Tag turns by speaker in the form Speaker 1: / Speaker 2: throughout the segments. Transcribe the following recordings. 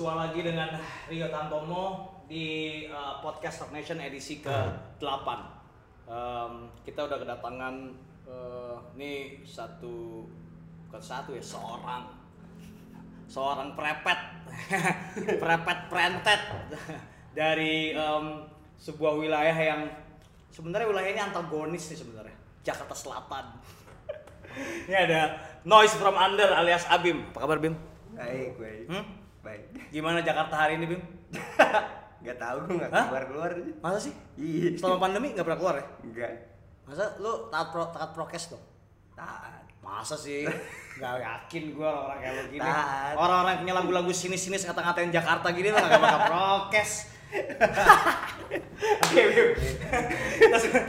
Speaker 1: bersua lagi dengan Rio Tantomo di uh, podcast Rock Nation edisi ke-8. Um, kita udah kedatangan uh, ini satu bukan satu ya seorang seorang prepet prepet prentet dari um, sebuah wilayah yang sebenarnya wilayah ini antagonis nih sebenarnya Jakarta Selatan ini ada noise from under alias Abim apa kabar Bim
Speaker 2: Baik, baik.
Speaker 1: Hmm?
Speaker 2: Baik.
Speaker 1: gimana Jakarta hari ini Bim
Speaker 2: Gak tahu gue gak
Speaker 1: Hah?
Speaker 2: keluar keluar aja.
Speaker 1: masa sih
Speaker 2: Iya.
Speaker 1: selama pandemi nggak pernah keluar ya
Speaker 2: Enggak.
Speaker 1: masa lu taat pro, taat prokes dong
Speaker 2: Taat.
Speaker 1: masa sih nggak yakin gue orang-orang kayak lo gini
Speaker 2: Taat.
Speaker 1: orang-orang yang punya lagu-lagu sinis-sinis kata-katain Jakarta gini lah nggak bakal prokes oke Bim Nah, se-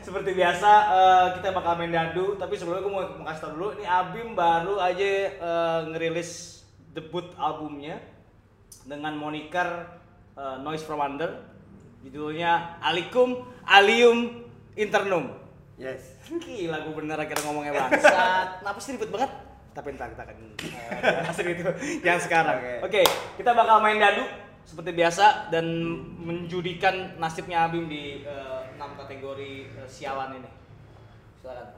Speaker 1: seperti, biasa eh, kita bakal main dadu tapi sebelumnya gue mau, mau kasih tau dulu ini Abim baru aja eh, ngerilis debut albumnya dengan moniker eh, Noise from Under judulnya Alikum Alium Internum
Speaker 2: Yes.
Speaker 1: Gila gue bener akhirnya ngomongnya bangsat. Kenapa sih ribet banget? Tapi ntar kita akan uh, asli itu yang sekarang. Oke,
Speaker 2: Oke.
Speaker 1: kita bakal main dadu seperti biasa dan menjudikan nasibnya Abim di uh, 6 kategori uh, sialan ini. Silakan.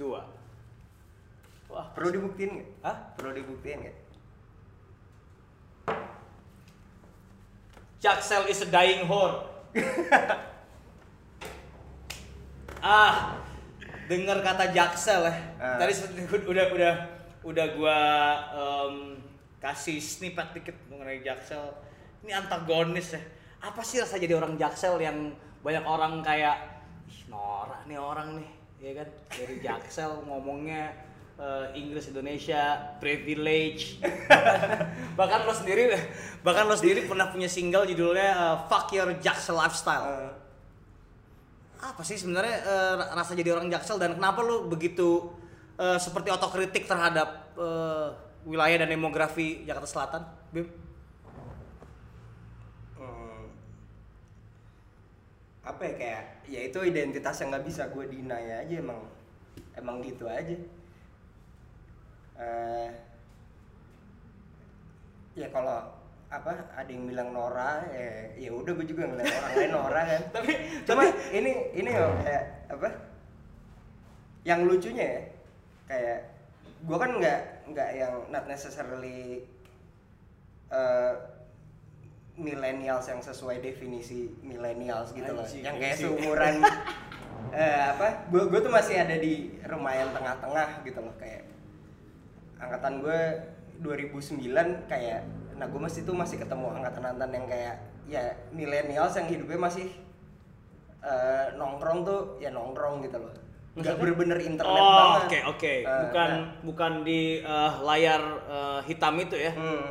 Speaker 1: Dua. Wah,
Speaker 2: Perlu dibuktiin gak?
Speaker 1: Hah?
Speaker 2: Perlu dibuktiin gak?
Speaker 1: Jaksel is a dying whore. ah, dengar kata Jaksel ya.
Speaker 2: Ah.
Speaker 1: Tadi udah udah udah gua em, kasih snippet dikit mengenai Jaksel. Ini antagonis ya. Apa sih rasa jadi orang Jaksel yang banyak orang kayak ih norak nih orang nih, ya kan? Dari Jaksel ngomongnya eh, Inggris Indonesia privilege. Bahkan lo sendiri bahkan lo sendiri pernah punya single judulnya eh, Fuck Your Jaksel Lifestyle.
Speaker 2: Eh,
Speaker 1: apa sih sebenarnya eh, rasa jadi orang Jaksel dan kenapa lo begitu eh, seperti otokritik terhadap eh, wilayah dan demografi Jakarta Selatan Bim?
Speaker 2: Hmm, apa ya kayak ya itu identitas yang nggak bisa gue deny aja emang emang gitu aja eh ya kalau apa ada yang bilang Nora ya ya udah gue juga ngeliat orang lain Nora kan.
Speaker 1: Tapi
Speaker 2: cuma
Speaker 1: tapi
Speaker 2: ini ini loh kayak apa yang lucunya ya kayak gue kan nggak nggak yang not necessarily uh, millennials yang sesuai definisi millennials gitu loh.
Speaker 1: Anjing,
Speaker 2: yang kayak seumuran eh, apa gue gue tuh masih ada di lumayan tengah-tengah gitu loh kayak angkatan gue 2009 kayak nah gue masih tuh masih ketemu angkatan-angkatan yang kayak ya millennials yang hidupnya masih eh, nongkrong tuh ya nongkrong gitu loh. Nggak
Speaker 1: Maksudnya?
Speaker 2: bener-bener internet
Speaker 1: oh
Speaker 2: banget.
Speaker 1: oke oke.
Speaker 2: Eh,
Speaker 1: bukan
Speaker 2: nah,
Speaker 1: bukan di eh, layar eh, hitam itu ya?
Speaker 2: Hmm.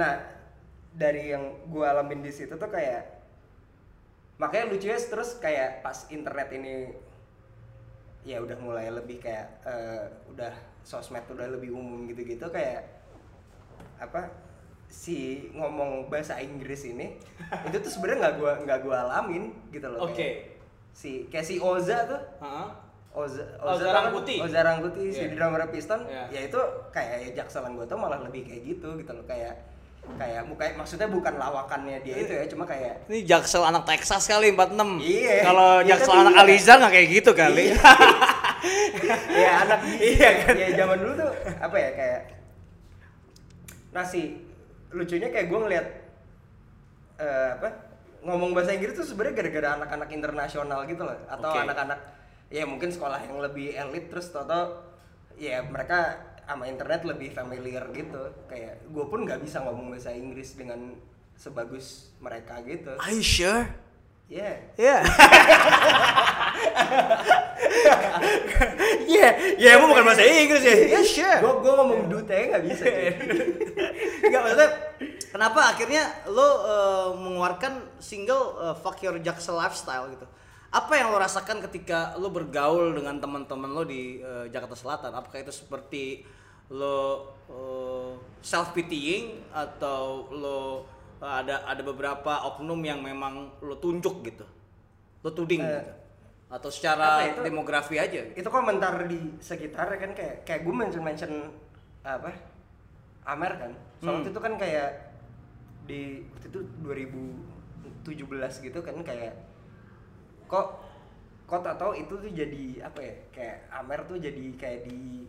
Speaker 2: nah dari yang gue alamin di situ tuh kayak makanya lucunya terus kayak pas internet ini ya udah mulai lebih kayak eh, udah sosmed udah lebih umum gitu-gitu kayak apa si ngomong bahasa Inggris ini itu tuh sebenarnya nggak gua nggak gua alamin gitu loh
Speaker 1: Oke.
Speaker 2: kayak si kayak si Oza tuh
Speaker 1: Heeh.
Speaker 2: Oza
Speaker 1: Oza
Speaker 2: tau kan?
Speaker 1: Rangkuti.
Speaker 2: Oza Rangkuti si
Speaker 1: Iya.
Speaker 2: drummer Piston
Speaker 1: Iya.
Speaker 2: ya itu kayak ya jakselan gua tuh malah lebih kayak gitu gitu loh kayak kayak bukan maksudnya bukan lawakannya dia itu ya cuma kayak
Speaker 1: Ini Jaksel anak Texas kali 46.
Speaker 2: Iya.
Speaker 1: Kalau
Speaker 2: Iya,
Speaker 1: Jaksel
Speaker 2: tapi
Speaker 1: anak
Speaker 2: iya.
Speaker 1: Aliza nggak kayak gitu kali.
Speaker 2: ya anak
Speaker 1: Iya kan?
Speaker 2: ya zaman dulu tuh apa ya kayak nasi lucunya kayak gue ngeliat eh, apa ngomong bahasa Inggris tuh sebenarnya gara-gara anak-anak internasional gitu loh atau anak-anak ya mungkin sekolah yang lebih elit terus toto ya mereka sama internet lebih familiar gitu kayak gue pun nggak bisa ngomong bahasa Inggris dengan sebagus mereka gitu
Speaker 1: Are you sure?
Speaker 2: ya
Speaker 1: Iya. Iya, ya emang bukan bahasa Inggris ya. Ya sure.
Speaker 2: gue gue ngomong dute nggak bisa.
Speaker 1: Enggak maksudnya kenapa akhirnya lo eh, mengeluarkan single eh, Fuck Your Jaksel Lifestyle gitu. Apa yang lo rasakan ketika lo bergaul dengan teman-teman lo di eh, Jakarta Selatan? Apakah itu seperti lo self pitying atau lo ada ada beberapa oknum yang memang lo tunjuk gitu? Lo tuding
Speaker 2: Eh,
Speaker 1: gitu. Atau secara
Speaker 2: Apa itu?
Speaker 1: demografi aja
Speaker 2: itu komentar di sekitar kan kayak kayak gue mention mention apa Amer kan so,
Speaker 1: Hmm.
Speaker 2: waktu itu kan kayak di waktu itu 2017 gitu kan kayak kok kok tak tahu itu tuh jadi apa ya kayak Amer tuh jadi kayak di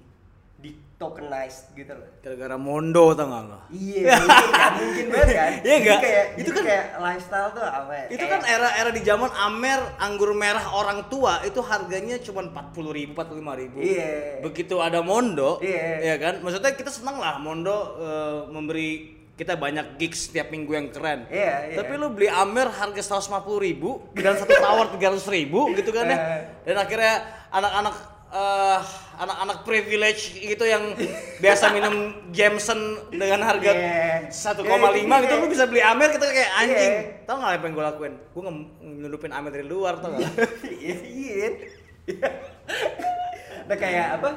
Speaker 2: di tokenized gitu loh
Speaker 1: gara-gara mondo tau gak lo
Speaker 2: iya mungkin kan mungkin banget kan
Speaker 1: Iya nggak?
Speaker 2: kayak
Speaker 1: Itu kan-
Speaker 2: kayak lifestyle tuh apa ya
Speaker 1: itu
Speaker 2: kayak-
Speaker 1: kan era-era di zaman Amer anggur merah orang tua itu harganya cuma empat puluh ribu, empat ribu.
Speaker 2: Iya.
Speaker 1: Begitu ada Mondo,
Speaker 2: Iya.
Speaker 1: ya kan? Maksudnya kita senang lah Mondo eh, memberi kita banyak gigs setiap minggu yang keren.
Speaker 2: Iya, iya.
Speaker 1: Tapi lu beli Amer harga seratus ribu dan satu tower tiga ribu gitu kan ya.
Speaker 2: Eh.
Speaker 1: Dan akhirnya anak-anak eh, anak-anak privilege gitu yang biasa minum Jameson dengan harga
Speaker 2: Iya.
Speaker 1: 1,5
Speaker 2: Iya,
Speaker 1: gitu
Speaker 2: iya.
Speaker 1: lu bisa beli Amer kita kayak anjing.
Speaker 2: Iya.
Speaker 1: Tahu nggak apa yang gue lakuin? Gue nyelundupin Amer dari luar tau nggak?
Speaker 2: Iya, iya. Nah kayak apa?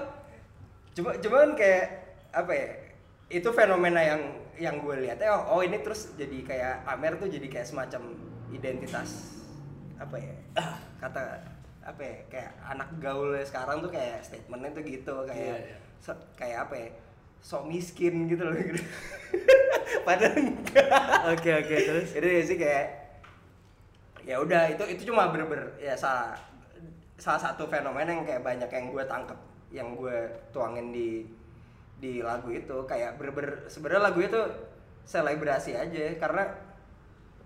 Speaker 2: Cuma cuman kayak apa ya? Itu fenomena yang yang gue lihat ya. Oh, oh ini terus jadi kayak Amer tuh jadi kayak semacam identitas apa ya? Kata apa ya? Kayak anak gaul sekarang tuh kayak statementnya tuh gitu kayak
Speaker 1: Iya, iya.
Speaker 2: so- kayak apa ya? So miskin gitu loh gitu. Padahal enggak.
Speaker 1: Oke oke terus.
Speaker 2: Itu sih kayak ya udah itu itu cuma bener-bener ya salah salah satu fenomena yang kayak banyak yang gue tangkep yang gue tuangin di di lagu itu kayak bener-bener sebenarnya lagu itu selebrasi aja karena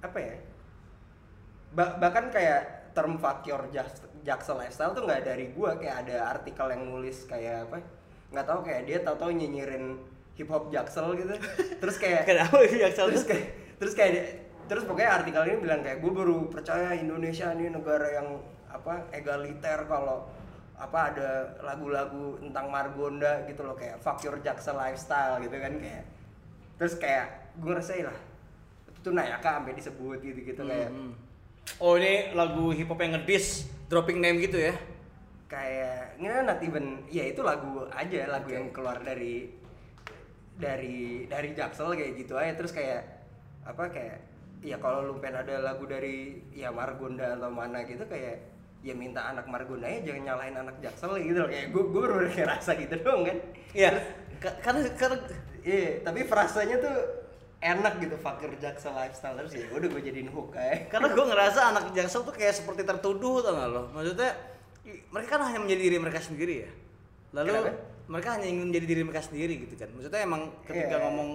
Speaker 2: apa ya Ba- bahkan kayak term fuck your Jax- jaksel lifestyle tuh nggak dari gue kayak ada artikel yang nulis kayak apa nggak tahu kayak dia tahu-tahu nyinyirin hip hop jaksel gitu. Terus kayak
Speaker 1: Kenapa yang
Speaker 2: terus kayak terus kayak terus pokoknya artikel ini bilang kayak gue baru percaya Indonesia ini negara yang apa egaliter kalau apa ada lagu-lagu tentang Margonda gitu loh kayak fuck your jaksel lifestyle gitu kan kayak. Terus kayak gue ngerasain lah itu tuh Nayaka sampai disebut gitu gitu kayak.
Speaker 1: Hmm. Oh ini lagu hip hop yang ngedis dropping name gitu ya?
Speaker 2: kayak ini kan not even ya itu lagu aja lagu yang keluar dari dari dari Jaksel kayak gitu aja terus kayak apa kayak ya kalau lu pengen ada lagu dari ya Margonda atau mana gitu kayak ya minta anak Margonda ya jangan nyalahin anak Jaksel gitu loh kayak gue gue baru rasa gitu dong kan
Speaker 1: Iya. Ka- Karena karena
Speaker 2: iya tapi frasanya tuh enak gitu fakir Jaksel lifestyle terus ya udah gue jadiin hook kayak
Speaker 1: karena gue ngerasa anak Jaksel tuh kayak seperti tertuduh tau gak lo? Maksudnya mereka kan hanya menjadi diri mereka sendiri ya. Lalu
Speaker 2: Kenapa?
Speaker 1: mereka hanya ingin menjadi diri mereka sendiri gitu kan. Maksudnya emang ketika
Speaker 2: Iya.
Speaker 1: ngomong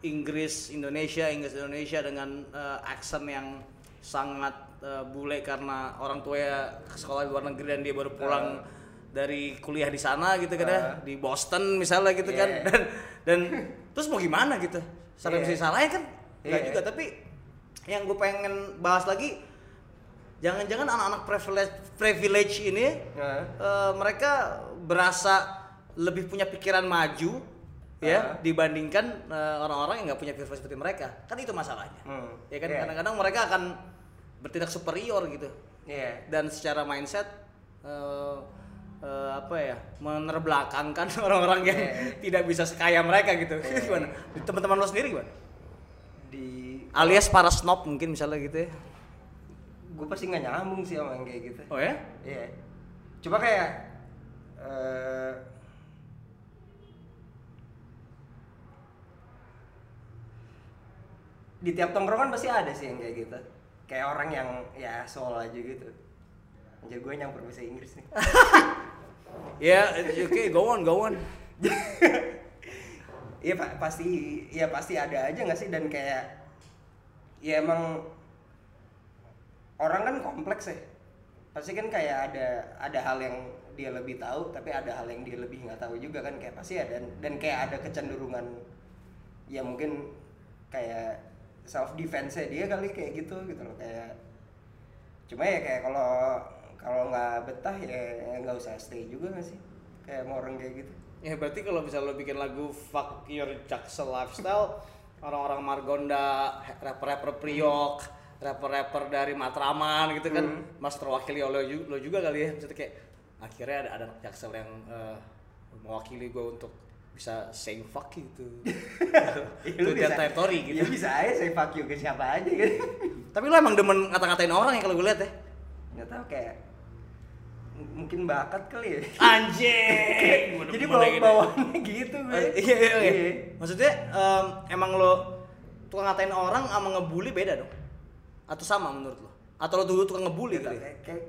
Speaker 1: Inggris Indonesia Inggris Indonesia dengan eh, aksen yang sangat eh, bule karena orang tuanya ke sekolah di luar negeri dan dia baru pulang dari kuliah di sana gitu kan ya
Speaker 2: Ah.
Speaker 1: di Boston misalnya gitu kan
Speaker 2: Iya.
Speaker 1: dan dan terus mau gimana gitu sampai
Speaker 2: Iya.
Speaker 1: bisa disalahin kan nggak
Speaker 2: Iya.
Speaker 1: juga tapi yang gue pengen bahas lagi jangan-jangan anak-anak privilege privilege ini
Speaker 2: Nah.
Speaker 1: eh, mereka berasa lebih punya pikiran maju ya
Speaker 2: Ah.
Speaker 1: dibandingkan eh, orang-orang yang nggak punya privilege seperti mereka kan itu masalahnya
Speaker 2: Hmm.
Speaker 1: ya kan
Speaker 2: Iya.
Speaker 1: kadang-kadang mereka akan bertindak superior gitu
Speaker 2: iya
Speaker 1: dan secara mindset eh, eh, apa ya menerbelakangkan orang-orang yang
Speaker 2: Iya.
Speaker 1: tidak bisa sekaya mereka gitu
Speaker 2: Iya.
Speaker 1: gimana teman-teman lo sendiri gimana
Speaker 2: di
Speaker 1: alias para snob mungkin misalnya gitu ya
Speaker 2: gue pasti nggak nyambung sih sama yang kayak gitu
Speaker 1: oh ya
Speaker 2: Iya. Coba kayak eh di tiap tongkrongan pasti ada sih yang kayak gitu. Kayak orang yang ya soal aja gitu. Jadi gue nyampur bahasa Inggris nih.
Speaker 1: ya oke go on go on.
Speaker 2: Iya pak pasti ya pasti ada aja nggak sih? Dan kayak ya emang orang kan kompleks ya. Pasti kan kayak ada ada hal yang dia lebih tahu tapi ada hal yang dia lebih nggak tahu juga kan. Kayak pasti ada dan, dan kayak ada kecenderungan ya mungkin kayak self defense dia kali kayak gitu gitu loh. Kayak cuma ya kayak kalau kalau nggak betah ya nggak usah stay juga nggak sih? Kayak mau orang kayak gitu.
Speaker 1: Ya berarti kalau bisa lo bikin lagu fuck your jaksel lifestyle orang-orang Margonda rapper-rapper Priok rapper-rapper dari Matraman gitu kan
Speaker 2: Hmm.
Speaker 1: mas terwakili oleh lo juga kali ya. Maksudnya kayak akhirnya ada ada jaksel yang eh, mewakili gue untuk bisa saying fuck gitu to
Speaker 2: lu
Speaker 1: their territory gitu.
Speaker 2: Ya bisa aja saya fuck you ke siapa aja gitu.
Speaker 1: tapi lo emang demen ngata-ngatain orang ya kalau gue lihat ya?
Speaker 2: Nggak tahu kayak mungkin bakat kali ya
Speaker 1: Anjing.
Speaker 2: Jadi bawa
Speaker 1: gitu.
Speaker 2: bawaannya gitu gue
Speaker 1: Eh, Iya, iya, iya. Maksudnya em, emang lo tukang ngatain orang sama ngebully beda dong? Atau sama menurut lo? Atau lo dulu tukang ngebully ya?
Speaker 2: kayak kayak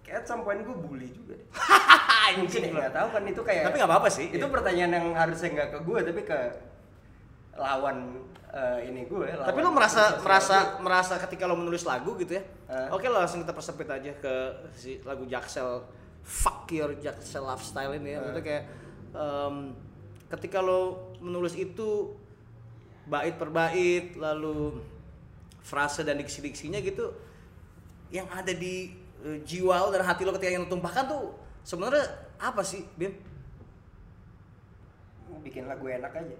Speaker 2: kayak at some point gue bully juga deh. mungkin ya nggak tahu kan itu kayak
Speaker 1: Tapi nggak apa-apa sih.
Speaker 2: itu pertanyaan yang harusnya nggak ke gue tapi ke lawan eh, ini gue lawan
Speaker 1: Tapi lo merasa merasa
Speaker 2: gue.
Speaker 1: merasa ketika lo menulis lagu gitu ya?
Speaker 2: Eh.
Speaker 1: Oke lo langsung kita persempit aja ke si lagu Jaksel Fuck Your Jaksel Lifestyle ini ya. Maksudnya kayak em, ketika lo menulis itu bait per bait lalu frase dan diksi-diksinya gitu yang ada di eh, jiwa lo dan hati lo ketika yang lo tumpahkan tuh sebenarnya apa sih Bim?
Speaker 2: bikin lagu enak aja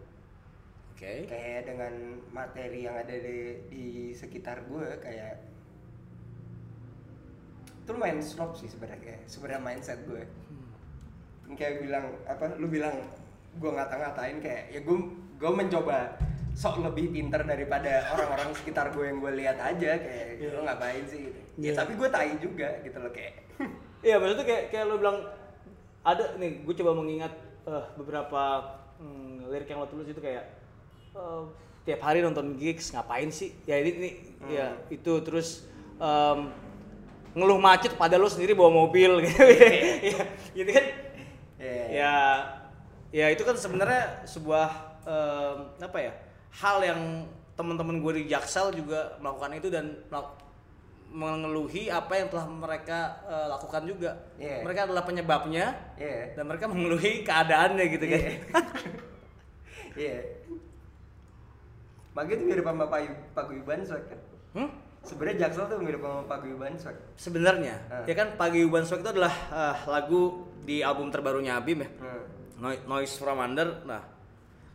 Speaker 1: Oke.
Speaker 2: kayak dengan materi yang ada di, di sekitar gue kayak itu lumayan snob sih sebenarnya sebenarnya mindset gue kayak bilang apa lu bilang gue ngata-ngatain kayak ya gue gue mencoba sok lebih pinter daripada orang-orang sekitar gue yang gue lihat aja kayak
Speaker 1: Iya.
Speaker 2: lo ngapain sih gitu
Speaker 1: Iya.
Speaker 2: ya tapi gue tai juga gitu loh kayak
Speaker 1: Iya maksudnya kayak kayak lo bilang ada nih gue coba mengingat eh, beberapa hmm, lirik yang lo tulis itu kayak eh, tiap hari nonton gigs ngapain sih? Ya ini, ini ya itu. Terus em, ngeluh macet pada lo sendiri bawa mobil. Gitu. Ya gitu kan?
Speaker 2: Iya.
Speaker 1: ya ya itu kan sebenarnya sebuah em, apa ya hal yang teman-teman gue di Jaksel juga melakukan itu dan melak- mengeluhi apa yang telah mereka eh, lakukan juga.
Speaker 2: Iya.
Speaker 1: mereka adalah penyebabnya
Speaker 2: Iya.
Speaker 1: dan mereka mengeluhi keadaannya gitu kan?
Speaker 2: Iya. Iya. Maka itu mirip sama Pak Paguyuban Swag kan.
Speaker 1: Hmm?
Speaker 2: Sebenarnya Jaksel tuh mirip sama Paguyuban Swag.
Speaker 1: sebenarnya
Speaker 2: Ah.
Speaker 1: ya kan Pagi Uban Swag itu adalah eh, lagu di album terbarunya Abim ya
Speaker 2: Hmm.
Speaker 1: Noi- Noise from Under. Nah,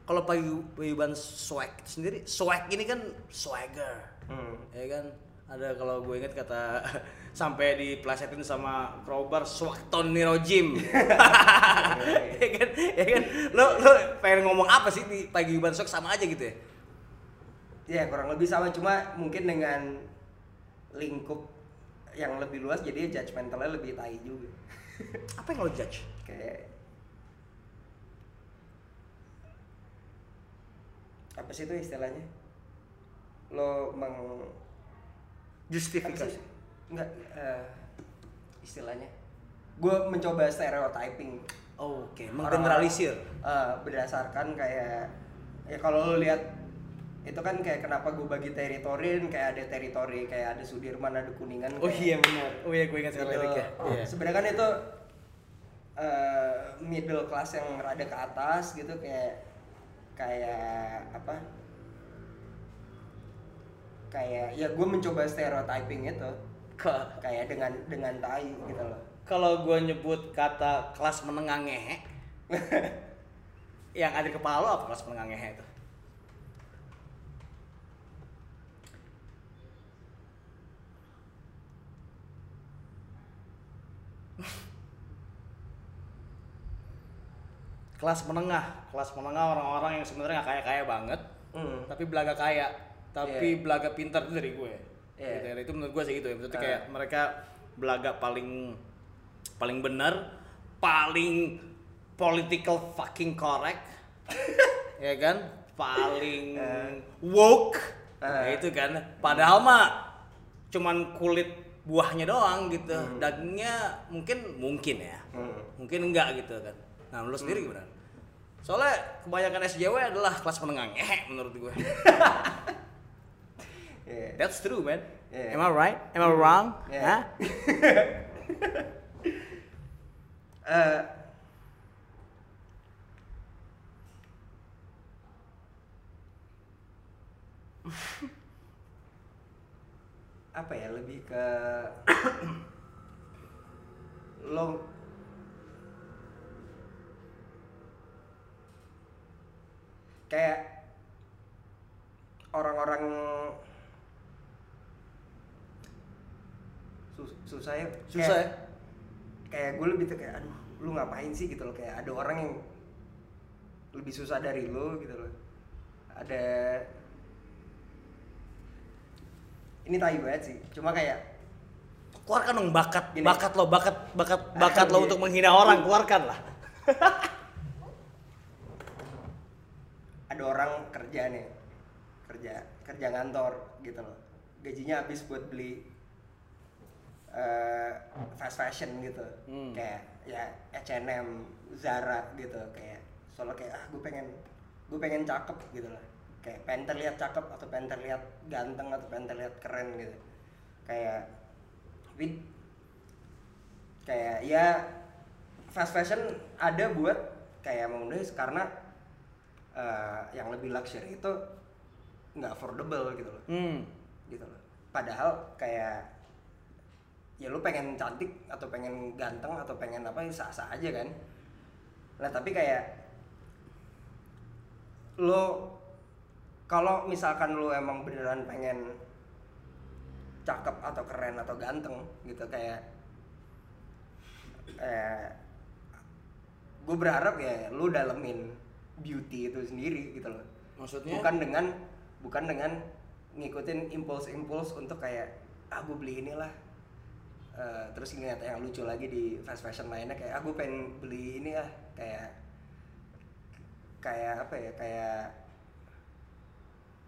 Speaker 1: kalau paguyuban swag sendiri, swag ini kan swagger.
Speaker 2: Hmm.
Speaker 1: Ya kan? Ada kalau gue inget kata sampai diplesetin sama crowbar swag Tony Rojim. ya kan? Ya kan? Lo lo pengen ngomong apa sih di paguyuban swag sama aja gitu ya?
Speaker 2: Ya kurang lebih sama cuma mungkin dengan lingkup yang lebih luas jadi judgmentalnya lebih tai juga.
Speaker 1: Apa yang lo judge?
Speaker 2: Kayak apa sih itu istilahnya? Lo meng
Speaker 1: Justifikasi.
Speaker 2: Enggak eh, istilahnya. Gue mencoba stereotyping
Speaker 1: Oke,
Speaker 2: orang-orang,
Speaker 1: menggeneralisir.
Speaker 2: eh, berdasarkan kayak ya kalau lo lihat itu kan kayak kenapa gue bagi teritorin kayak ada teritori kayak ada Sudirman ada Kuningan
Speaker 1: Oh iya benar. Oh iya gue ingat
Speaker 2: gitu.
Speaker 1: sekali liriknya. Iya.
Speaker 2: sebenarnya kan itu eh, middle class yang rada ke atas gitu kayak kayak apa kayak ya gue mencoba stereotyping itu
Speaker 1: Ke-
Speaker 2: kayak dengan dengan tai gitu loh
Speaker 1: kalau gue nyebut kata kelas menengah ngehe yang ada di kepala apa kelas menengah ngehe itu kelas menengah kelas menengah orang-orang yang sebenarnya nggak kaya kaya banget
Speaker 2: Hmm.
Speaker 1: tapi belaga kaya tapi
Speaker 2: Iya.
Speaker 1: belaga pintar itu dari gue
Speaker 2: Iya.
Speaker 1: Gitu ya. itu menurut gue sih gitu ya maksudnya
Speaker 2: Ah.
Speaker 1: kayak mereka belaga paling paling benar paling political fucking correct ya kan paling woke
Speaker 2: Ah.
Speaker 1: ya itu kan padahal mah cuman kulit buahnya doang gitu dagingnya mungkin mungkin ya
Speaker 2: Hmm.
Speaker 1: mungkin enggak gitu kan nah lu sendiri gimana soalnya kebanyakan SJW adalah kelas menengah ngehe menurut gue
Speaker 2: Iya.
Speaker 1: that's true man
Speaker 2: Yeah.
Speaker 1: am I right am I wrong
Speaker 2: Yeah.
Speaker 1: Hah?
Speaker 2: Eh, apa ya lebih ke lo kayak orang-orang sus- susah ya.
Speaker 1: Susah ya?
Speaker 2: Kayak- kayak gue lebih kayak aduh lu ngapain sih? Gitu loh. Kayak ada orang yang lebih susah dari lu gitu loh. Ada ini tai banget sih. Cuma kayak
Speaker 1: keluarkan dong bakat
Speaker 2: Gini.
Speaker 1: bakat lo bakat bakat bakat lo untuk menghina orang keluarkan lah.
Speaker 2: Ada orang kerja nih kerja kerja kantor gitu loh. Gajinya habis buat beli eh, fast fashion gitu.
Speaker 1: Hmm.
Speaker 2: kayak ya H&M Zara gitu kayak soalnya kayak ah gue pengen gue pengen cakep gitu lah kayak pengen terlihat cakep atau pengen terlihat ganteng atau pengen terlihat keren gitu. Kayak tapi kayak ya fast fashion ada buat kayak memenuhi karena eh, yang lebih luxury itu nggak affordable gitu loh.
Speaker 1: Hmm.
Speaker 2: gitu loh. Padahal kayak ya lu pengen cantik atau pengen ganteng atau pengen apa ya sah sah aja kan. Nah tapi kayak lo kalau misalkan lu emang beneran pengen cakep atau keren atau ganteng gitu kayak eh gue berharap ya lu dalemin beauty itu sendiri gitu loh.
Speaker 1: Maksudnya?
Speaker 2: Bukan dengan bukan dengan ngikutin impuls-impuls untuk kayak ah gue beli inilah. Eh, terus ngeliat yang lucu lagi di fast fashion lainnya kayak ah gue pengen beli ini ya kayak kayak apa ya kayak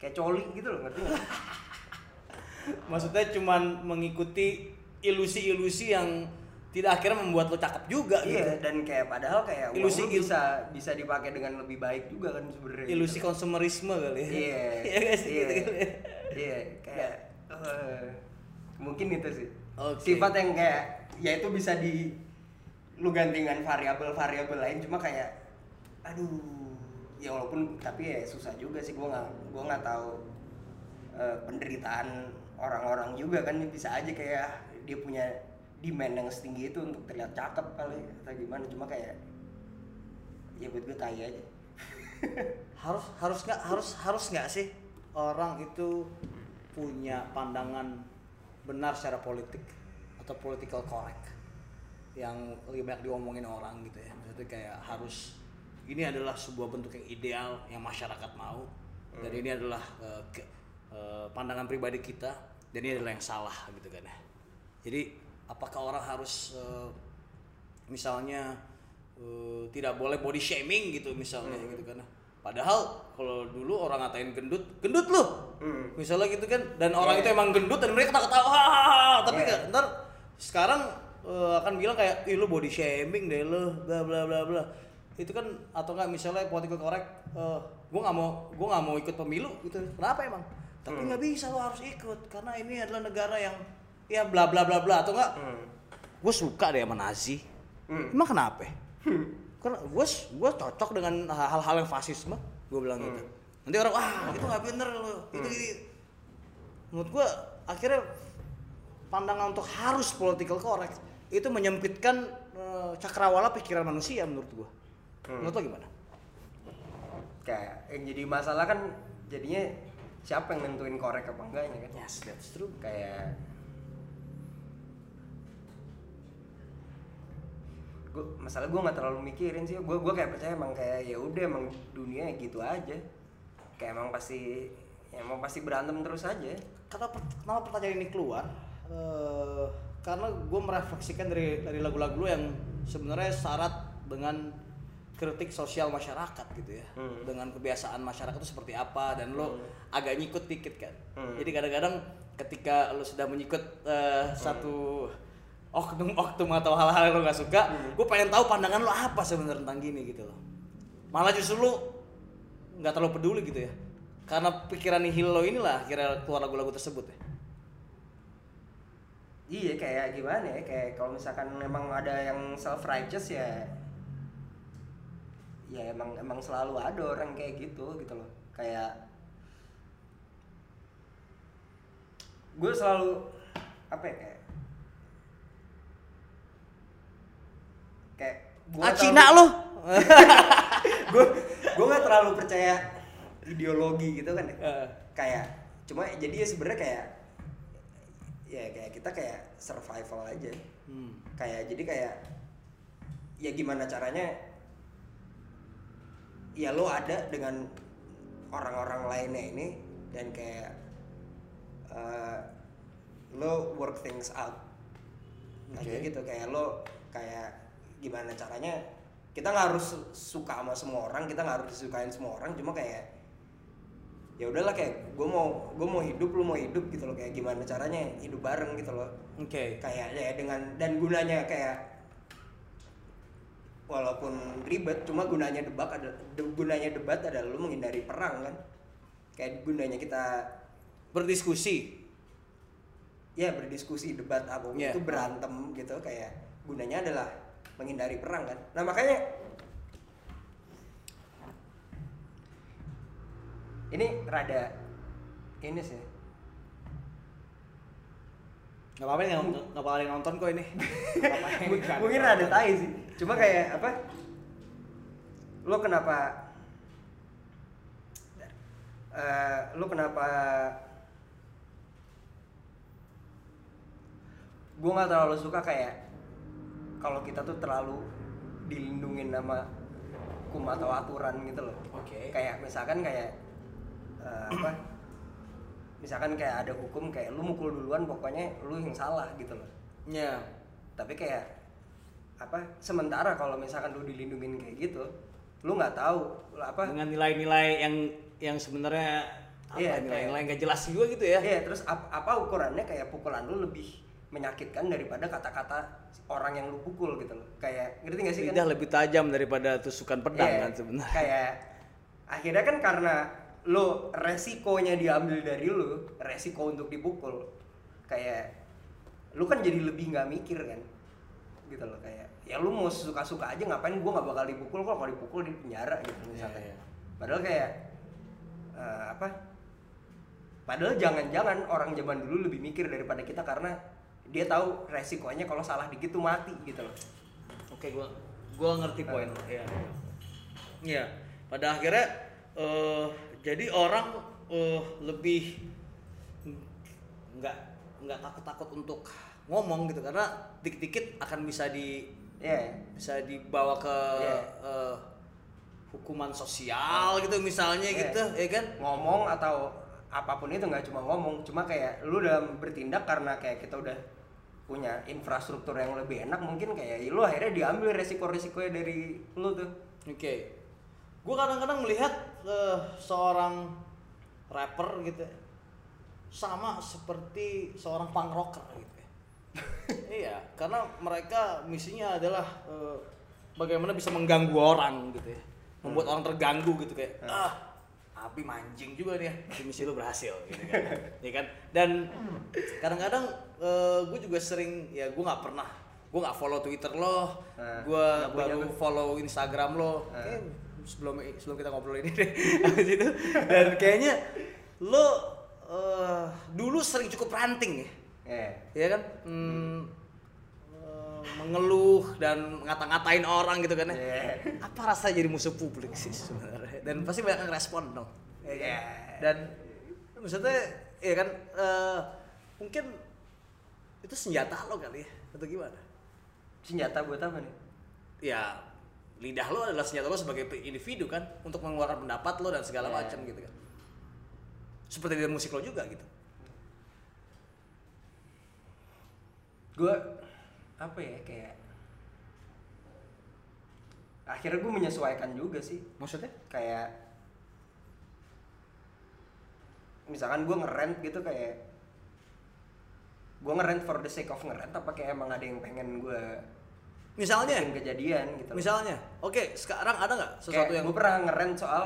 Speaker 2: kayak coli gitu loh ngerti nggak?
Speaker 1: maksudnya cuman mengikuti ilusi-ilusi yang tidak akhirnya membuat lo cakep juga
Speaker 2: iya
Speaker 1: gitu
Speaker 2: dan kayak padahal kayak uang
Speaker 1: Ilusi-
Speaker 2: lu bisa bisa dipakai dengan lebih baik juga kan sebenarnya
Speaker 1: ilusi
Speaker 2: gitu.
Speaker 1: konsumerisme kali ya
Speaker 2: iya
Speaker 1: iya sih
Speaker 2: iya
Speaker 1: gitu kali ya?
Speaker 2: iya kayak eh, mungkin itu sih
Speaker 1: Oke.
Speaker 2: sifat yang kayak ya itu bisa di lu gantingan variabel-variabel lain cuma kayak aduh ya walaupun tapi ya susah juga sih. Gua nggak gua nggak tahu eh, penderitaan orang-orang juga kan. Bisa aja kayak dia punya demand yang setinggi itu untuk terlihat cakep kali atau gimana. Cuma kayak ya buat gue tai aja.
Speaker 1: Harus harus nggak harus harus nggak sih orang itu punya pandangan benar secara politik atau political correct yang lebih banyak diomongin orang gitu ya? Maksudnya kayak harus ini adalah sebuah bentuk yang ideal yang masyarakat mau. Dan ini adalah eh, ke- eh, pandangan pribadi kita. Dan ini adalah yang salah gitu kan ya. Jadi apakah orang harus eh, misalnya eh, tidak boleh body shaming gitu misalnya gitu kan padahal kalau dulu orang ngatain gendut gendut lu
Speaker 2: Hmm.
Speaker 1: misalnya gitu kan. Dan orang
Speaker 2: Iya.
Speaker 1: itu emang gendut dan mereka ketawa ketawa tapi nggak- ntar sekarang eh, akan bilang kayak ih lu body shaming deh lu bla bla bla bla itu kan atau enggak misalnya political correct eh gue nggak mau gue nggak mau ikut pemilu gitu. Kenapa emang? Tapi
Speaker 2: Hmm.
Speaker 1: nggak bisa lo harus ikut karena ini adalah negara yang ya bla bla bla bla atau enggak
Speaker 2: Hmm.
Speaker 1: gue suka deh sama Nazi.
Speaker 2: Hmm.
Speaker 1: emang kenapa? Karena gue gue cocok dengan hal-hal yang fasisme gue bilang gitu. Nanti orang wah itu nggak bener lo itu ini menurut gue akhirnya pandangan untuk harus political correct itu menyempitkan eh, cakrawala pikiran manusia menurut gue
Speaker 2: Hmm.
Speaker 1: menurut lo gimana?
Speaker 2: Kayak yang jadi masalah kan jadinya siapa yang nentuin korek apa enggaknya kan?
Speaker 1: Yes. That's true.
Speaker 2: Kayak gue masalah gue nggak terlalu mikirin sih. Gue gue kayak percaya emang kayak ya udah emang dunia gitu aja. Kayak emang pasti ya emang pasti berantem terus aja.
Speaker 1: Kata kenapa pertanyaan ini keluar? Eh, karena gue merefleksikan dari dari lagu-lagu yang sebenarnya syarat dengan kritik sosial masyarakat gitu ya.
Speaker 2: Hmm.
Speaker 1: dengan kebiasaan masyarakat itu seperti apa dan lo agak nyikut dikit kan.
Speaker 2: Hmm.
Speaker 1: jadi kadang-kadang ketika lo sudah menyikut eh, satu oknum oknum atau hal-hal yang lo gak suka gue pengen tahu pandangan lo apa sebenarnya tentang gini gitu loh. Malah justru lo nggak terlalu peduli gitu ya. Karena pikiran nihil lo inilah kira keluar lagu-lagu tersebut ya.
Speaker 2: Iya kayak gimana ya? Kayak kalau misalkan memang ada yang self righteous ya ya emang emang selalu ada orang kayak gitu gitu loh kayak gue selalu apa ya kayak kayak gua
Speaker 1: ah Cina lo
Speaker 2: gue gue nggak terlalu percaya ideologi gitu kan ya
Speaker 1: Eh.
Speaker 2: kayak cuma jadi ya sebenarnya kayak ya kayak kita kayak survival aja
Speaker 1: Hmm.
Speaker 2: kayak jadi kayak ya gimana caranya ya lo ada dengan orang-orang lainnya ini dan kayak eh, lo work things out
Speaker 1: Oke.
Speaker 2: kayak gitu kayak lo kayak gimana caranya kita nggak harus suka sama semua orang kita nggak harus disukain semua orang cuma kayak ya udahlah kayak gue mau gue mau hidup lu mau hidup gitu loh kayak gimana caranya hidup bareng gitu loh
Speaker 1: Oke.
Speaker 2: kayak ya dengan dan gunanya kayak walaupun ribet cuma gunanya debat ada de- gunanya debat adalah lu menghindari perang kan kayak gunanya kita
Speaker 1: Berdiskusi.
Speaker 2: ya berdiskusi debat apa
Speaker 1: Iya.
Speaker 2: itu berantem gitu kayak gunanya adalah menghindari perang kan nah makanya ini rada ini sih
Speaker 1: Gak apa-apa nih, yang nonton kok ini.
Speaker 2: Mungkin-
Speaker 1: nonton.
Speaker 2: tai sih cuma kayak apa lo kenapa eh lo kenapa gue nggak terlalu suka kayak kalau kita tuh terlalu dilindungin sama hukum atau aturan gitu loh
Speaker 1: Oke.
Speaker 2: kayak misalkan kayak eh, apa misalkan kayak ada hukum kayak lu mukul duluan pokoknya lu yang salah gitu loh
Speaker 1: Ya.
Speaker 2: tapi kayak apa sementara kalau misalkan lu dilindungin kayak gitu lu nggak tahu apa
Speaker 1: Dengan nilai-nilai yang yang sebenarnya apa
Speaker 2: Iya,
Speaker 1: nilai-nilai nggak jelas juga gitu ya.
Speaker 2: Iya, terus ap- apa ukurannya kayak pukulan lu lebih menyakitkan daripada kata-kata orang yang lu pukul gitu loh kayak ngerti gak sih kan
Speaker 1: Lidah lebih tajam daripada tusukan pedang
Speaker 2: Iya,
Speaker 1: kan sebenarnya.
Speaker 2: kayak akhirnya kan karena lo resikonya diambil dari lu resiko untuk dipukul kayak lu kan jadi lebih nggak mikir kan gitu loh kayak ya lu mau suka-suka aja ngapain gua nggak bakal dipukul kok kalau dipukul di penjara gitu misalnya
Speaker 1: Iya, iya.
Speaker 2: padahal kayak eh, apa padahal jangan-jangan orang zaman dulu lebih mikir daripada kita karena dia tahu resikonya kalau salah dikit tuh mati gitu loh
Speaker 1: Oke, gua gua ngerti poin. lo. Iya. iya. Iya. Pada akhirnya eh jadi orang eh lebih nggak nggak takut-takut untuk ngomong gitu karena dikit-dikit akan bisa di
Speaker 2: ya
Speaker 1: bisa dibawa ke
Speaker 2: Iya.
Speaker 1: eh, hukuman sosial gitu misalnya
Speaker 2: Iya.
Speaker 1: gitu, ya kan?
Speaker 2: ngomong atau apa pun itu nggak cuma ngomong cuma kayak lu dalam bertindak karena kayak kita udah punya infrastruktur yang lebih enak mungkin kayak ya lu akhirnya diambil resiko-resikonya dari lu tuh
Speaker 1: Oke. Gue kadang-kadang melihat eh, seorang rapper gitu ya, sama seperti seorang punk rocker gitu ya. iya, karena mereka misinya adalah eh, bagaimana bisa mengganggu orang gitu ya. Membuat orang terganggu gitu kayak ah Abi mancing juga nih ya, misi lu berhasil gitu kan. ya kan? Dan kadang-kadang gue juga sering ya gue nggak pernah gue nggak follow Twitter lo,
Speaker 2: Nah,
Speaker 1: gue
Speaker 2: nggak punya
Speaker 1: baru follow Instagram lo. Kayaknya sebelum sebelum kita ngobrol ini deh. Habis itu dan kayaknya lo eh, dulu sering cukup ranting ya?
Speaker 2: Ya
Speaker 1: ya kan? Hmm, eh, mengeluh dan ngata-ngatain orang gitu kan ya?
Speaker 2: Iya.
Speaker 1: apa rasa jadi musuh publik sih sebenarnya? Dan pasti banyak yang respon dong. Ya kan?
Speaker 2: Iya.
Speaker 1: dan maksudnya ya kan? Eh, mungkin itu senjata lo kali ya? Atau gimana?
Speaker 2: Senjata buat apa nih?
Speaker 1: Ya lidah lo adalah senjata lo sebagai individu kan untuk mengeluarkan pendapat lo dan segala
Speaker 2: Iya.
Speaker 1: macam gitu kan. Seperti di musik lo juga gitu.
Speaker 2: Gue apa ya kayak akhirnya gue menyesuaikan juga sih.
Speaker 1: Maksudnya?
Speaker 2: Kayak misalkan gue ngerent gitu kayak gue ngerent for the sake of ngerent apa kayak emang ada yang pengen gue
Speaker 1: misalnya?
Speaker 2: Bikin kejadian gitu.
Speaker 1: Misalnya? Oke sekarang ada nggak sesuatu
Speaker 2: kayak
Speaker 1: yang
Speaker 2: gue pernah ngerent soal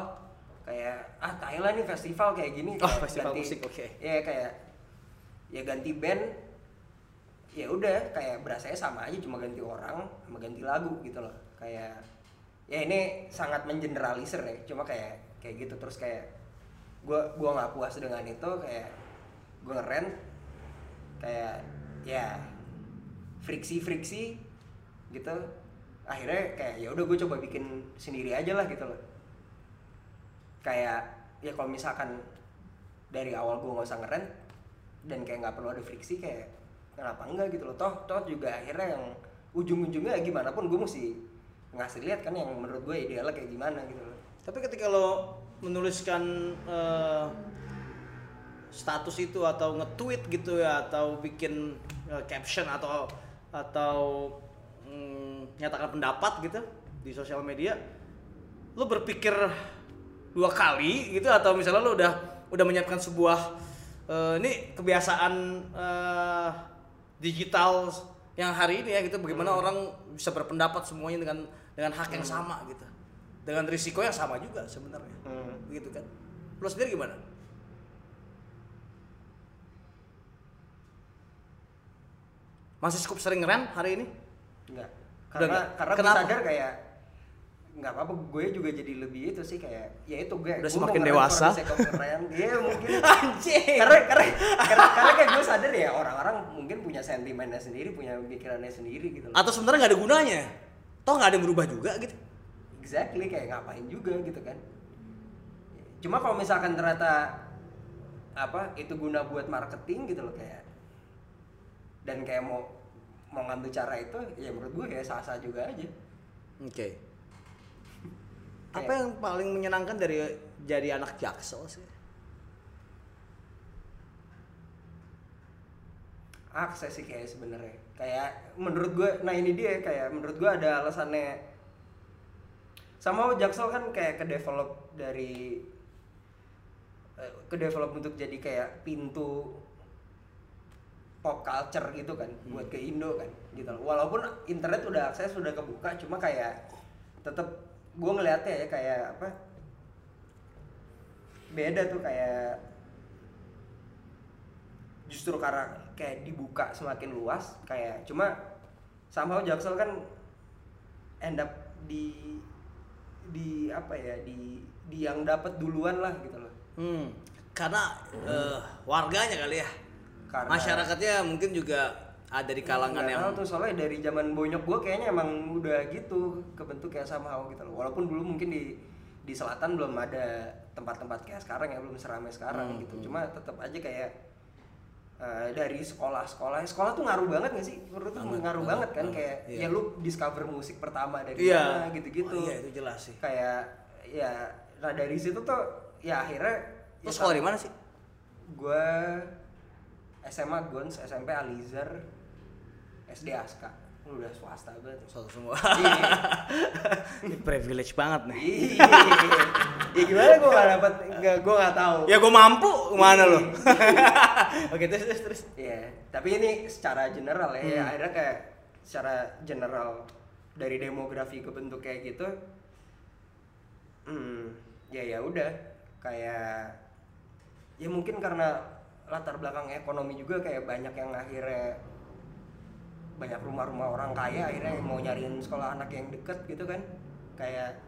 Speaker 2: kayak ah Thailand nih festival kayak gini
Speaker 1: Oh,
Speaker 2: kayak
Speaker 1: festival musik, oke.
Speaker 2: ya kayak ya ganti band ya udah kayak berasanya sama aja cuma ganti orang sama ganti lagu gitu loh. Kayak ya ini sangat mengeneralisir ya cuma kayak kayak gitu. Terus kayak gua gua nggak puas dengan itu kayak gua ngerent kayak ya friksi friksi gitu. Akhirnya kayak ya udah gue coba bikin sendiri aja lah gitu loh. Kayak ya kalau misalkan dari awal gue nggak usah ngerent dan kayak nggak perlu ada friksi kayak kenapa enggak? gitu loh. Toh toh juga akhirnya yang ujung-ujungnya ya gimana pun gue mesti ngasih lihat kan yang menurut gue idealnya kayak gimana gitu loh.
Speaker 1: Tapi ketika lo menuliskan eh, status itu atau nge-tweet gitu ya atau bikin eh, caption atau atau mm, nyatakan pendapat gitu di sosial media lu berpikir dua kali gitu atau misalnya lu udah udah menyiapkan sebuah eh, ini kebiasaan eh, digital yang hari ini ya gitu bagaimana orang bisa berpendapat semuanya dengan dengan hak yang sama gitu. Dengan risiko yang sama juga sebenarnya.
Speaker 2: Hmm.
Speaker 1: gitu kan. Lu sendiri gimana? Masih cukup sering rem hari ini
Speaker 2: Enggak.
Speaker 1: Udah
Speaker 2: Karena
Speaker 1: nggak?
Speaker 2: karena
Speaker 1: Kenapa?
Speaker 2: sadar kayak nggak apa-apa gue juga jadi lebih itu sih kayak ya itu gue
Speaker 1: Udah
Speaker 2: gue
Speaker 1: semakin dewasa.
Speaker 2: ngerem. Iya mungkin
Speaker 1: anjing
Speaker 2: karena karena karena, karena kayak gue sadar ya orang-orang mungkin punya sentimennya sendiri punya pikirannya sendiri gitu loh.
Speaker 1: atau sebenarnya nggak ada gunanya toh nggak ada yang berubah juga gitu
Speaker 2: exactly kayak ngapain juga gitu kan cuma kalau misalkan ternyata apa itu guna buat marketing gitu loh kayak dan kayak mau mau ngambil cara itu ya menurut gue ya sah-sah juga aja.
Speaker 1: Oke. Apa yang paling menyenangkan dari jadi anak jaksel sih?
Speaker 2: Akses sih kayak sebenarnya. Kayak menurut gue nah ini dia kayak menurut gue ada alasannya. Sama Jaksel kan kayak ke develop dari eh, ke develop untuk jadi kayak pintu pop culture gitu kan buat ke Indo kan gitu loh. walaupun internet udah akses udah kebuka cuma kayak tetap gue ngeliatnya ya kayak apa beda tuh kayak justru karena kayak dibuka semakin luas kayak cuma somehow Jaksel kan end up di di apa ya di di yang dapat duluan lah gitu loh.
Speaker 1: Hmm karena eh, warganya kali ya
Speaker 2: Karena-
Speaker 1: masyarakatnya mungkin juga ada di kalangan yang
Speaker 2: tahu tuh soalnya dari zaman bonyok gue kayaknya emang udah gitu kebentuk kayak somehow gitu loh. Walaupun dulu mungkin di di selatan belum ada tempat-tempat kayak sekarang ya belum seramai sekarang
Speaker 1: Hmm,
Speaker 2: gitu. cuma tetap aja kayak eh, dari sekolah-sekolah sekolah tuh ngaruh banget gak sih? Menurut tuh ngaruh
Speaker 1: banget,
Speaker 2: banget kan?
Speaker 1: banget,
Speaker 2: kayak
Speaker 1: iya.
Speaker 2: ya lu discover musik pertama dari
Speaker 1: iya.
Speaker 2: mana gitu-gitu.
Speaker 1: Oh, iya itu jelas sih.
Speaker 2: Kayak ya nah dari situ tuh ya akhirnya
Speaker 1: lu sekolah di mana sih?
Speaker 2: Gue SMA Gons SMP Alizar SD Aska Lu udah swasta banget.
Speaker 1: Satu semua.
Speaker 2: Iya.
Speaker 1: Ini privilege banget nih.
Speaker 2: Iya. ya gimana gue gak dapet? Gue gak tahu.
Speaker 1: Ya gue mampu mana lo
Speaker 2: Iya.
Speaker 1: oke terus terus terus.
Speaker 2: Iya, tapi ini secara general ya, ya
Speaker 1: Hmm.
Speaker 2: akhirnya kayak secara general dari demografi kebentuk kayak gitu, hmm, ya ya udah. Kayak ya mungkin karena latar belakang ekonomi juga kayak banyak yang akhirnya banyak rumah-rumah orang kaya akhirnya mau nyariin sekolah anak yang deket gitu kan. Kayak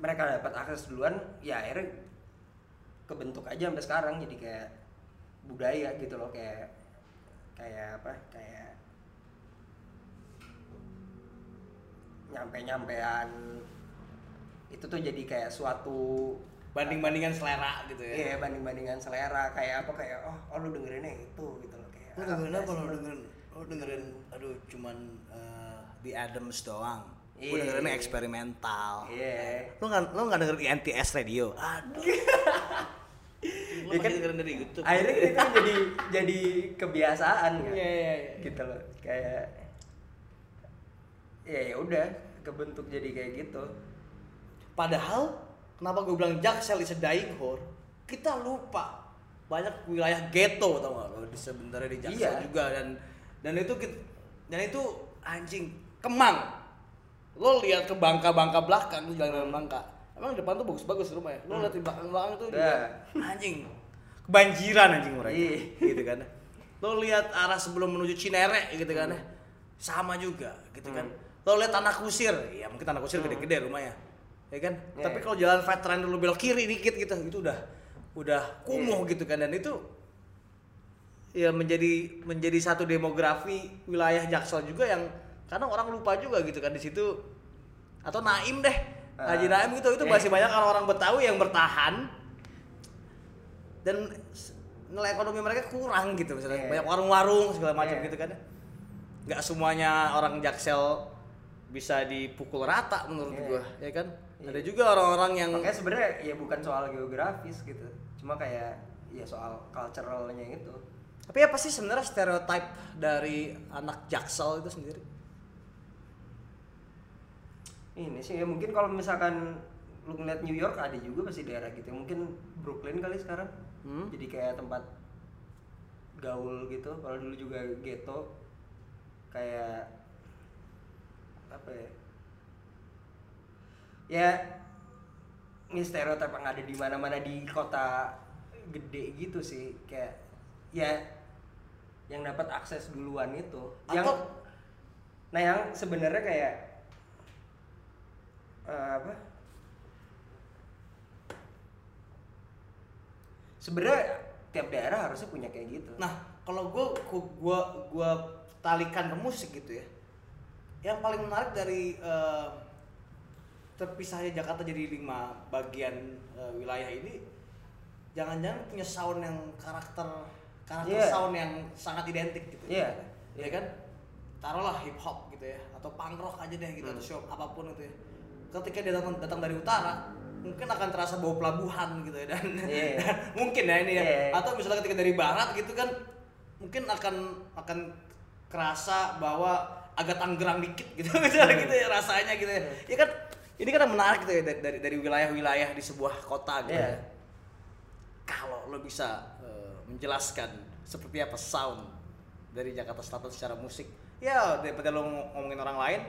Speaker 2: mereka dapat akses duluan ya akhirnya kebentuk aja sampai sekarang jadi kayak budaya gitu loh kayak kayak apa kayak nyampe nyampean itu tuh jadi kayak suatu
Speaker 1: banding bandingan selera gitu ya.
Speaker 2: Iya banding bandingan selera kayak apa kayak oh, oh lu dengerinnya itu gitu loh kayak.
Speaker 1: Lu dengerin apa lu
Speaker 2: lu-
Speaker 1: dengerin? lu dengerin aduh cuman eh, The Adams doang. Gue
Speaker 2: Iya.
Speaker 1: dengerinnya eksperimental.
Speaker 2: Iya.
Speaker 1: lu nggak lu nggak dengerin NTS radio? Aduh. Lu
Speaker 2: Ya kan,
Speaker 1: dengerin dari YouTube.
Speaker 2: akhirnya itu jadi jadi kebiasaan kan?
Speaker 1: Iya, iya, iya.
Speaker 2: gitu loh kayak ya ya udah kebentuk jadi kayak gitu.
Speaker 1: Padahal kenapa gue bilang Jaksel is a dying whore? Kita lupa banyak wilayah ghetto tau gak lo sebenarnya di Jaksel
Speaker 2: Iya.
Speaker 1: juga dan dan itu dan itu anjing Kemang. Lo lihat ke bangka-bangka belakang lu jalan jalan bangka. Emang depan tuh bagus-bagus rumah ya. Lo lihat di belakang-belakang tuh juga
Speaker 2: Dah.
Speaker 1: anjing kebanjiran anjing mereka.
Speaker 2: Iya.
Speaker 1: gitu kan. Lo lihat arah sebelum menuju Cinere gitu kan. Sama juga gitu kan. Lo lihat tanah kusir, ya mungkin tanah kusir gede-gede rumahnya. Ya kan?
Speaker 2: Iya.
Speaker 1: Tapi kalau jalan veteran dulu belok kiri dikit gitu, itu udah udah kumuh
Speaker 2: Iya.
Speaker 1: gitu kan dan itu ya menjadi menjadi satu demografi wilayah Jaksel juga yang kadang orang lupa juga gitu kan di situ atau Naim deh Haji
Speaker 2: Ah,
Speaker 1: Naim gitu itu
Speaker 2: iya.
Speaker 1: masih banyak orang-orang Betawi yang bertahan dan nilai ekonomi mereka kurang gitu misalnya
Speaker 2: Iya.
Speaker 1: banyak warung-warung segala macam
Speaker 2: Iya.
Speaker 1: gitu kan nggak semuanya orang Jaksel bisa dipukul rata menurut
Speaker 2: Iya.
Speaker 1: gua ya kan
Speaker 2: Iya.
Speaker 1: ada juga orang-orang yang
Speaker 2: makanya sebenarnya ya bukan soal geografis gitu cuma kayak ya soal culturalnya itu
Speaker 1: Tapi apa sih sebenarnya stereotip dari anak Jaksel itu sendiri?
Speaker 2: ini sih ya mungkin kalau misalkan lu ngeliat New York ada juga pasti daerah gitu mungkin Brooklyn kali sekarang
Speaker 1: Hmm?
Speaker 2: jadi kayak tempat gaul gitu kalau dulu juga ghetto kayak apa ya ya ini stereotip yang ada di mana-mana di kota gede gitu sih kayak ya yang dapat akses duluan itu. Yang
Speaker 1: Atau-
Speaker 2: nah yang sebenarnya kayak eh, apa? Sebenarnya tiap daerah harusnya punya kayak gitu.
Speaker 1: Nah, kalau gue gua gua talikan ke musik gitu ya. Yang paling menarik dari eh, terpisahnya Jakarta jadi lima bagian eh, wilayah ini jangan-jangan punya sound yang karakter karakter
Speaker 2: Iya.
Speaker 1: sound yang sangat identik gitu.
Speaker 2: Iya.
Speaker 1: Ya kan? Taruhlah hip hop gitu ya atau punk rock aja deh gitu
Speaker 2: Hmm.
Speaker 1: atau show apa pun itu ya. Ketika dia datang datang dari utara, mungkin akan terasa bau pelabuhan gitu ya dan,
Speaker 2: Iya.
Speaker 1: dan mungkin ya ini ya
Speaker 2: Iya.
Speaker 1: atau misalnya ketika dari barat gitu kan mungkin akan akan kerasa bahwa agak tanggerang dikit gitu misalnya gitu ya rasanya gitu ya ya kan ini kan menarik gitu ya dari dari, dari wilayah-wilayah di sebuah kota gitu
Speaker 2: Iya.
Speaker 1: ya kalau lo bisa eh, menjelaskan seperti apa sound dari Jakarta Selatan secara musik ya daripada lo ng- ngomongin orang lain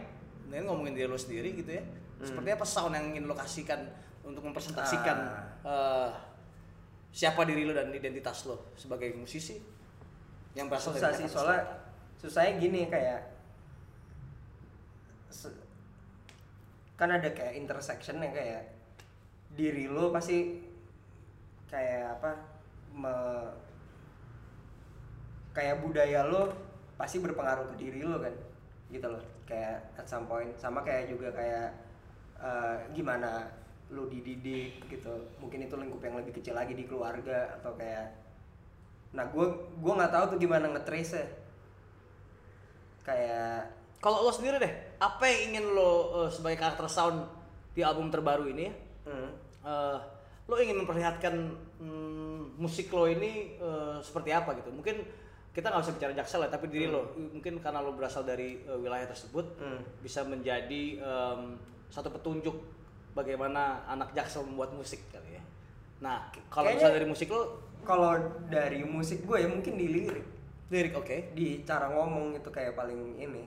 Speaker 1: mending ngomongin diri lo sendiri gitu ya seperti apa sound yang ingin lo kasihkan untuk mempresentasikan eh, siapa diri lo dan identitas lo sebagai musisi yang berasal
Speaker 2: susah
Speaker 1: dari
Speaker 2: sih
Speaker 1: Jakarta
Speaker 2: soalnya
Speaker 1: Selatan.
Speaker 2: susahnya gini kayak kan ada kayak intersection yang kayak diri lo pasti kayak apa me- kayak budaya lo pasti berpengaruh ke diri lo kan gitu loh. Kayak at some point sama kayak juga kayak eh, gimana lo dididik gitu. Mungkin itu lingkup yang lebih kecil lagi di keluarga atau kayak nah gue gue nggak tahu tuh gimana ngetrace ya kayak
Speaker 1: Kalau lo sendiri deh, apa yang ingin lo eh, sebagai karakter sound di album terbaru ini ya?
Speaker 2: hmm,
Speaker 1: eh, lo ingin memperlihatkan mm, musik lo ini eh, seperti apa gitu? Mungkin kita nggak bisa bicara jaksel ya, tapi diri lo mungkin karena lo berasal dari eh, wilayah tersebut
Speaker 2: hmm.
Speaker 1: bisa menjadi em, satu petunjuk bagaimana anak jaksel membuat musik kali ya. Nah, kalau misalnya dari musik lo,
Speaker 2: kalau dari musik gue ya mungkin di lirik
Speaker 1: lirik oke.
Speaker 2: di cara ngomong itu kayak paling ini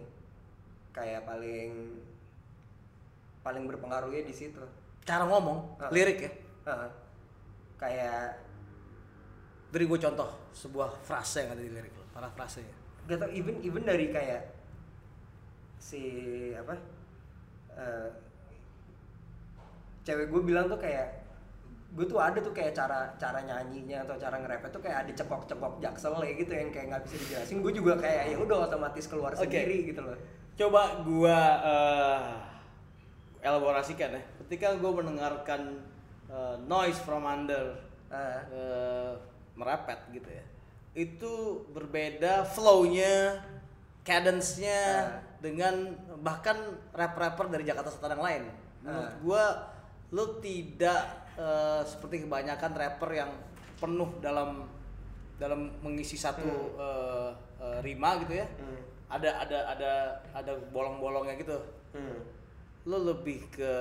Speaker 2: kayak paling paling berpengaruhnya di situ
Speaker 1: Cara ngomong,
Speaker 2: Ah.
Speaker 1: lirik ya.
Speaker 2: Heeh. kayak
Speaker 1: Beri gue contoh sebuah frase yang ada di lirik lo, para frase ya.
Speaker 2: gak tau even even dari kayak si apa eh, cewek gue bilang tuh kayak gue tuh ada tuh kayak cara cara nyanyinya atau cara nge tuh kayak ada cekok-cekok jaksel ya gitu yang kayak nggak bisa dijelasin gue juga kayak ya udah otomatis keluar
Speaker 1: Oke.
Speaker 2: sendiri gitu loh
Speaker 1: Coba gua eh, elaborasikan ya. Ketika gua mendengarkan eh, noise from under
Speaker 2: Ah.
Speaker 1: eh, merepet gitu ya. Itu berbeda flow-nya, cadence-nya
Speaker 2: Ah.
Speaker 1: dengan bahkan rap-rapper dari Jakarta Selatan yang lain. Menurut
Speaker 2: Ah.
Speaker 1: gua lu tidak eh, seperti kebanyakan rapper yang penuh dalam dalam mengisi satu eh, eh, rima gitu ya
Speaker 2: Hmm.
Speaker 1: Ada ada ada ada bolong-bolongnya gitu.
Speaker 2: Hmm.
Speaker 1: lo lebih ke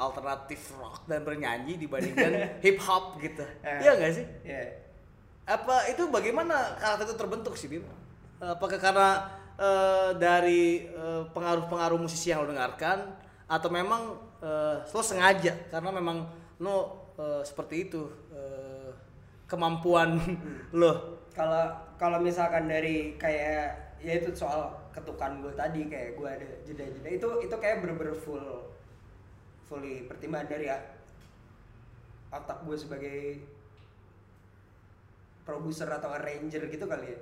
Speaker 1: alternatif rock dan bernyanyi dibandingkan hip hop gitu.
Speaker 2: Eh.
Speaker 1: iya nggak sih?
Speaker 2: Iya.
Speaker 1: apa itu bagaimana karakter itu terbentuk sih Bim? Apakah karena eh, dari eh, pengaruh-pengaruh musisi yang lo dengarkan atau memang eh, lo sengaja? Karena memang lo eh, seperti itu eh, kemampuan lo.
Speaker 2: Kalau kalau misalkan dari kayak ya itu soal ketukan gue tadi kayak gue ada jeda-jeda. Itu itu kayak bener-bener full fully pertimbangan dari ya, otak gue sebagai produser atau arranger gitu kali ya.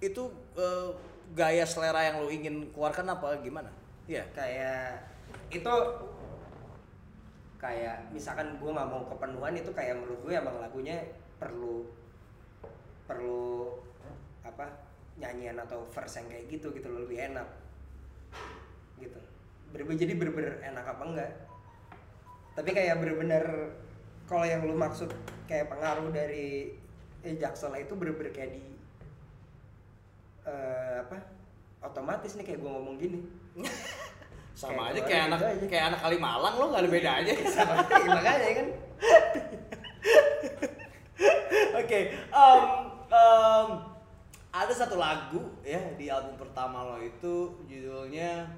Speaker 1: Itu eh, gaya selera yang lo ingin keluarkan apa? Gimana? Iya.
Speaker 2: Kayak itu kayak misalkan gue nggak mau kepenuhan itu kayak menurut gue emang lagunya perlu perlu apa nyanyian atau verse yang kayak gitu gitu loh, lebih enak. Gitu. Ber- jadi bener-bener enak apa enggak? Tapi kayak bener-bener kalau yang lu maksud kayak pengaruh dari eh, Jaksel itu bener-bener kayak di eh, apa? Otomatis nih kayak gue ngomong gini.
Speaker 1: Sama
Speaker 2: Kayak
Speaker 1: aja kayak anak
Speaker 2: aja.
Speaker 1: kayak anak Kalimalang lo nggak ada bedanya
Speaker 2: sama makanya kan.
Speaker 1: Oke, em, em, ada satu lagu ya di album pertama lo itu judulnya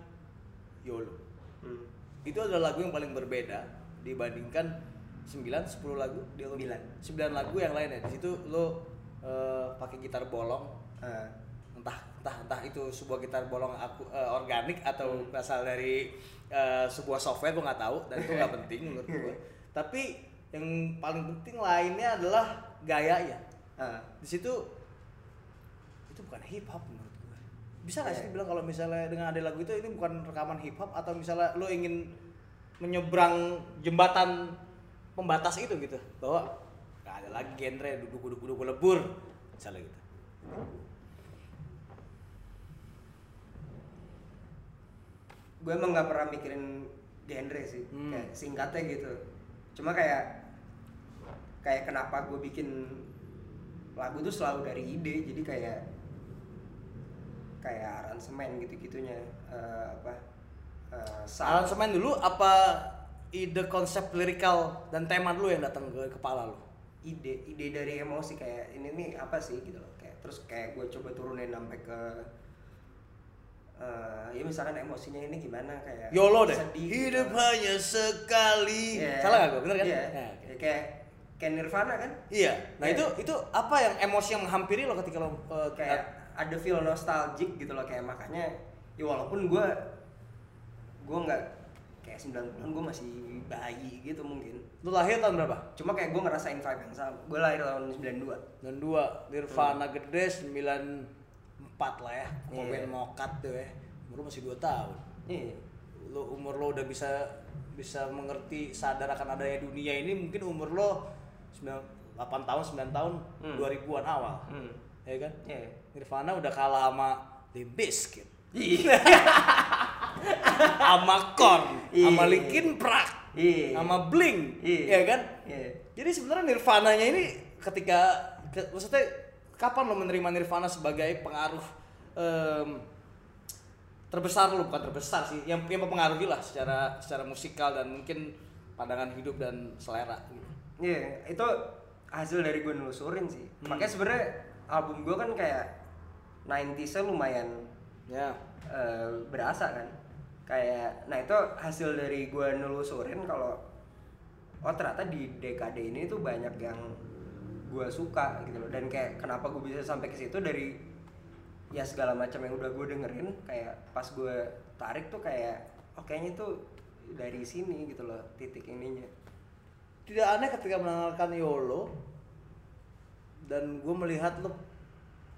Speaker 1: YOLO.
Speaker 2: Hmm.
Speaker 1: Itu adalah lagu yang paling berbeda dibandingkan 9 10 lagu di album
Speaker 2: Sembilan.
Speaker 1: 9 lagu yang lainnya. Di situ lo eh, pakai gitar bolong
Speaker 2: Eh,
Speaker 1: entah entah entah itu sebuah gitar bolong aku eh, organik atau berasal dari eh, sebuah software gue nggak tahu dan itu nggak penting menurut gue tapi yang paling penting lainnya adalah gayanya
Speaker 2: eh,
Speaker 1: di situ itu bukan hip hop menurut gue bisa nggak sih
Speaker 2: Iya.
Speaker 1: dibilang kalau misalnya dengan ada lagu itu ini bukan rekaman hip hop atau misalnya lo ingin menyeberang jembatan pembatas itu gitu bahwa nggak ada lagi genre duduk duduk duduk lebur misalnya gitu
Speaker 2: gue emang nggak pernah mikirin genre sih
Speaker 1: Hmm.
Speaker 2: kayak singkatnya gitu cuma kayak kayak kenapa gue bikin lagu tuh selalu dari ide jadi kayak kayak aransemen gitu gitunya apa sound.
Speaker 1: aransemen dulu apa ide konsep lirikal dan tema dulu yang datang ke kepala lo
Speaker 2: ide ide dari emosi kayak ini nih apa sih gitu loh kayak terus kayak gue coba turunin sampai ke eh, ya misalkan emosinya ini gimana kayak
Speaker 1: YOLO deh
Speaker 2: sedih gitu.
Speaker 1: hidup hanya sekali
Speaker 2: Iya.
Speaker 1: salah gak gue bener kan
Speaker 2: Iya.
Speaker 1: Ya, oke.
Speaker 2: Ya, kayak kayak Nirvana kan
Speaker 1: Iya. Nah
Speaker 2: Iya.
Speaker 1: itu itu apa yang emosi yang menghampiri lo ketika lo uh,
Speaker 2: kayak ada feel nostalgic gitu loh kayak makanya ya walaupun gue gue nggak kayak 90-an gue masih bayi gitu mungkin
Speaker 1: lo lahir tahun berapa?
Speaker 2: cuma kayak gue ngerasain vibe yang sama gue lahir tahun 92
Speaker 1: Dan dua Nirvana gede 94 lah ya.
Speaker 2: Iya.
Speaker 1: band mokat tuh ya. Umur masih 2 tahun.
Speaker 2: iya
Speaker 1: Lo umur lo udah bisa bisa mengerti sadar akan adanya dunia ini mungkin umur lo 9, 8 tahun 9 tahun
Speaker 2: Hmm.
Speaker 1: 2000-an awal.
Speaker 2: hmm.
Speaker 1: Ya kan?
Speaker 2: iya
Speaker 1: Nirvana udah kalah sama Limp Bizkit.
Speaker 2: iya
Speaker 1: sama Korn, sama
Speaker 2: Iya.
Speaker 1: Linkin Park,
Speaker 2: Iya.
Speaker 1: sama Blink,
Speaker 2: Iya.
Speaker 1: ya kan? Jadi sebenarnya Nirvana-nya ini ketika ke- maksudnya kapan lo menerima Nirvana sebagai pengaruh em, terbesar lo bukan terbesar sih, yang yang mempengaruhi lah secara secara musikal dan mungkin pandangan hidup dan selera gitu.
Speaker 2: Iya, itu hasil dari gue nelusurin sih.
Speaker 1: Hmm.
Speaker 2: Makanya sebenarnya album gue kan kayak 90s-nya lumayan
Speaker 1: Ya.
Speaker 2: eh, berasa kan. Kayak, nah itu hasil dari gue nelusurin kalau oh ternyata di dekade ini tuh banyak yang gue suka gitu loh. Dan kayak kenapa gue bisa sampai ke situ dari ya segala macam yang udah gue dengerin kayak pas gue tarik tuh kayak oh kayaknya tuh dari sini gitu loh titik ininya.
Speaker 1: Tidak aneh ketika mendengarkan YOLO dan gue melihat lo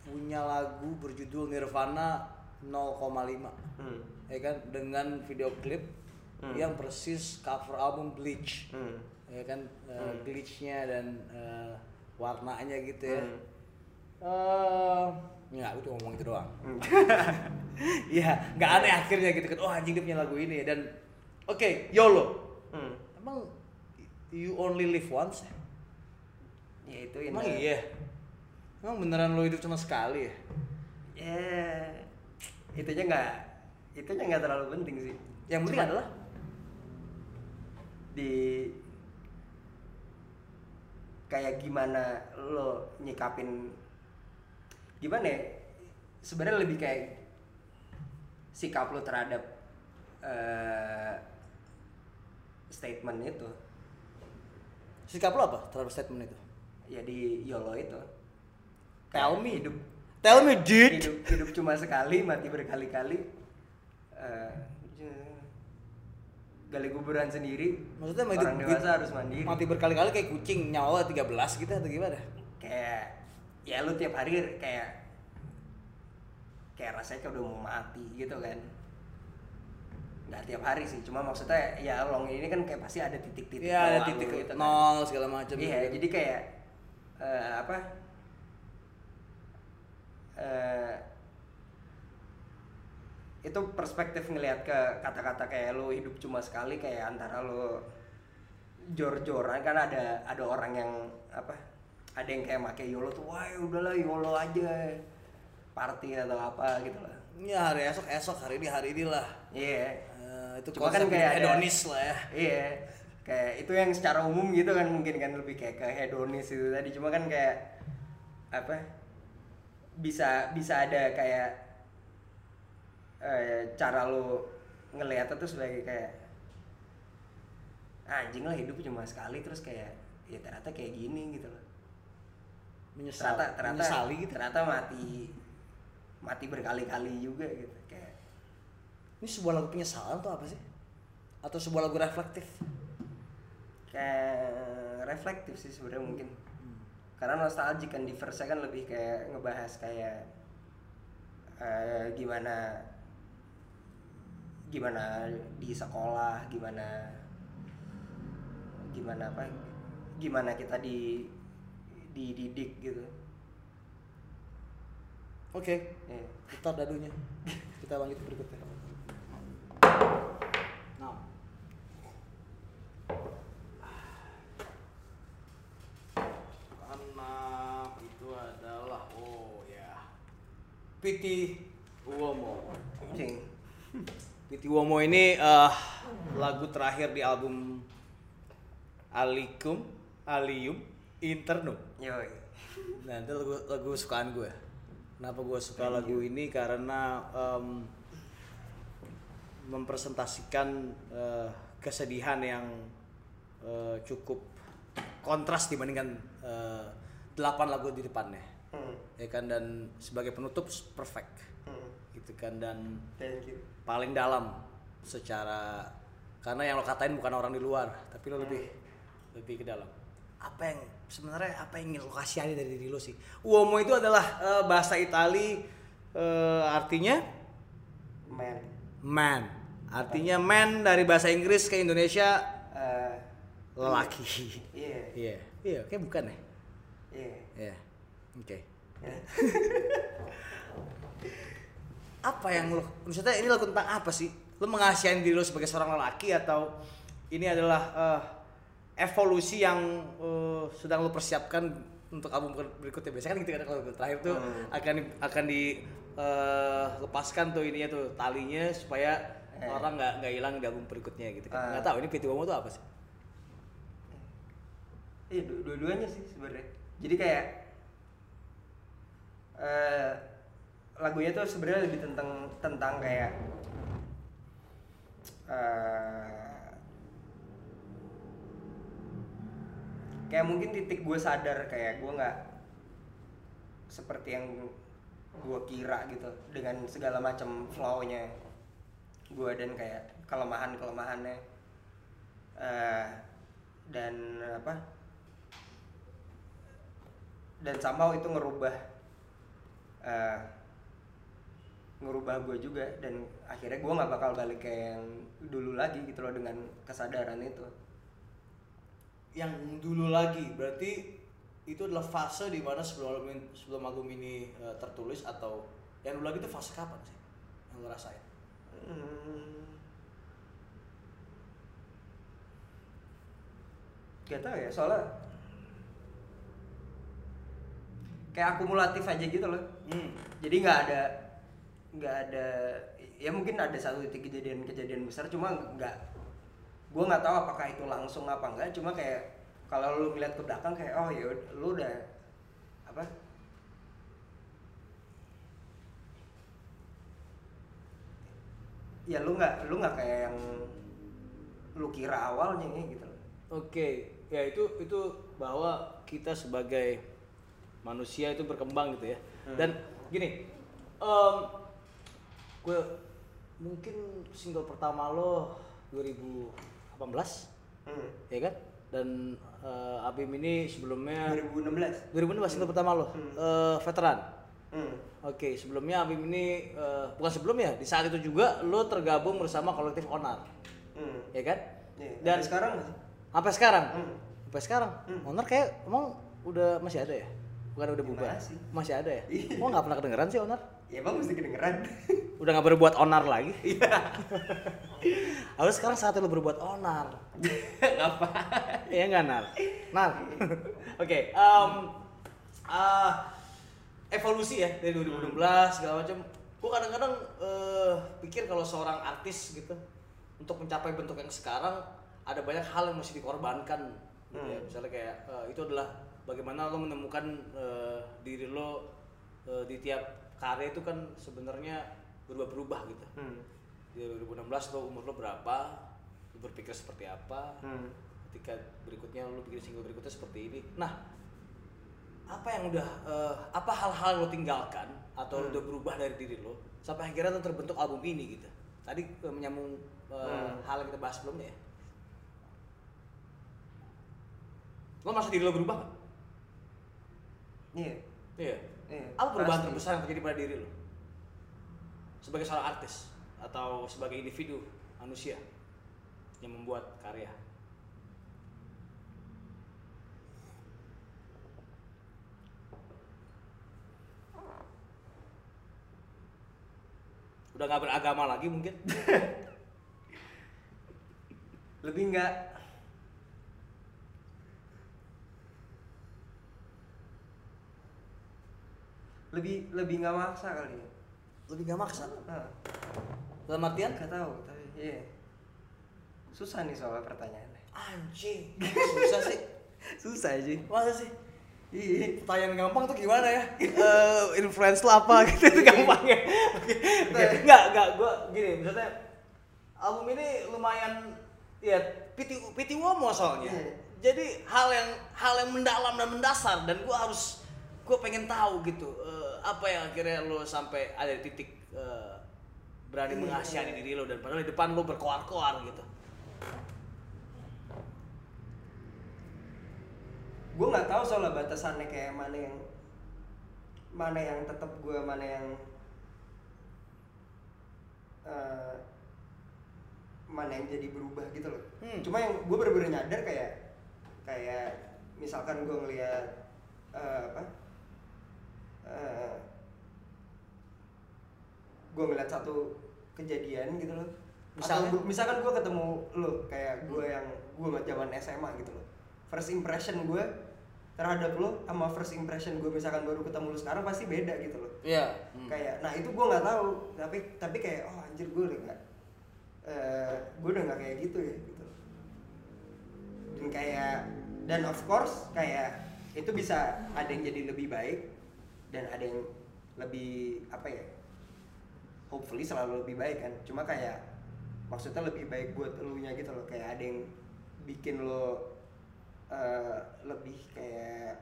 Speaker 1: punya lagu berjudul Nirvana 0,5
Speaker 2: Hmm.
Speaker 1: ya kan dengan video klip
Speaker 2: Hmm.
Speaker 1: yang persis cover album Bleach
Speaker 2: Hmm.
Speaker 1: ya kan eh,
Speaker 2: Hmm.
Speaker 1: glitchnya dan eh, warnanya gitu ya
Speaker 2: Hmm.
Speaker 1: eh ya aku cuma ngomong itu doang
Speaker 2: Hmm.
Speaker 1: Iya, nggak aneh akhirnya gitu kan. Oh anjing dia punya lagu ini dan oke YOLO.
Speaker 2: Hmm.
Speaker 1: Emang you only live once? ya?
Speaker 2: Ya itu ini.
Speaker 1: Emang iya. Emang beneran lo hidup cuma sekali ya?
Speaker 2: Ya itunya nggak itunya nggak terlalu penting sih.
Speaker 1: Yang penting
Speaker 2: Cuma
Speaker 1: adalah
Speaker 2: di kayak gimana lo nyikapin gimana ya sebenarnya lebih kayak sikap lo terhadap eh, statement itu
Speaker 1: sikap lo apa terhadap statement itu?
Speaker 2: ya di YOLO itu
Speaker 1: Tell
Speaker 2: Kayak
Speaker 1: me.
Speaker 2: hidup
Speaker 1: Tell me, dude.
Speaker 2: hidup hidup cuma sekali mati berkali-kali Eh, gali kuburan sendiri
Speaker 1: Maksudnya mau
Speaker 2: orang dewasa harus mandiri
Speaker 1: Mati berkali-kali kayak kucing nyawa 13 gitu atau gimana?
Speaker 2: kayak ya lu tiap hari kayak kayak rasanya kayak udah mau mati gitu kan nggak tiap hari sih cuma maksudnya ya long ini kan kayak pasti ada titik-titik
Speaker 1: Iya ada titik
Speaker 2: gitu kan.
Speaker 1: nol segala macam.
Speaker 2: iya
Speaker 1: gitu.
Speaker 2: jadi kayak eh, apa eh, itu perspektif ngelihat ke kata-kata kayak lo hidup cuma sekali kayak antara lo jor-joran. Kan ada ada orang yang apa ada yang kayak make yolo tuh wah ya udahlah yolo aja party atau apa gitu lah.
Speaker 1: Ya hari esok esok hari ini hari ini lah.
Speaker 2: iya.
Speaker 1: Eh, itu
Speaker 2: Cuma kan kayak ada-
Speaker 1: hedonis lah ya.
Speaker 2: iya. Kayak itu yang secara umum gitu kan mungkin kan lebih kayak ke hedonis itu tadi. Cuma kan kayak apa bisa bisa ada kayak eh, cara lo ngeliatnya tuh sebagai kayak "Ah, anjing lah hidup cuma sekali terus kayak ya ternyata kayak gini gitu loh
Speaker 1: Menyesal,
Speaker 2: ternyata ternyata
Speaker 1: menyesali gitu.
Speaker 2: ternyata mati mati berkali-kali juga gitu kayak
Speaker 1: Ini sebuah lagu penyesalan tuh apa sih? Atau sebuah lagu reflektif?
Speaker 2: kayak reflektif sih sebenarnya mungkin karena nostalgic kan di verse kan lebih kayak ngebahas kayak eh, gimana gimana di sekolah gimana gimana apa gimana kita di dididik gitu
Speaker 1: Oke,
Speaker 2: Iya.
Speaker 1: putar dadunya. Kita lanjut berikutnya. Nah. Karena itu adalah oh ya. Piti Uomo.
Speaker 2: Anjing.
Speaker 1: Piti Uomo ini eh, lagu terakhir di album Alikum Alium Internum.
Speaker 2: Yoi.
Speaker 1: Nah, itu lagu, lagu kesukaan gue. Kenapa gue suka lagu ini? Karena em, mempresentasikan eh, kesedihan yang eh, cukup kontras dibandingkan eh, delapan lagu di depannya.
Speaker 2: Hmm.
Speaker 1: Ya kan dan sebagai penutup perfect.
Speaker 2: Hmm.
Speaker 1: Gitu kan dan
Speaker 2: Thank you.
Speaker 1: paling dalam secara karena yang lo katain bukan orang di luar, tapi lo lebih lebih ke dalam. Apa yang sebenarnya apa yang ingin lo kasihani dari diri lo sih? Uomo itu adalah eh, bahasa Itali eh, artinya
Speaker 2: Man.
Speaker 1: man. Artinya man dari bahasa Inggris ke Indonesia
Speaker 2: Eh,
Speaker 1: lelaki.
Speaker 2: Iya.
Speaker 1: Iya. Iya, kayak bukan ya?
Speaker 2: Iya.
Speaker 1: Iya. Oke. apa yang lo maksudnya ini lagu tentang apa sih? Lo mengasihin diri lo sebagai seorang lelaki atau ini adalah eh, evolusi yang eh, sedang lo persiapkan untuk album berikutnya? Biasanya kan gitu kan kalau terakhir tuh
Speaker 2: Hmm.
Speaker 1: akan di, akan di eh, lepaskan tuh ininya tuh talinya supaya
Speaker 2: Eh.
Speaker 1: orang nggak nggak hilang di album berikutnya gitu kan. Nggak tahu ini PT Womo tuh apa sih?
Speaker 2: Iya, du- dua-duanya sih sebenarnya. Jadi kayak eh lagunya tuh sebenarnya lebih tentang tentang kayak eh kayak mungkin titik gue sadar kayak gue nggak seperti yang gue kira gitu dengan segala macam flow-nya gue dan kayak kelemahan kelemahannya eh dan apa? Dan somehow itu ngerubah eh, ngerubah gue juga dan akhirnya gue nggak bakal balik kayak yang dulu lagi gitu loh dengan kesadaran itu
Speaker 1: yang dulu lagi berarti itu adalah fase di mana sebelum album sebelum album ini eh, tertulis atau yang dulu lagi itu fase kapan sih yang lo rasain?
Speaker 2: hmm. gak tau ya soalnya kayak akumulatif aja gitu loh.
Speaker 1: Hmm.
Speaker 2: jadi nggak ada nggak ada ya mungkin ada satu titik kejadian-kejadian besar cuma nggak gue nggak tahu apakah itu langsung apa enggak cuma kayak kalau lu ngeliat ke belakang kayak oh ya lu udah apa? Ya lu nggak lu nggak kayak yang lu kira awalnya ya, gitu loh.
Speaker 1: Oke, ya itu itu bahwa kita sebagai manusia itu berkembang gitu ya.
Speaker 2: Hmm.
Speaker 1: Dan gini, em gue mungkin single pertama lo 2018
Speaker 2: hmm.
Speaker 1: ya kan? Dan eh, Abim ini sebelumnya
Speaker 2: 2016
Speaker 1: 2016 single pertama lo,
Speaker 2: Hmm.
Speaker 1: eh, veteran.
Speaker 2: hmm.
Speaker 1: Oke, sebelumnya Abim ini eh, bukan sebelumnya, di saat itu juga lo tergabung bersama kolektif Onar,
Speaker 2: Hmm.
Speaker 1: ya kan?
Speaker 2: Iya,
Speaker 1: Dan
Speaker 2: sampai sekarang
Speaker 1: sampai sekarang,
Speaker 2: Hmm.
Speaker 1: sampai sekarang,
Speaker 2: Hmm.
Speaker 1: Onar kayak emang udah masih ada ya? Bukan udah bubar?
Speaker 2: Masih.
Speaker 1: Masih ada ya?
Speaker 2: Iya.
Speaker 1: Kok nggak pernah kedengeran sih Onar?
Speaker 2: ya emang mesti kedengeran
Speaker 1: Udah nggak berbuat Onar lagi?
Speaker 2: Iya.
Speaker 1: Harus sekarang saatnya lo berbuat Onar.
Speaker 2: apa
Speaker 1: Iya nggak Nar? Nar. Oke, em, ah, evolusi ya dari 2016 segala macam. Gue kadang-kadang eh, pikir kalau seorang artis gitu untuk mencapai bentuk yang sekarang ada banyak hal yang mesti dikorbankan. Gitu ya. Misalnya kayak eh, itu adalah bagaimana lo menemukan eh, diri lo eh, di tiap karya itu kan sebenarnya berubah-berubah gitu.
Speaker 2: Hmm.
Speaker 1: Di 2016 lo umur lo berapa? Lo berpikir seperti apa?
Speaker 2: Hmm.
Speaker 1: ketika berikutnya lu bikin single berikutnya seperti ini nah apa yang udah eh, apa hal-hal lo tinggalkan atau
Speaker 2: Hmm.
Speaker 1: udah berubah dari diri lo sampai akhirnya lo terbentuk album ini gitu tadi eh, menyambung eh,
Speaker 2: Hmm.
Speaker 1: hal yang kita bahas sebelumnya ya lo merasa diri lo berubah nggak?
Speaker 2: Iya.
Speaker 1: iya
Speaker 2: Iya.
Speaker 1: apa perubahan
Speaker 2: pasti.
Speaker 1: terbesar yang terjadi pada diri lo sebagai seorang artis atau sebagai individu manusia yang membuat karya udah nggak beragama lagi mungkin
Speaker 2: Lebih enggak lebih lebih nggak maksa kali ya.
Speaker 1: lebih nggak maksa
Speaker 2: Nah,
Speaker 1: dalam artian
Speaker 2: nggak tahu tapi iya. Susah nih soal pertanyaannya.
Speaker 1: anjing susah sih
Speaker 2: Susah aja.
Speaker 1: masa sih
Speaker 2: Iya.
Speaker 1: pertanyaan gampang tuh gimana ya? Eh influence lo apa gitu itu gampangnya. Oke. Oke. Enggak, enggak gua gini, maksudnya album ini lumayan ya piti piti womo soalnya.
Speaker 2: Iya.
Speaker 1: Jadi hal yang hal yang mendalam dan mendasar dan gua harus gua pengen tahu gitu eh, apa yang akhirnya lo sampai ada di titik eh, berani
Speaker 2: Iya.
Speaker 1: mengasihani diri lo dan padahal di depan lo berkoar-koar gitu.
Speaker 2: gue nggak tahu soal batasannya kayak mana yang mana yang tetap gue mana yang eh, mana yang jadi berubah gitu loh
Speaker 1: Hmm.
Speaker 2: cuma yang gue bener-bener nyadar kayak kayak misalkan gue ngeliat eh, apa eh, gue ngeliat satu kejadian gitu loh.
Speaker 1: Misalnya?
Speaker 2: Atau gua- misalkan gue ketemu lo kayak gue yang gue zaman SMA gitu loh. First impression gue terhadap lo sama first impression gue misalkan baru ketemu lo sekarang pasti beda gitu loh.
Speaker 1: Iya.
Speaker 2: kayak nah itu gue nggak tahu. Tapi tapi kayak oh anjir gue udah nggak eh gue udah nggak kayak gitu ya gitu. Dan kayak dan of course kayak itu bisa ada yang jadi lebih baik dan ada yang lebih apa ya hopefully selalu lebih baik kan. Cuma kayak maksudnya lebih baik buat elunya gitu loh. Kayak ada yang bikin lo eh, lebih kayak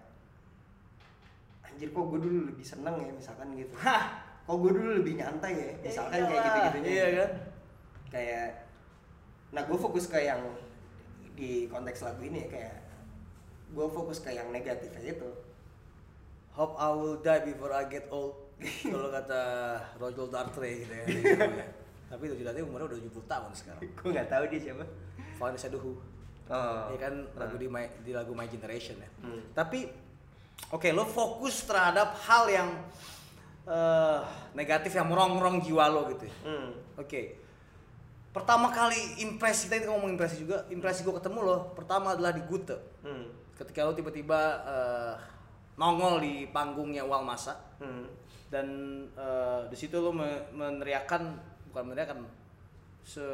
Speaker 2: anjir kok gue dulu lebih seneng ya misalkan gitu.
Speaker 1: Hah.
Speaker 2: kok gue dulu lebih nyantai ya misalkan kayak gitu gitunya
Speaker 1: Iya kan?
Speaker 2: kayak nah gue fokus ke yang di konteks lagu ini ya kayak gue fokus ke yang negatif aja tuh
Speaker 1: Hope I will die before I get old. Kalau kata Roger Dartre gitu ya. Tapi Roger Dartre umurnya udah 70 tahun sekarang.
Speaker 2: gue nggak tahu dia siapa
Speaker 1: Vanessa Duhu.
Speaker 2: oh
Speaker 1: Ya kan lagu di my, di lagu My Generation ya.
Speaker 2: Hmm.
Speaker 1: Tapi oke lo fokus terhadap hal yang eh, negatif yang merongrong jiwa lo gitu ya.
Speaker 2: hmm.
Speaker 1: Oke. Pertama kali impresi tadi ngomong impresi juga, impresi gue ketemu lo pertama adalah di Gute.
Speaker 2: Hmm.
Speaker 1: Ketika lo tiba-tiba eh, nongol di panggungnya Walmasa
Speaker 2: Hmm.
Speaker 1: dan eh, di situ lo me- meneriakan bukan meneriakan se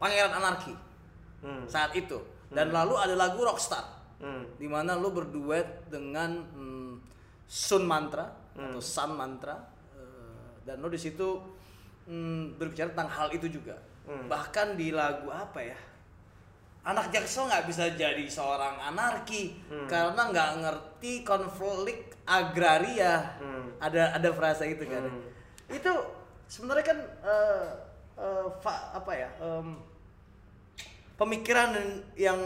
Speaker 1: Pangeran Anarki
Speaker 2: Hmm.
Speaker 1: saat itu dan lalu ada lagu Rockstar
Speaker 2: Hmm.
Speaker 1: di mana lo berduet dengan hmm, Sun Mantra
Speaker 2: Hmm.
Speaker 1: atau Sun Mantra eh, dan lo di situ hmm, berbicara tentang hal itu juga
Speaker 2: Hmm.
Speaker 1: bahkan di lagu apa ya anak jaksel nggak bisa jadi seorang anarki
Speaker 2: Hmm.
Speaker 1: karena nggak ngerti konflik agraria.
Speaker 2: Hmm.
Speaker 1: ada ada frasa itu kan.
Speaker 2: Hmm.
Speaker 1: itu sebenarnya kan eh, fa- apa ya em, pemikiran yang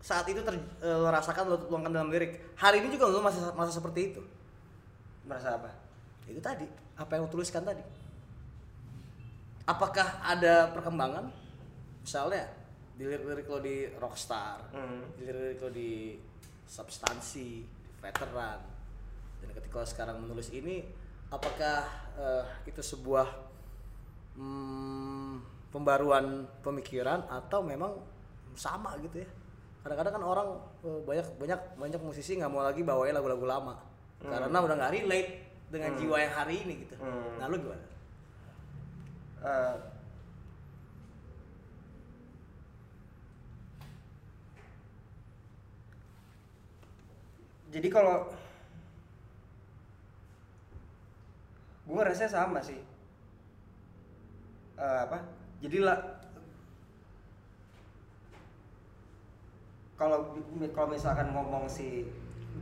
Speaker 1: saat itu ter, eh, lo rasakan lo tuangkan dalam lirik. Hari ini juga lo masih masa seperti itu.
Speaker 2: Merasa apa?
Speaker 1: Itu tadi apa yang lo tuliskan tadi. Apakah ada perkembangan? Misalnya di lirik-lirik lo di rockstar
Speaker 2: Hmm.
Speaker 1: di lirik-lirik lo di substansi veteran dan ketika lo sekarang menulis ini apakah eh, itu sebuah hmm, pembaruan pemikiran atau memang sama gitu ya kadang-kadang kan orang eh, banyak banyak banyak musisi nggak mau lagi bawain lagu-lagu lama karena udah nggak relate dengan
Speaker 2: Hmm.
Speaker 1: jiwa yang hari ini gitu.
Speaker 2: Hmm.
Speaker 1: Nah lu gimana?
Speaker 2: Eh, jadi kalau gue ngerasa sama sih. Eh, apa? Jadi lah kalau kalau misalkan ngomong si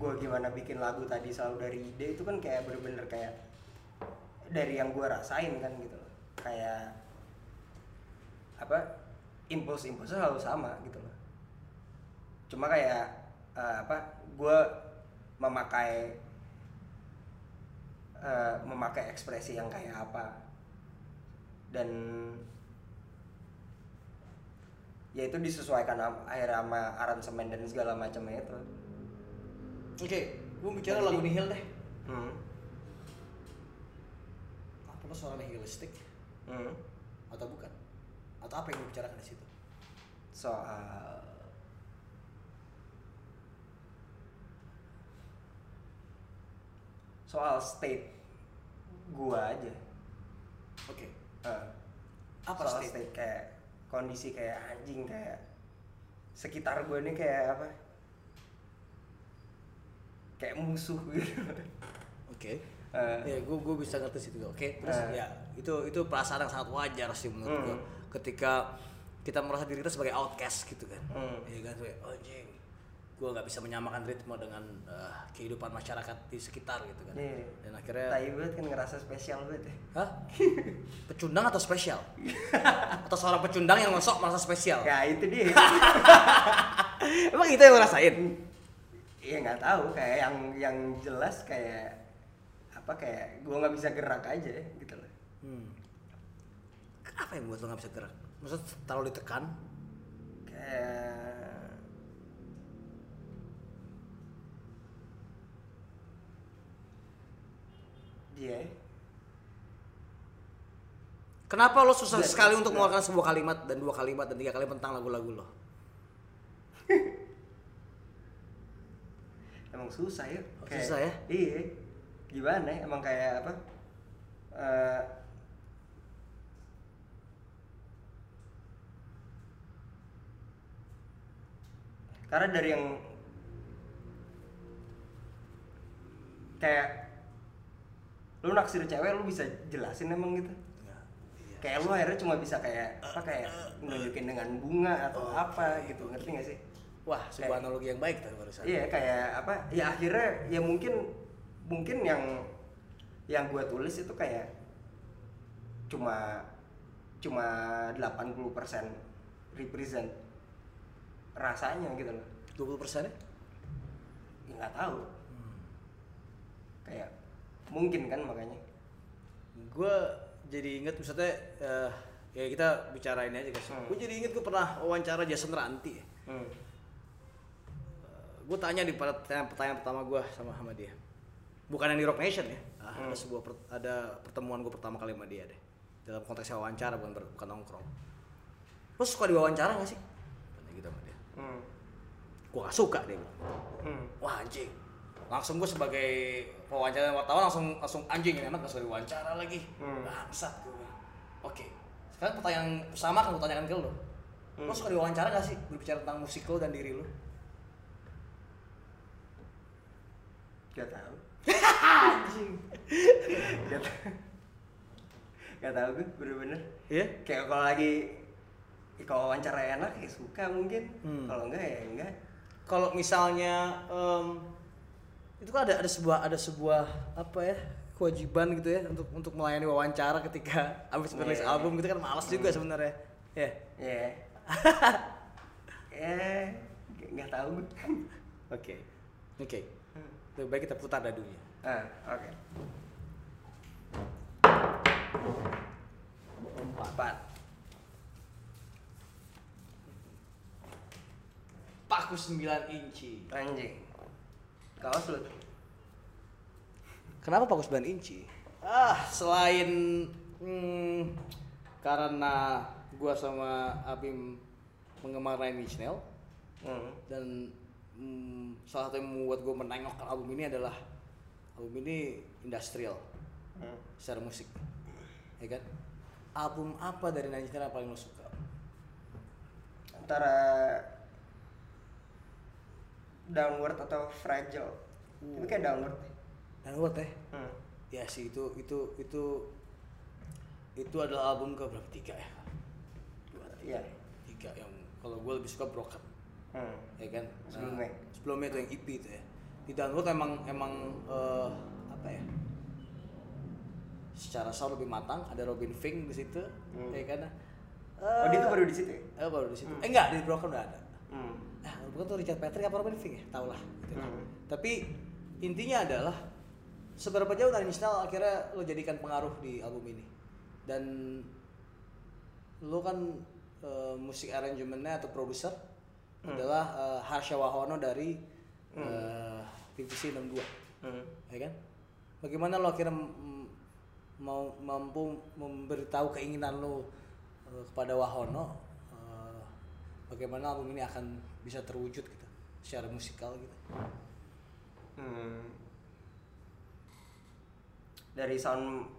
Speaker 2: gue gimana bikin lagu tadi selalu dari ide itu kan kayak bener-bener kayak dari yang gue rasain kan gitu loh. Kayak apa? Impuls impulsnya selalu sama gitu loh. Cuma kayak eh, apa? Gue memakai eh, memakai ekspresi yang kayak apa dan ya itu disesuaikan akhirnya sama aransemen dan segala macamnya itu
Speaker 1: Oke, gue bicara lagu nihil deh.
Speaker 2: hmm.
Speaker 1: Apa suara nihilistik
Speaker 2: Hmm.
Speaker 1: atau bukan? Atau apa yang lu bicarakan di situ?
Speaker 2: soal soal state gua aja
Speaker 1: Oke.
Speaker 2: Eh,
Speaker 1: Apa
Speaker 2: soal
Speaker 1: state?
Speaker 2: state kayak kondisi kayak anjing kayak sekitar gue ini kayak apa kayak musuh gitu
Speaker 1: Oke.
Speaker 2: Eh,
Speaker 1: Ya, gue gue bisa ngerti situ. Oke, terus
Speaker 2: Eh.
Speaker 1: ya itu itu perasaan yang sangat wajar sih menurut
Speaker 2: Hmm.
Speaker 1: gue. Ketika kita merasa diri kita sebagai outcast gitu kan.
Speaker 2: Hmm.
Speaker 1: Iya kan, kayak anjing. Gue nggak bisa menyamakan ritme dengan eh, kehidupan masyarakat di sekitar gitu kan.
Speaker 2: Iya.
Speaker 1: Dan akhirnya
Speaker 2: tai banget kan ngerasa spesial banget ya
Speaker 1: Hah? Pecundang atau spesial? atau seorang pecundang yang ngosok merasa spesial?
Speaker 2: ya itu dia
Speaker 1: Emang itu yang lo rasain?
Speaker 2: Iya nggak tahu kayak yang yang jelas kayak apa kayak gue nggak bisa gerak aja gitu loh.
Speaker 1: Hmm. Kenapa yang buat lo nggak bisa gerak? Maksud terlalu ditekan?
Speaker 2: Kayak Iya.
Speaker 1: Kenapa lo susah
Speaker 2: Nggak,
Speaker 1: sekali untuk mengeluarkan sebuah kalimat dan dua kalimat dan tiga kalimat tentang lagu-lagu lo?
Speaker 2: Emang susah ya.
Speaker 1: Oh, susah ya?
Speaker 2: Iya. Gimana ya? Emang kayak apa? Eh, karena dari yang kayak lu naksir cewek lu bisa jelasin emang gitu kayak lu akhirnya cuma bisa kayak apa kayak nunjukin dengan bunga atau apa gitu ngerti gak sih
Speaker 1: Wah, sebuah
Speaker 2: Kayak-
Speaker 1: analogi yang baik tadi barusan.
Speaker 2: Iya kayak apa? Ya akhirnya ya mungkin mungkin yang yang gue tulis itu kayak cuma cuma 80% represent rasanya gitu loh.
Speaker 1: 20 persen ya?
Speaker 2: Nggak tahu. Kayak mungkin kan makanya.
Speaker 1: Gue jadi inget misalnya eh, ya kita bicara ini aja guys.
Speaker 2: Hmm.
Speaker 1: Gue jadi inget gue pernah wawancara Jason Ranti.
Speaker 2: Hmm.
Speaker 1: gue tanya di pada pertanyaan, pertanyaan pertama gue sama sama dia bukan yang di Rock Nation ya Ah,
Speaker 2: Hmm.
Speaker 1: ada sebuah per- ada pertemuan gue pertama kali sama dia deh dalam konteks wawancara bukan ber- bukan nongkrong lo suka diwawancara gak sih tanya gitu sama dia
Speaker 2: Hmm.
Speaker 1: gue gak suka dia bilang
Speaker 2: Hmm.
Speaker 1: wah anjing langsung gue sebagai pewawancara wartawan langsung langsung anjing ini anak gak suka diwawancara lagi
Speaker 2: Hmm.
Speaker 1: bangsat gue oke sekarang pertanyaan sama kan gue tanyakan ke lo lo
Speaker 2: Hmm.
Speaker 1: suka diwawancara gak sih berbicara tentang musik lo dan diri lo
Speaker 2: Gak tahu. Gak tahu. Gak tahu gue bener-bener.
Speaker 1: Iya?
Speaker 2: Kayak kalau lagi kalau wawancara enak ya suka mungkin.
Speaker 1: Hmm.
Speaker 2: Kalau enggak ya enggak.
Speaker 1: kalau misalnya em, itu kan ada ada sebuah ada sebuah apa ya kewajiban gitu ya untuk untuk melayani wawancara ketika habis merilis
Speaker 2: Iya.
Speaker 1: album gitu kan malas juga
Speaker 2: Hmm.
Speaker 1: sebenarnya ya
Speaker 2: Ya. eh nggak tahu
Speaker 1: oke oke lebih baik kita putar dadunya
Speaker 2: Ah, oke. Empat.
Speaker 1: paku 9 inci
Speaker 2: Anjing. Kaos lu.
Speaker 1: kenapa paku 9 inci ah selain hmm, karena gua sama Abim penggemar Nine Inch Nails
Speaker 2: Hmm.
Speaker 1: dan mm, salah satu yang membuat gue menengok album ini adalah album ini industrial
Speaker 2: Hmm.
Speaker 1: secara musik ya kan album apa dari Nine Inch yang paling lo suka
Speaker 2: antara downward atau fragile itu kayak downward
Speaker 1: buat teh
Speaker 2: Hmm.
Speaker 1: ya sih itu itu itu itu adalah album ke berapa tiga ya dua
Speaker 2: Iya.
Speaker 1: tiga yang kalau gue lebih suka broken
Speaker 2: Hmm.
Speaker 1: ya kan
Speaker 2: Sebelumnya.
Speaker 1: Nah, sebelumnya itu yang EP itu ya di download emang emang eh, apa ya secara sound lebih matang ada Robin Fink di situ
Speaker 2: Hmm.
Speaker 1: ya kan
Speaker 2: Oh, dia tuh baru di situ ya?
Speaker 1: eh, baru di situ
Speaker 2: Hmm.
Speaker 1: eh enggak di broken udah ada
Speaker 2: Hmm.
Speaker 1: Ah bukan tuh Richard Patrick apa Robin Fink ya tau lah gitu.
Speaker 2: Hmm.
Speaker 1: tapi intinya adalah seberapa jauh Nine Inch Nails akhirnya lo jadikan pengaruh di album ini dan lo kan eh, musik arrangementnya atau produser
Speaker 2: Hmm.
Speaker 1: adalah eh, Harsha Wahono dari eh, PVC 62
Speaker 2: Hmm.
Speaker 1: ya kan bagaimana lo akhirnya mau mampu memberitahu keinginan lo kepada Wahono bagaimana album ini akan bisa terwujud gitu secara musikal gitu
Speaker 2: Hmm. Dari sound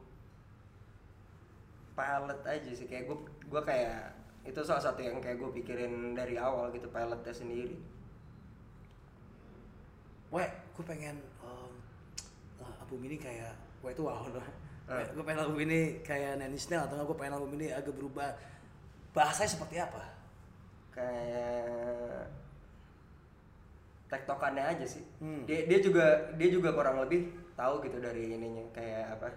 Speaker 2: palette aja sih kayak gue gue kayak itu salah satu yang kayak gue pikirin dari awal gitu palette sendiri.
Speaker 1: Weh, gue pengen eh, album ini kayak Weh itu Wahono
Speaker 2: Eh.
Speaker 1: gue pengen album ini kayak Inch Nails atau gue pengen album ini agak berubah bahasanya seperti apa
Speaker 2: Kayak tektokannya aja sih.
Speaker 1: Hmm.
Speaker 2: Dia dia juga dia juga kurang lebih tahu gitu dari ininya kayak apa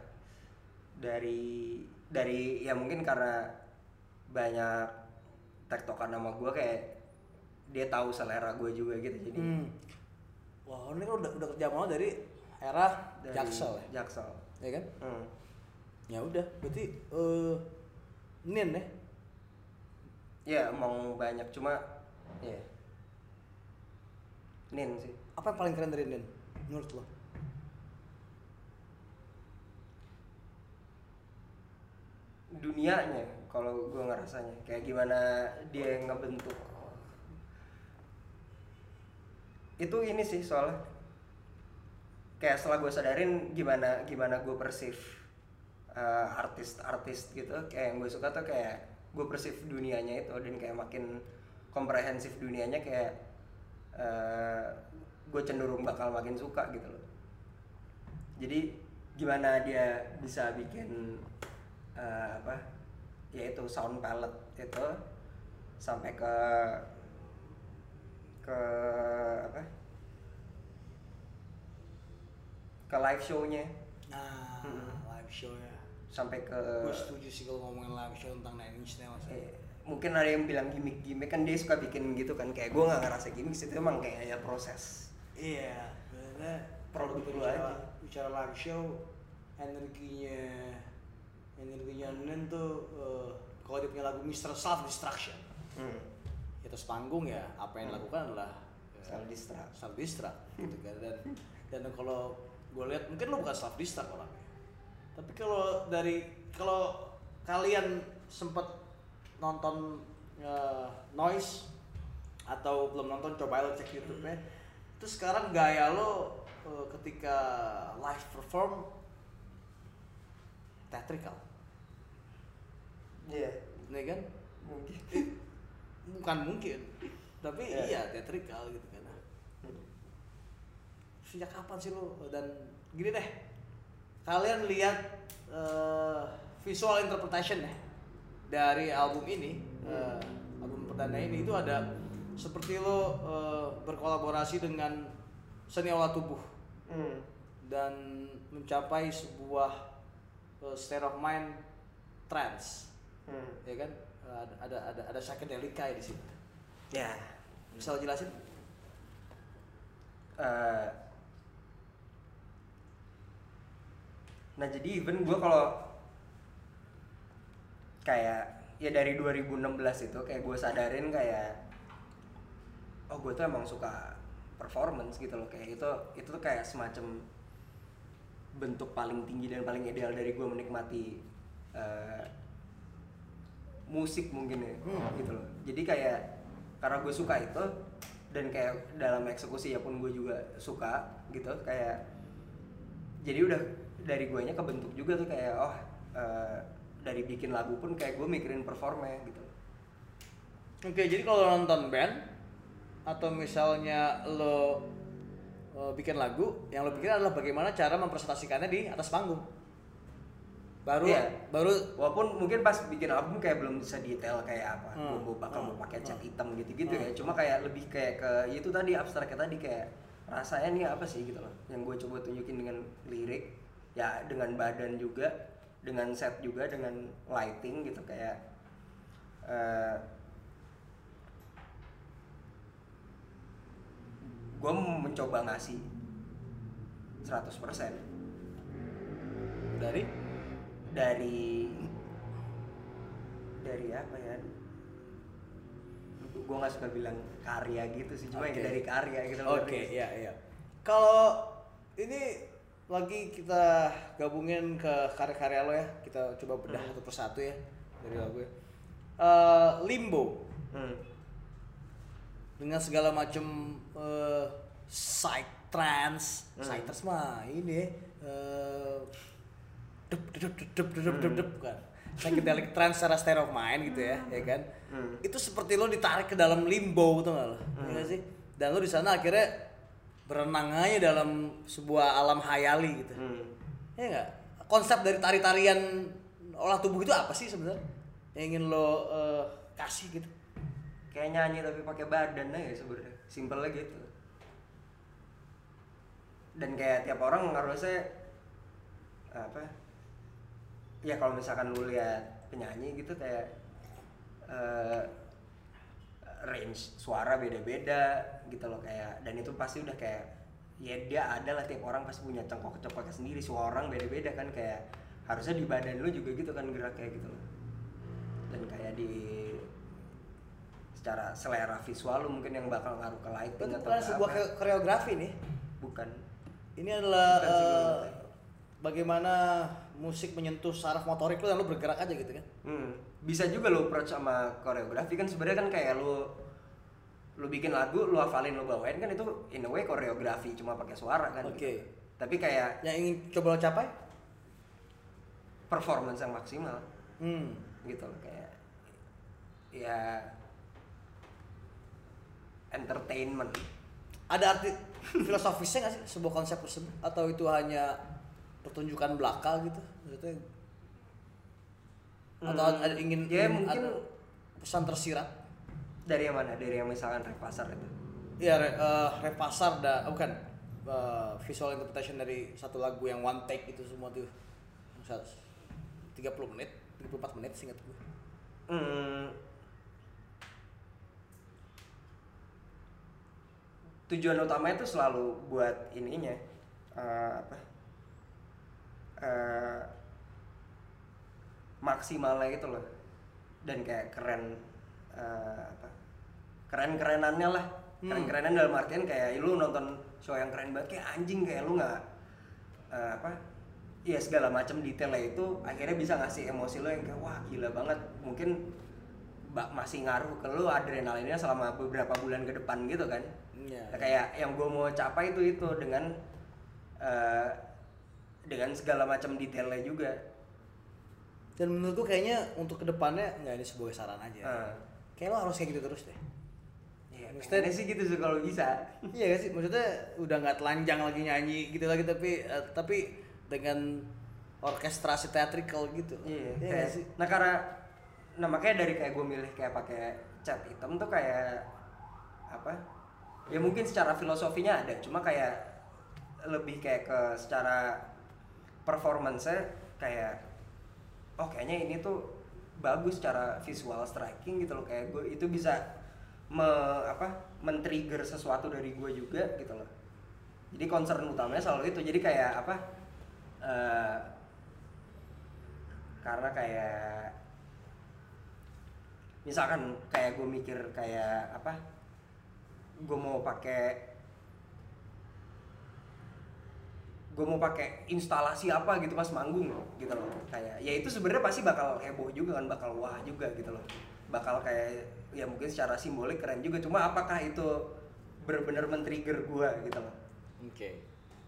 Speaker 2: dari dari ya mungkin karena banyak tektokan sama gue kayak dia tahu selera gue juga gitu jadi
Speaker 1: hmm. Wahono ini kan udah udah kerja lo dari era
Speaker 2: dari
Speaker 1: Jaksel ya
Speaker 2: Jaksel.
Speaker 1: ya kan
Speaker 2: Hmm.
Speaker 1: ya udah berarti eh Nin ya
Speaker 2: Ya emang banyak cuma ya. Nin sih.
Speaker 1: apa yang paling keren dari Nin menurut lo?
Speaker 2: Dunianya kalau gue ngerasanya. Kayak gimana dia ngebentuk. Itu ini sih soalnya. Kayak setelah gue sadarin gimana gimana gue persif artis-artis gitu kayak yang gue suka tuh kayak gue persif dunianya itu dan kayak makin komprehensif dunianya kayak gue cenderung bakal makin suka gitu loh. Jadi gimana dia bisa bikin eh, apa yaitu sound palette itu sampai ke ke apa ke live show-nya.
Speaker 1: Nah
Speaker 2: Hmm.
Speaker 1: live show ya
Speaker 2: sampai ke
Speaker 1: gue setuju sih kalau ngomongin live show tentang Nine Inch Nails ya.
Speaker 2: eh, mungkin ada yang bilang gimmick-gimmick kan dia suka bikin gitu kan kayak gue nggak ngerasa gimmick sih, itu emang kayaknya proses
Speaker 1: iya sebenarnya
Speaker 2: Produk
Speaker 1: kalau
Speaker 2: dulu
Speaker 1: bicara,
Speaker 2: aja.
Speaker 1: bicara live show energinya energinya Nin tuh eh, kalau dia punya lagu Mr. Self Destruction
Speaker 2: hmm.
Speaker 1: ya terus panggung ya apa yang dilakukan adalah ya,
Speaker 2: Self destruct.
Speaker 1: self destruct gitu kan dan dan kalau gue lihat mungkin lo bukan self destruct orangnya tapi kalau dari kalau kalian sempat nonton eh, noise atau belum nonton coba lo cek YouTube nya itu sekarang gaya lo eh, ketika live perform theatrical
Speaker 2: Iya,
Speaker 1: nih kan?
Speaker 2: Mungkin.
Speaker 1: Eh, bukan mungkin tapi
Speaker 2: Ya.
Speaker 1: iya theatrical gitu kan. Sejak kapan sih lo dan gini deh kalian lihat eh, visual interpretation ya dari album ini eh, album perdana ini itu ada seperti lo eh, berkolaborasi dengan seni olah tubuh
Speaker 2: Hmm.
Speaker 1: dan mencapai sebuah eh, state of mind trance
Speaker 2: Hmm.
Speaker 1: ya kan ada ada ada, ada psychedelika di situ
Speaker 2: Ya.
Speaker 1: bisa lo jelasin
Speaker 2: eh, nah jadi even gue kalau kayak ya dari 2016 itu kayak gue sadarin kayak oh gue tuh emang suka performance gitu loh kayak itu itu tuh kayak semacam bentuk paling tinggi dan paling ideal dari gue menikmati eh, musik mungkin ya
Speaker 1: Hmm.
Speaker 2: gitu loh jadi kayak karena gue suka itu dan kayak dalam eksekusi ya pun gue juga suka gitu kayak jadi udah dari guanya kebentuk juga tuh kayak oh eh, dari bikin lagu pun kayak gue mikirin performnya gitu
Speaker 1: Oke, jadi kalau nonton band atau misalnya lo uh, bikin lagu, yang lo pikir adalah bagaimana cara mempresentasikannya di atas panggung. Baru
Speaker 2: Iya.
Speaker 1: baru
Speaker 2: walaupun mungkin pas bikin album kayak belum bisa detail kayak apa
Speaker 1: Hmm.
Speaker 2: gue bakal mau
Speaker 1: Hmm.
Speaker 2: pakai cat
Speaker 1: Hmm.
Speaker 2: hitam gitu-gitu
Speaker 1: Hmm.
Speaker 2: ya cuma kayak lebih kayak ke ya itu tadi abstraknya tadi kayak rasanya nih apa sih gitu loh yang gue coba tunjukin dengan lirik ya dengan badan juga dengan set juga dengan lighting gitu kayak eh gue mencoba ngasih 100%
Speaker 1: dari
Speaker 2: dari dari apa ya gue nggak suka bilang karya gitu sih cuma
Speaker 1: Oke.
Speaker 2: ya dari karya gitu
Speaker 1: Oke,
Speaker 2: ngerti?
Speaker 1: iya iya. Kalau ini lagi kita gabungin ke karya-karya lo ya, kita coba bedah
Speaker 2: Hmm.
Speaker 1: satu persatu ya dari lagu ya. Eh, Limbo
Speaker 2: Hmm.
Speaker 1: dengan segala macam eh psych trance,
Speaker 2: Hmm.
Speaker 1: psych trance mah ini eh dep dep dep dep dep dep dep kan. Psychedelic trance secara state of mind gitu ya, ya kan?
Speaker 2: Hmm.
Speaker 1: Itu seperti lo ditarik ke dalam limbo tuh nggak lo?
Speaker 2: Hmm.
Speaker 1: Iya nggak sih? Dan lo di sana akhirnya berenang aja dalam sebuah alam hayali gitu.
Speaker 2: Hmm.
Speaker 1: Ya nggak? Konsep dari tari-tarian olah tubuh itu apa sih sebenarnya? Yang ingin lo eh, kasih gitu?
Speaker 2: kayak nyanyi tapi pakai badan aja sebenarnya simpelnya gitu dan kayak tiap orang harusnya apa ya kalau misalkan lu lihat penyanyi gitu kayak eh, range suara beda-beda gitu loh kayak dan itu pasti udah kayak ya dia ada lah tiap orang pasti punya cengkok-cengkoknya sendiri semua orang beda-beda kan kayak harusnya di badan lu juga gitu kan gerak kayak gitu loh dan kayak di secara selera visual lu mungkin yang bakal ngaruh ke lighting
Speaker 1: Itu bukan sebuah
Speaker 2: apa.
Speaker 1: koreografi nih.
Speaker 2: bukan
Speaker 1: Ini adalah
Speaker 2: Bukan saya.
Speaker 1: bagaimana musik menyentuh saraf motorik lo dan lo bergerak aja gitu kan.
Speaker 2: Hmm, bisa juga lo approach sama koreografi kan sebenarnya kan kayak lu lu bikin lagu lu hafalin lu bawain kan itu in a way koreografi cuma pakai suara kan
Speaker 1: Oke.
Speaker 2: gitu. tapi kayak
Speaker 1: Yang ingin coba lo capai?
Speaker 2: performance yang maksimal
Speaker 1: Hmm.
Speaker 2: gitu loh kayak ya entertainment
Speaker 1: Ada arti filosofisnya nggak sih sebuah konsep tersebut atau itu hanya pertunjukan belaka gitu? Maksudnya atau
Speaker 2: Hmm,
Speaker 1: ada ingin,
Speaker 2: ya
Speaker 1: ingin
Speaker 2: mungkin
Speaker 1: ada pesan tersirat?
Speaker 2: Dari yang mana dari yang misalkan rap pasar itu
Speaker 1: Iya, re, eh, repasar dan oh, bukan eh, visual interpretation dari satu lagu yang one take itu semua tuh. Misal 30 menit, 34 menit singkat gue.
Speaker 2: Hmm. Tujuan utamanya itu selalu buat ininya eh, apa? eh, maksimalnya itu loh dan kayak keren eh, apa? Keren-kerenannya lah.
Speaker 1: Hmm.
Speaker 2: Keren-kerenan dalam artian kayak lu nonton show yang keren banget kayak anjing kayak lu nggak eh, apa? ya segala macam detailnya itu akhirnya bisa ngasih emosi lo yang kayak wah gila banget mungkin masih ngaruh ke lo adrenalinnya selama beberapa bulan ke depan gitu kan
Speaker 1: Iya.
Speaker 2: Nah, kayak yang gue mau capai itu itu dengan eh, dengan segala macam detailnya juga
Speaker 1: Dan menurut gue kayaknya untuk ke depannya nggak ini sebagai saran aja.
Speaker 2: Ah.
Speaker 1: Kayak lo harus kayak gitu terus deh.
Speaker 2: Ya
Speaker 1: Maksudnya-
Speaker 2: sih gitu sih kalau bisa
Speaker 1: iya gak sih? Maksudnya udah nggak telanjang lagi nyanyi gitu lagi tapi eh, tapi dengan orkestrasi teatrikal gitu.
Speaker 2: Iya,
Speaker 1: Iya
Speaker 2: kayak-
Speaker 1: sih?
Speaker 2: Nah karena, nah makanya dari kayak gue milih kayak pakai cat hitam tuh kayak apa? Ya mungkin secara filosofinya ada, cuma kayak lebih kayak ke secara performance kayak, oh kayaknya ini tuh bagus secara visual striking gitu loh kayak gue itu bisa me, apa men-trigger sesuatu dari gue juga gitu loh. Jadi concern utamanya selalu itu. Jadi kayak apa? eh, karena kayak misalkan kayak gue mikir kayak apa gue mau pakai gue mau pakai instalasi apa gitu pas manggung gitu loh kayak ya itu sebenarnya pasti bakal heboh juga kan bakal wah juga gitu loh bakal kayak ya mungkin secara simbolik keren juga cuma apakah itu bener-bener men-trigger gue gitu loh
Speaker 1: Oke.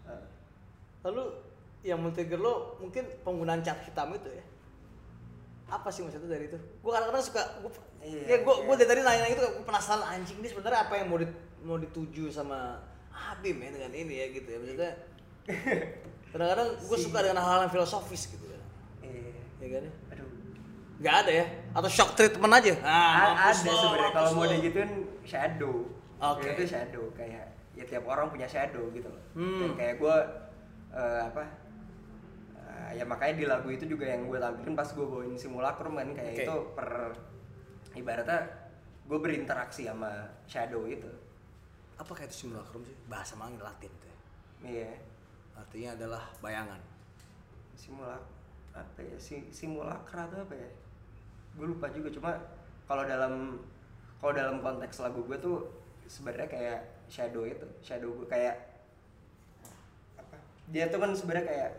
Speaker 2: Eh,
Speaker 1: Lalu yang men-trigger lo mungkin penggunaan cat hitam itu ya apa sih maksudnya dari itu gue kadang-kadang suka gue
Speaker 2: Iya,
Speaker 1: ya gue
Speaker 2: iya.
Speaker 1: gue dari tadi nanya itu gue penasaran anjing ini sebenarnya apa yang mau di, mau dituju sama Habib ya dengan ini ya gitu ya maksudnya kadang-kadang gue
Speaker 2: Si-
Speaker 1: suka dengan hal-hal yang filosofis gitu kan
Speaker 2: Iya.
Speaker 1: ya kan ya
Speaker 2: Aduh.
Speaker 1: Nggak ada ya atau shock treatment aja
Speaker 2: A-
Speaker 1: ah, mampus
Speaker 2: ada sebenarnya kalau mau digituin shadow.
Speaker 1: Oke.
Speaker 2: Itu shadow kayak ya tiap orang punya shadow gitu loh.
Speaker 1: Hmm.
Speaker 2: Dan kayak gue apa eh, ya makanya di lagu itu juga yang gue tampilin pas gue bawain simulacrum kan kayak
Speaker 1: Oke.
Speaker 2: itu per ibaratnya gue berinteraksi sama shadow itu.
Speaker 1: apa kayak itu simulacrum sih bahasa manggil Latin tuh ya.
Speaker 2: Iya.
Speaker 1: artinya adalah bayangan
Speaker 2: Simulak apa ya? Si, simulakra tuh apa ya? Gue lupa juga cuma kalau dalam kalau dalam konteks lagu gue tuh sebenarnya kayak shadow itu shadow gue kayak apa? Dia tuh kan sebenarnya kayak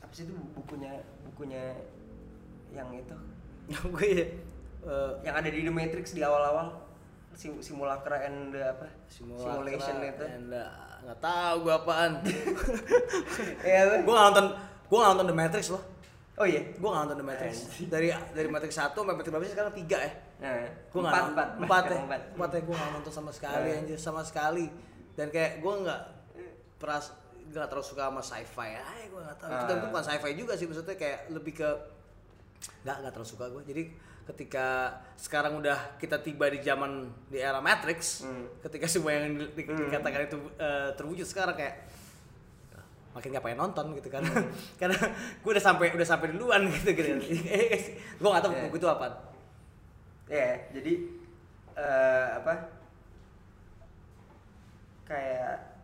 Speaker 2: apa sih itu bukunya bukunya yang itu?
Speaker 1: Gue ya? Eh,
Speaker 2: yang ada di The Matrix di awal-awal Sim- simulacra and the apa?
Speaker 1: Simulacra
Speaker 2: simulation itu.
Speaker 1: and, uh, nggak tahu gue apaan.
Speaker 2: Iya,
Speaker 1: gue nonton gue nonton The Matrix loh
Speaker 2: oh iya
Speaker 1: gue nggak nonton The Matrix. Dari dari Matrix satu sampai Matrix berapa sih? Sekarang tiga ya?
Speaker 2: Nah,
Speaker 1: gue nggak
Speaker 2: empat,
Speaker 1: nonton.
Speaker 2: empat,
Speaker 1: empat ya?
Speaker 2: Empat.
Speaker 1: empat ya gue nggak nonton sama sekali
Speaker 2: Nah.
Speaker 1: anjir sama sekali. Dan kayak gue nggak peras nggak terlalu suka sama sci-fi ya gue nggak tahu. Dan itu
Speaker 2: Ah.
Speaker 1: bukan sci-fi juga sih maksudnya kayak lebih ke nggak nggak terlalu suka gue jadi ketika sekarang udah kita tiba di zaman di era Matrix
Speaker 2: Hmm.
Speaker 1: ketika semua yang di- di- dikatakan itu eh, terwujud sekarang kayak makin gak pengen nonton gitu kan. Karena gue udah sampai udah sampai duluan gitu gitu. Gue gak tahu
Speaker 2: Yeah.
Speaker 1: buku itu apa.
Speaker 2: Ya jadi eh, apa? Kayak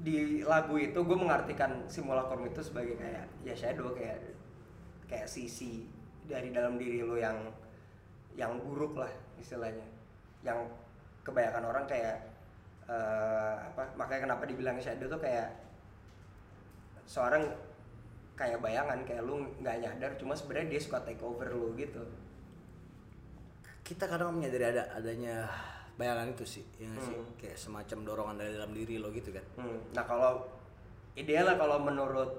Speaker 2: di lagu itu gue mengartikan simulacrum itu sebagai kayak ya shadow kayak kayak sisi dari dalam diri lo yang yang buruk lah istilahnya. Yang kebanyakan orang kayak eh, apa makanya kenapa dibilang shadow tuh kayak seorang kayak bayangan kayak lu nggak nyadar cuma sebenarnya dia suka take over lu gitu
Speaker 1: kita kadang menyadari ada adanya bayangan itu sih ya nggak sih
Speaker 2: Hmm.
Speaker 1: kayak semacam dorongan dari dalam diri lo gitu kan
Speaker 2: Hmm, nah kalau idealnya kalau menurut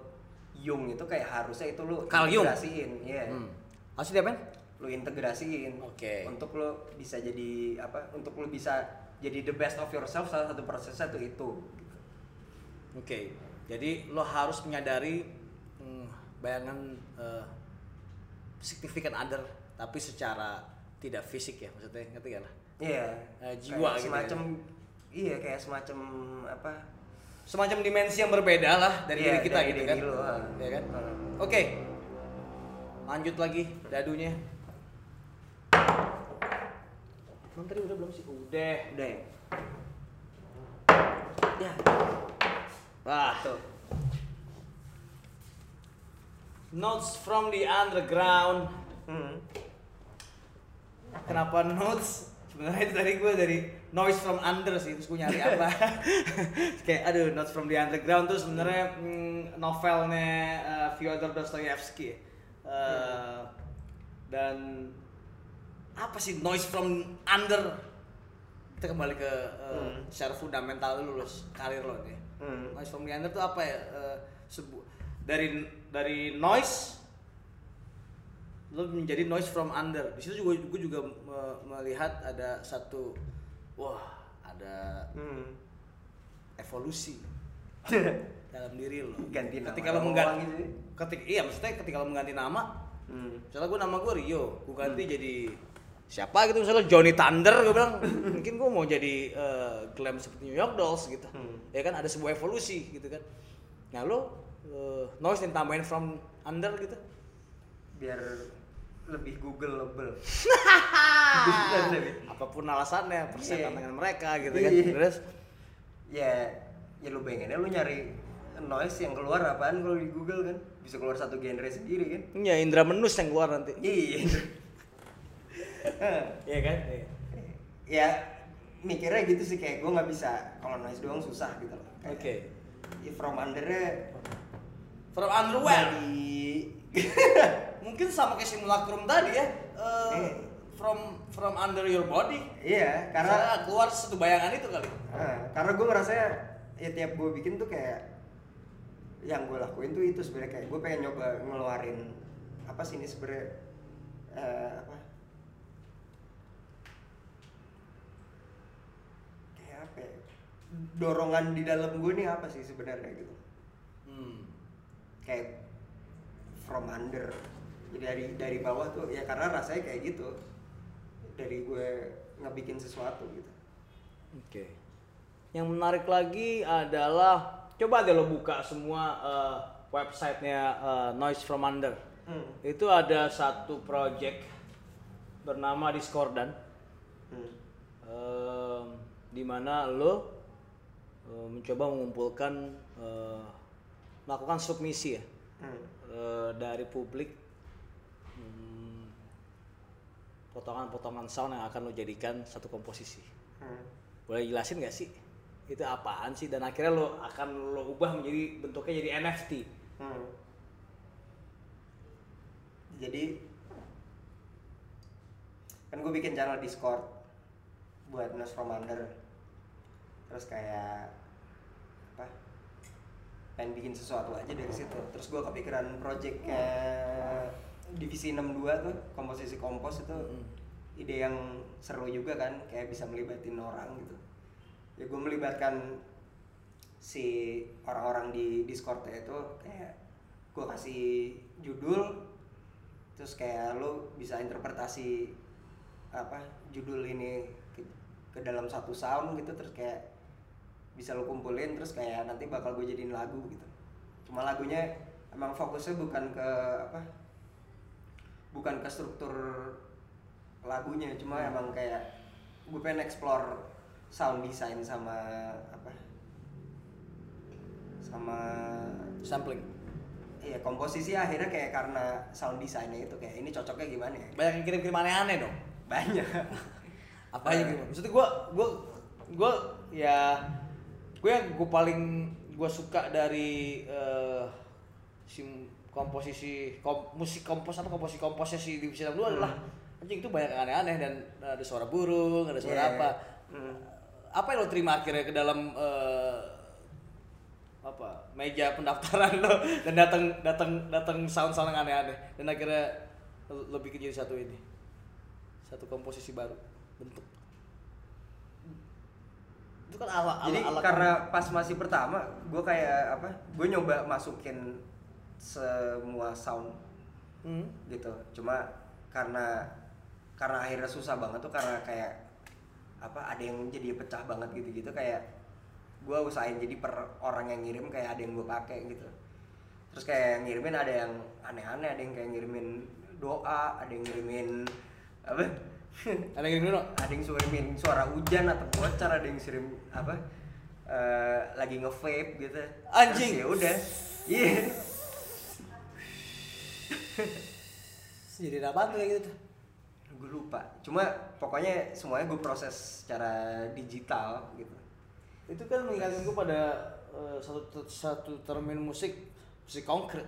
Speaker 2: Jung itu kayak harusnya itu lu
Speaker 1: Carl
Speaker 2: integrasiin iya
Speaker 1: hmm. Asli dia men?
Speaker 2: lu integrasiin
Speaker 1: Oke.
Speaker 2: untuk lu bisa jadi apa untuk lu bisa jadi the best of yourself salah satu prosesnya tuh itu.
Speaker 1: Oke jadi lo harus menyadari hmm, bayangan eh, significant other tapi secara tidak fisik ya maksudnya ngerti gak lah?
Speaker 2: Iya.
Speaker 1: Eh, jiwa
Speaker 2: Kayak
Speaker 1: gitu
Speaker 2: semacam iya kayak semacam apa?
Speaker 1: Semacam dimensi yang berbeda lah dari
Speaker 2: Iya,
Speaker 1: diri kita
Speaker 2: dari
Speaker 1: gitu
Speaker 2: diri
Speaker 1: kan?
Speaker 2: ah.
Speaker 1: ya kan?
Speaker 2: Hmm.
Speaker 1: oke lanjut lagi dadunya Emang tadi udah belum sih? Udah.
Speaker 2: udah ya
Speaker 1: Ya. Wah.
Speaker 2: tuh
Speaker 1: Notes from the underground.
Speaker 2: hmm.
Speaker 1: Kenapa notes? Sebenarnya itu tadi gue dari noise from under sih, terus gue nyari apa? Kayak aduh, notes from the underground tuh sebenarnya mm, novelnya uh, Fyodor Dostoyevsky. Uh, dan apa sih noise from under? Kita kembali ke uh,
Speaker 2: Hmm.
Speaker 1: secara fundamental dulu lulus karir lo nih.
Speaker 2: Hmm.
Speaker 1: Noise from the under tuh apa ya? Uh, sebu- dari dari noise lo menjadi noise from under di situ juga gue juga me- melihat ada satu wah ada
Speaker 2: Hmm.
Speaker 1: evolusi dalam diri lo
Speaker 2: Ganti nama
Speaker 1: ketika lo mengganti
Speaker 2: gitu
Speaker 1: ketika iya maksudnya ketika lo mengganti nama
Speaker 2: Hmm.
Speaker 1: misalnya gue nama gue Rio gue ganti jadi siapa gitu misalnya Johnny Thunder gue bilang mungkin gue mau jadi eh, glam seperti New York Dolls gitu.
Speaker 2: Hmm.
Speaker 1: ya kan ada sebuah evolusi gitu kan. Nah lo eh, noise yang tambahin from under gitu.
Speaker 2: Biar lebih googleable.
Speaker 1: Apa pun alasannya persetan
Speaker 2: Iya.
Speaker 1: dengan mereka gitu kan.
Speaker 2: Iya.
Speaker 1: terus?
Speaker 2: Ya ya lu aja lu nyari noise yang keluar apaan kalau di Google kan? Bisa keluar satu genre sendiri kan?
Speaker 1: Ya Indra Menus yang keluar nanti.
Speaker 2: Iya
Speaker 1: iya kan Iya.
Speaker 2: ya mikirnya gitu sih kayak gue nggak bisa kalau noise doang susah gitu loh
Speaker 1: oke
Speaker 2: ya from undernya
Speaker 1: from underwear
Speaker 2: dari
Speaker 1: mungkin sama kayak simulacrum tadi ya Eh,
Speaker 2: Eh.
Speaker 1: from from under your body.
Speaker 2: iya
Speaker 1: Karena
Speaker 2: karena
Speaker 1: keluar satu bayangan itu kali.
Speaker 2: Nah, karena gue ngerasa ya tiap gue bikin tuh kayak yang gue lakuin tuh itu sebenarnya kayak gue pengen nyoba ngeluarin apa sih ini sebenarnya eh, apa kayak apa ya? dorongan di dalam gue nih apa sih sebenarnya gitu
Speaker 1: Hmm.
Speaker 2: kayak from under jadi dari dari bawah tuh ya karena rasanya kayak gitu dari gue ngebikin sesuatu gitu
Speaker 1: Oke. Yang menarik lagi adalah coba deh lo buka semua eh, websitenya eh, Noise from Under.
Speaker 2: hmm.
Speaker 1: Itu ada satu project bernama Discordan.
Speaker 2: Hmm.
Speaker 1: Em, di mana lo eh, mencoba mengumpulkan eh, melakukan submisi ya
Speaker 2: Hmm.
Speaker 1: eh, dari publik hmm, potongan-potongan sound yang akan lo jadikan satu komposisi.
Speaker 2: Hmm.
Speaker 1: Boleh jelasin nggak sih itu apaan sih dan akhirnya lo akan lo ubah menjadi bentuknya jadi NFT.
Speaker 2: Hmm. Jadi kan gue bikin channel Discord buat Nos Romander. Terus kayak apa? Pengen bikin sesuatu aja dari situ. Terus gue kepikiran project kayak divisi 62 tuh komposisi kompos itu ide yang seru juga kan kayak bisa melibatin orang gitu ya gue melibatkan si orang-orang di Discordnya itu kayak gue kasih judul terus kayak lo bisa interpretasi apa judul ini ke, ke dalam satu sound gitu terus kayak bisa lo kumpulin terus kayak nanti bakal gue jadiin lagu gitu cuma lagunya emang fokusnya bukan ke apa bukan ke struktur lagunya cuma emang kayak gue pengen explore sound design sama apa sama
Speaker 1: Sampling.
Speaker 2: iya komposisi akhirnya kayak karena sound desainnya itu kayak ini cocoknya gimana ya
Speaker 1: Banyak yang kirim-kirim aneh-aneh dong.
Speaker 2: banyak
Speaker 1: Apa aja gitu? Maksudnya gue gue gue ya gue yang gue paling gue suka dari eh, si komposisi kom, musik kompos apa komposisi komposisi di divisi 62 adalah anjing itu banyak aneh-aneh dan ada suara burung, ada suara
Speaker 2: Iya.
Speaker 1: apa.
Speaker 2: Hmm.
Speaker 1: Apa yang lo terima akhirnya ke dalam eh, apa meja pendaftaran lo dan datang datang datang sound-sound yang aneh-aneh dan akhirnya bikin jadi satu ini satu komposisi baru bentuk itu kan ala ala
Speaker 2: jadi
Speaker 1: ala
Speaker 2: karena pas masih pertama gue kayak apa gue nyoba masukin semua sound
Speaker 1: Hmm.
Speaker 2: gitu. Cuma karena karena akhirnya susah banget tuh karena kayak apa ada yang jadi pecah banget gitu-gitu kayak gue usahain jadi per orang yang ngirim kayak ada yang gue pakai gitu. Terus kayak yang ngirimin ada yang aneh-aneh ada yang kayak ngirimin doa ada yang ngirimin apa
Speaker 1: ada yang dulu?
Speaker 2: Ada yang suara hujan atau bocor ada yang ngirim apa eh, lagi nge-vape gitu.
Speaker 1: Anjing.
Speaker 2: Ya udah. Iya.
Speaker 1: Jadi apa tuh kayak gitu
Speaker 2: gue lupa. Cuma pokoknya semuanya gue proses secara digital gitu.
Speaker 1: Itu kan mengingatkan gue pada eh, satu satu termin musik musik konkret.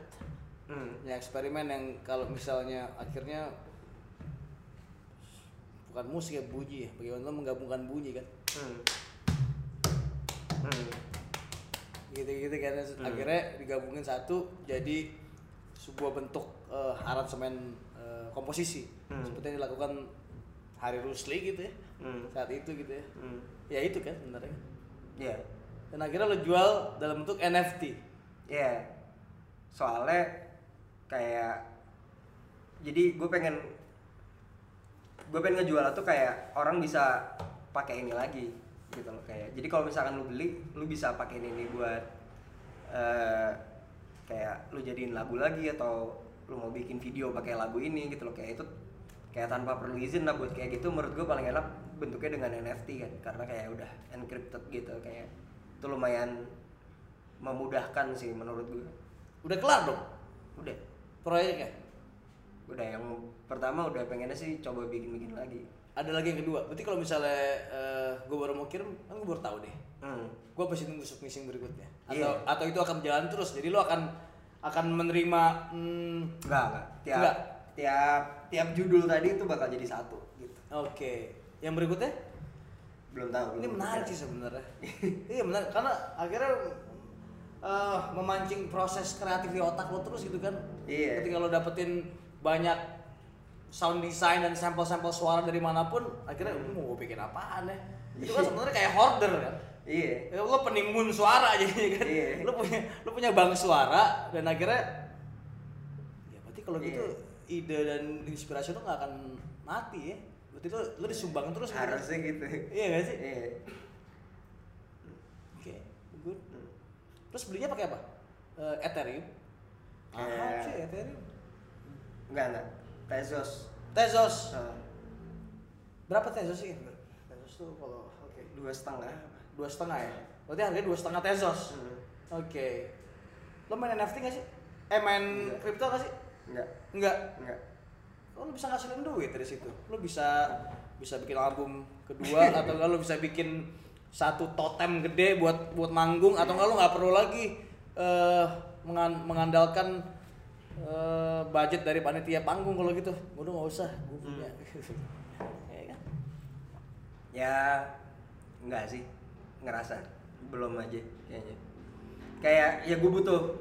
Speaker 2: Hmm.
Speaker 1: ya eksperimen yang kalau misalnya akhirnya bukan musik ya bunyi ya bagaimana lo menggabungkan bunyi kan
Speaker 2: Hmm. Hmm.
Speaker 1: gitu-gitu kan
Speaker 2: Hmm.
Speaker 1: akhirnya digabungin satu jadi sebuah bentuk eh, aransemen eh, komposisi
Speaker 2: Hmm.
Speaker 1: seperti yang dilakukan Hari Rusli gitu ya
Speaker 2: Hmm.
Speaker 1: saat itu gitu ya
Speaker 2: Hmm.
Speaker 1: ya itu kan sebenarnya
Speaker 2: Iya.
Speaker 1: dan akhirnya lo jual dalam bentuk NFT
Speaker 2: Iya. Soalnya kayak jadi gue pengen gue pengen ngejual tuh kayak orang bisa pakai ini lagi gitu loh kayak jadi kalau misalkan lu beli lu bisa pakai ini buat eh kayak lu jadiin lagu lagi atau lu mau bikin video pakai lagu ini gitu loh kayak itu kayak tanpa perlu izin lah buat kayak gitu menurut gue paling enak bentuknya dengan NFT kan karena kayak udah encrypted gitu kayak itu lumayan memudahkan sih menurut gue.
Speaker 1: Udah kelar dong?
Speaker 2: Udah.
Speaker 1: Proyeknya
Speaker 2: udah yang pertama udah pengennya sih coba bikin bikin lagi
Speaker 1: ada lagi yang kedua berarti kalau misalnya gue baru mau kirim kan gue baru tahu deh
Speaker 2: hmm.
Speaker 1: gue pasti nunggu submission berikutnya atau
Speaker 2: Iya.
Speaker 1: atau itu akan berjalan terus jadi lo akan akan menerima hmm,
Speaker 2: enggak enggak tiap
Speaker 1: Enggak.
Speaker 2: tiap tiap judul tadi itu bakal jadi satu gitu
Speaker 1: Oke. Yang berikutnya?
Speaker 2: belum tahu
Speaker 1: Ini
Speaker 2: belum
Speaker 1: menarik sih sebenarnya. iya menarik karena akhirnya eh, memancing proses kreatif di otak lo terus gitu kan.
Speaker 2: Iya.
Speaker 1: Ketika lo dapetin banyak sound design dan sampel-sampel suara dari mana pun, akhirnya "Ini mau gue bikin apaan ya? Itu kan sebenarnya kayak hoarder kan.
Speaker 2: iya
Speaker 1: Ya, lo penimbun suara jadi kan.
Speaker 2: Iya.
Speaker 1: Lo punya lo punya bank suara dan akhirnya ya berarti kalau gitu
Speaker 2: Iya.
Speaker 1: ide dan inspirasi lo nggak akan mati ya. Berarti lo lo disumbang terus gitu.
Speaker 2: harusnya gitu
Speaker 1: Iya gak sih?
Speaker 2: iya
Speaker 1: Oke, good. Terus belinya pakai apa? Eh, Ethereum. Mahal
Speaker 2: Kayak-
Speaker 1: sih Ethereum.
Speaker 2: Enggak enggak Tezos
Speaker 1: Tezos.
Speaker 2: Nah,
Speaker 1: Berapa Tezos sih? Tezos tuh kalau oke
Speaker 2: dua setengah
Speaker 1: dua setengah ya. Berarti harganya dua setengah Tezos.
Speaker 2: Hmm.
Speaker 1: Oke. Lo main NFT gak sih? Eh main
Speaker 2: Enggak.
Speaker 1: kripto gak sih?
Speaker 2: enggak
Speaker 1: Enggak.
Speaker 2: enggak
Speaker 1: Oh, lo bisa ngasilin duit dari situ. Lo bisa bisa bikin album kedua atau enggak lo bisa bikin satu totem gede buat buat manggung atau enggak lo nggak perlu lagi mengan- mengandalkan eh, budget dari panitia panggung kalau gitu. Udah nggak usah, gue punya. Ya kan?
Speaker 2: ya enggak sih ngerasa belum aja kayaknya kayak ya gue butuh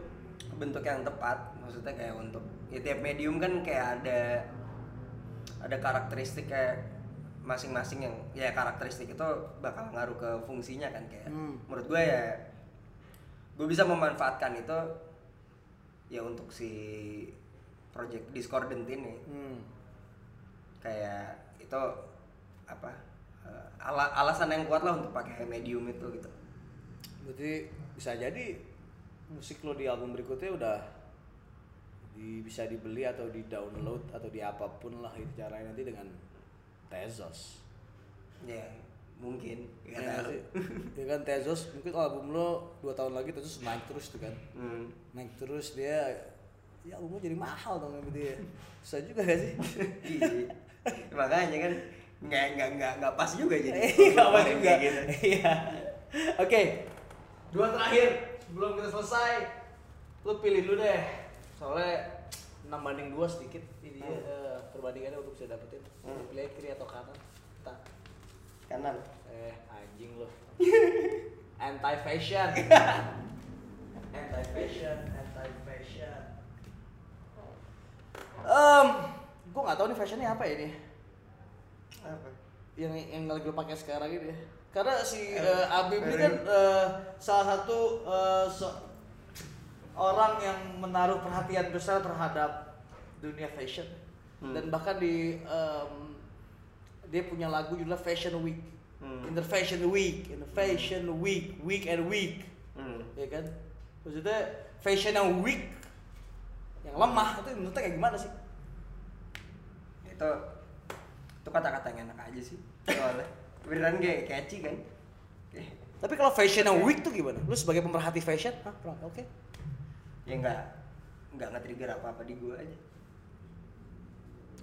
Speaker 2: bentuk yang tepat maksudnya kayak untuk ya tiap medium kan kayak ada ada karakteristik kayak masing-masing yang ya karakteristik itu bakal ngaruh ke fungsinya kan kayak
Speaker 1: Hmm.
Speaker 2: menurut gue ya gue bisa memanfaatkan itu ya untuk si project discordant ini
Speaker 1: Hmm.
Speaker 2: kayak itu apa eh, ala- alasan yang kuat lah untuk pakai medium itu gitu
Speaker 1: Berarti bisa jadi musik lo di album berikutnya udah di, bisa dibeli atau di download atau di apa pun lah itu caranya nanti dengan Tezos.
Speaker 2: ya mungkin
Speaker 1: Ya,
Speaker 2: ya,
Speaker 1: nggak ya kan Tezos mungkin album lo dua tahun lagi Tezos naik terus tuh kan
Speaker 2: Hmm.
Speaker 1: naik terus dia ya albumnya jadi mahal dong gitu ya bisa juga gak sih
Speaker 2: Iya. makanya kan nggak nggak nggak nggak pas juga jadi
Speaker 1: Iya, apa
Speaker 2: ngomongin
Speaker 1: juga.
Speaker 2: kayak gitu.
Speaker 1: Iya. Oke. Dua terakhir sebelum kita selesai. Lu pilih dulu deh. Soalnya 6 banding 2 sedikit ini
Speaker 2: Hmm.
Speaker 1: eh, perbandingannya untuk bisa dapetin.
Speaker 2: Hmm.
Speaker 1: Pilih kiri atau kanan. Tak.
Speaker 2: Kanan
Speaker 1: Eh, anjing lu. anti fashion. anti fashion, anti fashion. Um, gua nggak tahu nih fashionnya apa ya ini
Speaker 2: apa
Speaker 1: yang yang lagi lo pakai sekarang ini ya. karena si
Speaker 2: Eh,
Speaker 1: eh, Abim ini kan eh, salah satu eh, se- orang yang menaruh perhatian besar terhadap dunia fashion
Speaker 2: Hmm.
Speaker 1: dan bahkan di em, dia punya lagu judulnya Fashion Week.
Speaker 2: Hmm.
Speaker 1: in the Fashion Week in the Fashion Week week and week.
Speaker 2: Hmm.
Speaker 1: ya kan? Maksudnya fashion yang weak yang lemah itu menurutnya kayak gimana sih?
Speaker 2: Itu itu kata-kata yang enak aja sih soalnya. Beneran kayak catchy kan? Eh,
Speaker 1: tapi kalau fashion yang weak tuh gimana? Lu sebagai pemerhati fashion Hah, oke.
Speaker 2: Ya nggak nggak nge-trigger apa-apa di gue aja.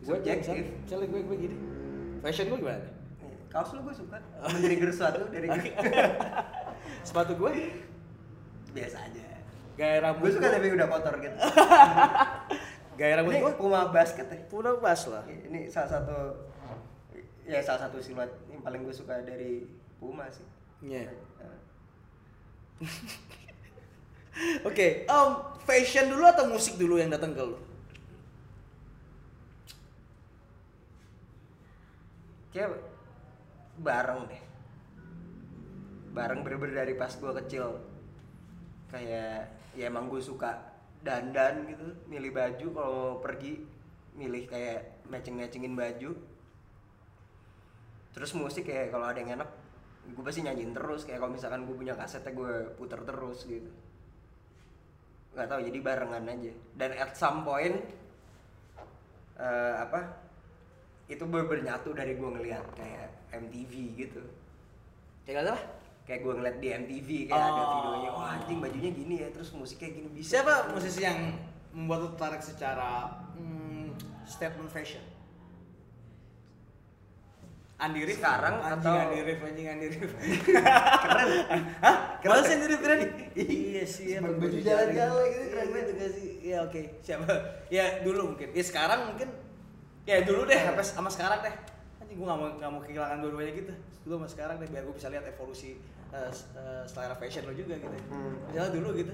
Speaker 2: Gue objektif
Speaker 1: Misalnya gue gue gini. Fashion gue gimana?
Speaker 2: Eh, kaos lu gue suka. Men-trigger sesuatu dari
Speaker 1: Sepatu gue
Speaker 2: biasa aja.
Speaker 1: Gaya rambut
Speaker 2: gue suka tapi udah kotor gitu
Speaker 1: gaya rambut
Speaker 2: ini
Speaker 1: gue
Speaker 2: Puma basket ya
Speaker 1: udah pas lah.
Speaker 2: ini salah satu ya salah satu siluet yang paling gue suka dari Puma sih.
Speaker 1: Iya.
Speaker 2: Eh,
Speaker 1: Oke, em, fashion dulu atau musik dulu yang datang ke lu?
Speaker 2: Kayak bareng deh. Bareng bener-bener dari pas gue kecil. Kayak ya emang gue suka dandan gitu milih baju kalau pergi milih kayak matching matchingin baju. Terus musik kayak kalau ada yang enak gue pasti nyanyiin terus. Kayak kalau misalkan gue punya kasetnya gue puter terus gitu. Nggak tahu jadi barengan aja. Dan at some point eh, apa itu ber bernyatu dari gue ngeliat kayak MTV gitu
Speaker 1: Ya gak salah.
Speaker 2: kayak gue ngeliat di MTV kayak ada
Speaker 1: Oh.
Speaker 2: videonya wah anjing bajunya gini ya terus musiknya gini bisa
Speaker 1: Siapa musisi yang membuat lu tertarik secara hmm, statement fashion? Andi Rif
Speaker 2: Sekarang
Speaker 1: anjing
Speaker 2: atau-
Speaker 1: Andi Rif anjing Andi Rif
Speaker 2: keren
Speaker 1: Hah? Keren sih Andi Rif keren? iya sih ya
Speaker 2: Baju jalan-jalan
Speaker 1: jalan
Speaker 2: gitu, keren banget.
Speaker 1: gitu gak sih ya oke siapa ya dulu mungkin ya sekarang mungkin ya dulu deh sampai sama sekarang deh. Anjing gue gak mau gak mau kehilangan dua-duanya gitu. Dulu sama sekarang deh biar gue bisa lihat evolusi eh, s- eh, selera fashion lo juga gitu.
Speaker 2: Hmm.
Speaker 1: ya dulu gitu.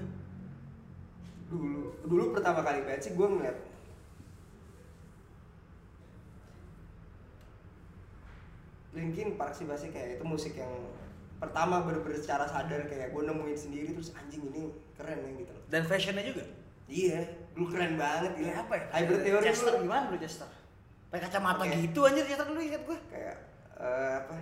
Speaker 2: Dulu dulu pertama kali banget sih gue ngeliat Linkin Park sih pasti kayak itu musik yang pertama bener-bener secara sadar kayak gue nemuin sendiri terus anjing ini keren ya gitu loh.
Speaker 1: Dan fashionnya juga?
Speaker 2: Iya dulu keren banget gila
Speaker 1: apa ya?
Speaker 2: Hybrid theory
Speaker 1: Chester gimana bro Chester pakai kacamata
Speaker 2: Pakai-
Speaker 1: gitu anjir Chester dulu ingat gue
Speaker 2: kayak eh, apa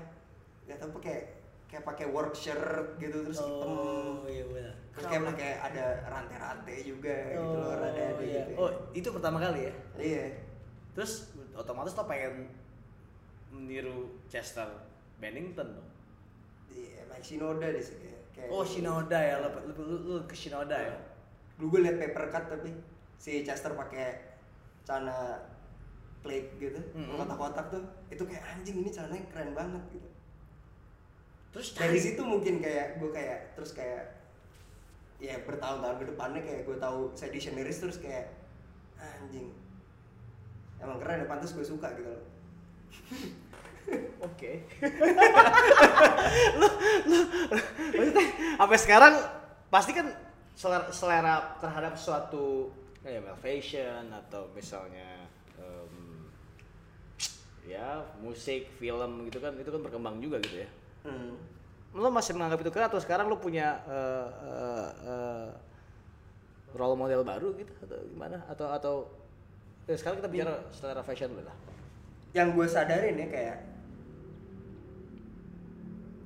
Speaker 2: gak tau kayak kayak pakai work shirt gitu terus hitam.
Speaker 1: iya benar
Speaker 2: terus kayak pakai ada rantai-rantai juga gitu loh rada ada
Speaker 1: iya.
Speaker 2: gitu.
Speaker 1: Oh itu pertama kali ya?
Speaker 2: Iya.
Speaker 1: Terus otomatis lo pengen meniru Chester Bennington dong?
Speaker 2: Iya Mike Shinoda deh sih kayak, kayak
Speaker 1: oh Shinoda ya lo, lo, lo, lo ke Shinoda ya?
Speaker 2: Dulu gue liat paper cut tapi si Chester pakai celana plate gitu
Speaker 1: Mhm.
Speaker 2: kotak-kotak tuh itu kayak anjing ini celananya keren banget gitu
Speaker 1: terus
Speaker 2: dari
Speaker 1: cari-
Speaker 2: situ mungkin kayak gue kayak terus kayak ya bertahun-tahun ke depannya kayak gue tahu saya dictionaries terus kayak anjing emang keren ya pantas gue suka gitu loh
Speaker 1: Oke. lu lu maksudnya sampai sekarang pasti kan selera, selera terhadap suatu kayak fashion atau misalnya ya musik, film gitu kan itu kan berkembang juga gitu ya.
Speaker 2: hmm.
Speaker 1: Lo masih menganggap itu keren atau sekarang lo punya eh, eh, eh, role model baru gitu atau gimana atau atau ya sekarang kita bicara selera fashion dulu lah.
Speaker 2: yang gue sadarin ya kayak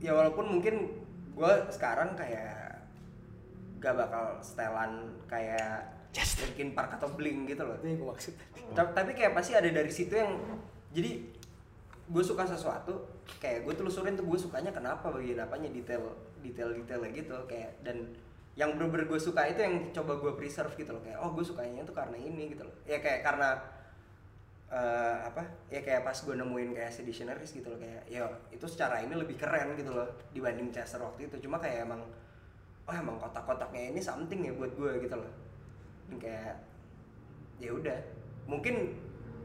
Speaker 2: ya walaupun mungkin gue sekarang kayak gak bakal setelan kayak
Speaker 1: Just-
Speaker 2: Linkin Park atau Blink gitu loh
Speaker 1: Itu yang gue maksud.
Speaker 2: Ta- tapi kayak pasti ada dari situ yang jadi gue suka sesuatu kayak gue telusurin tuh gue sukanya kenapa bagian apanya detail detail detailnya gitu kayak dan yang bener-bener gue suka itu yang coba gue preserve gitu loh kayak oh gue sukanya tuh karena ini gitu loh. Ya kayak karena eh, apa ya kayak pas gue nemuin kayak si dictionaries gitu loh kayak ya itu secara ini lebih keren gitu loh dibanding Chester waktu itu. Cuma kayak emang oh emang kotak-kotaknya ini something ya buat gue gitu loh. Dan kayak ya udah. Mungkin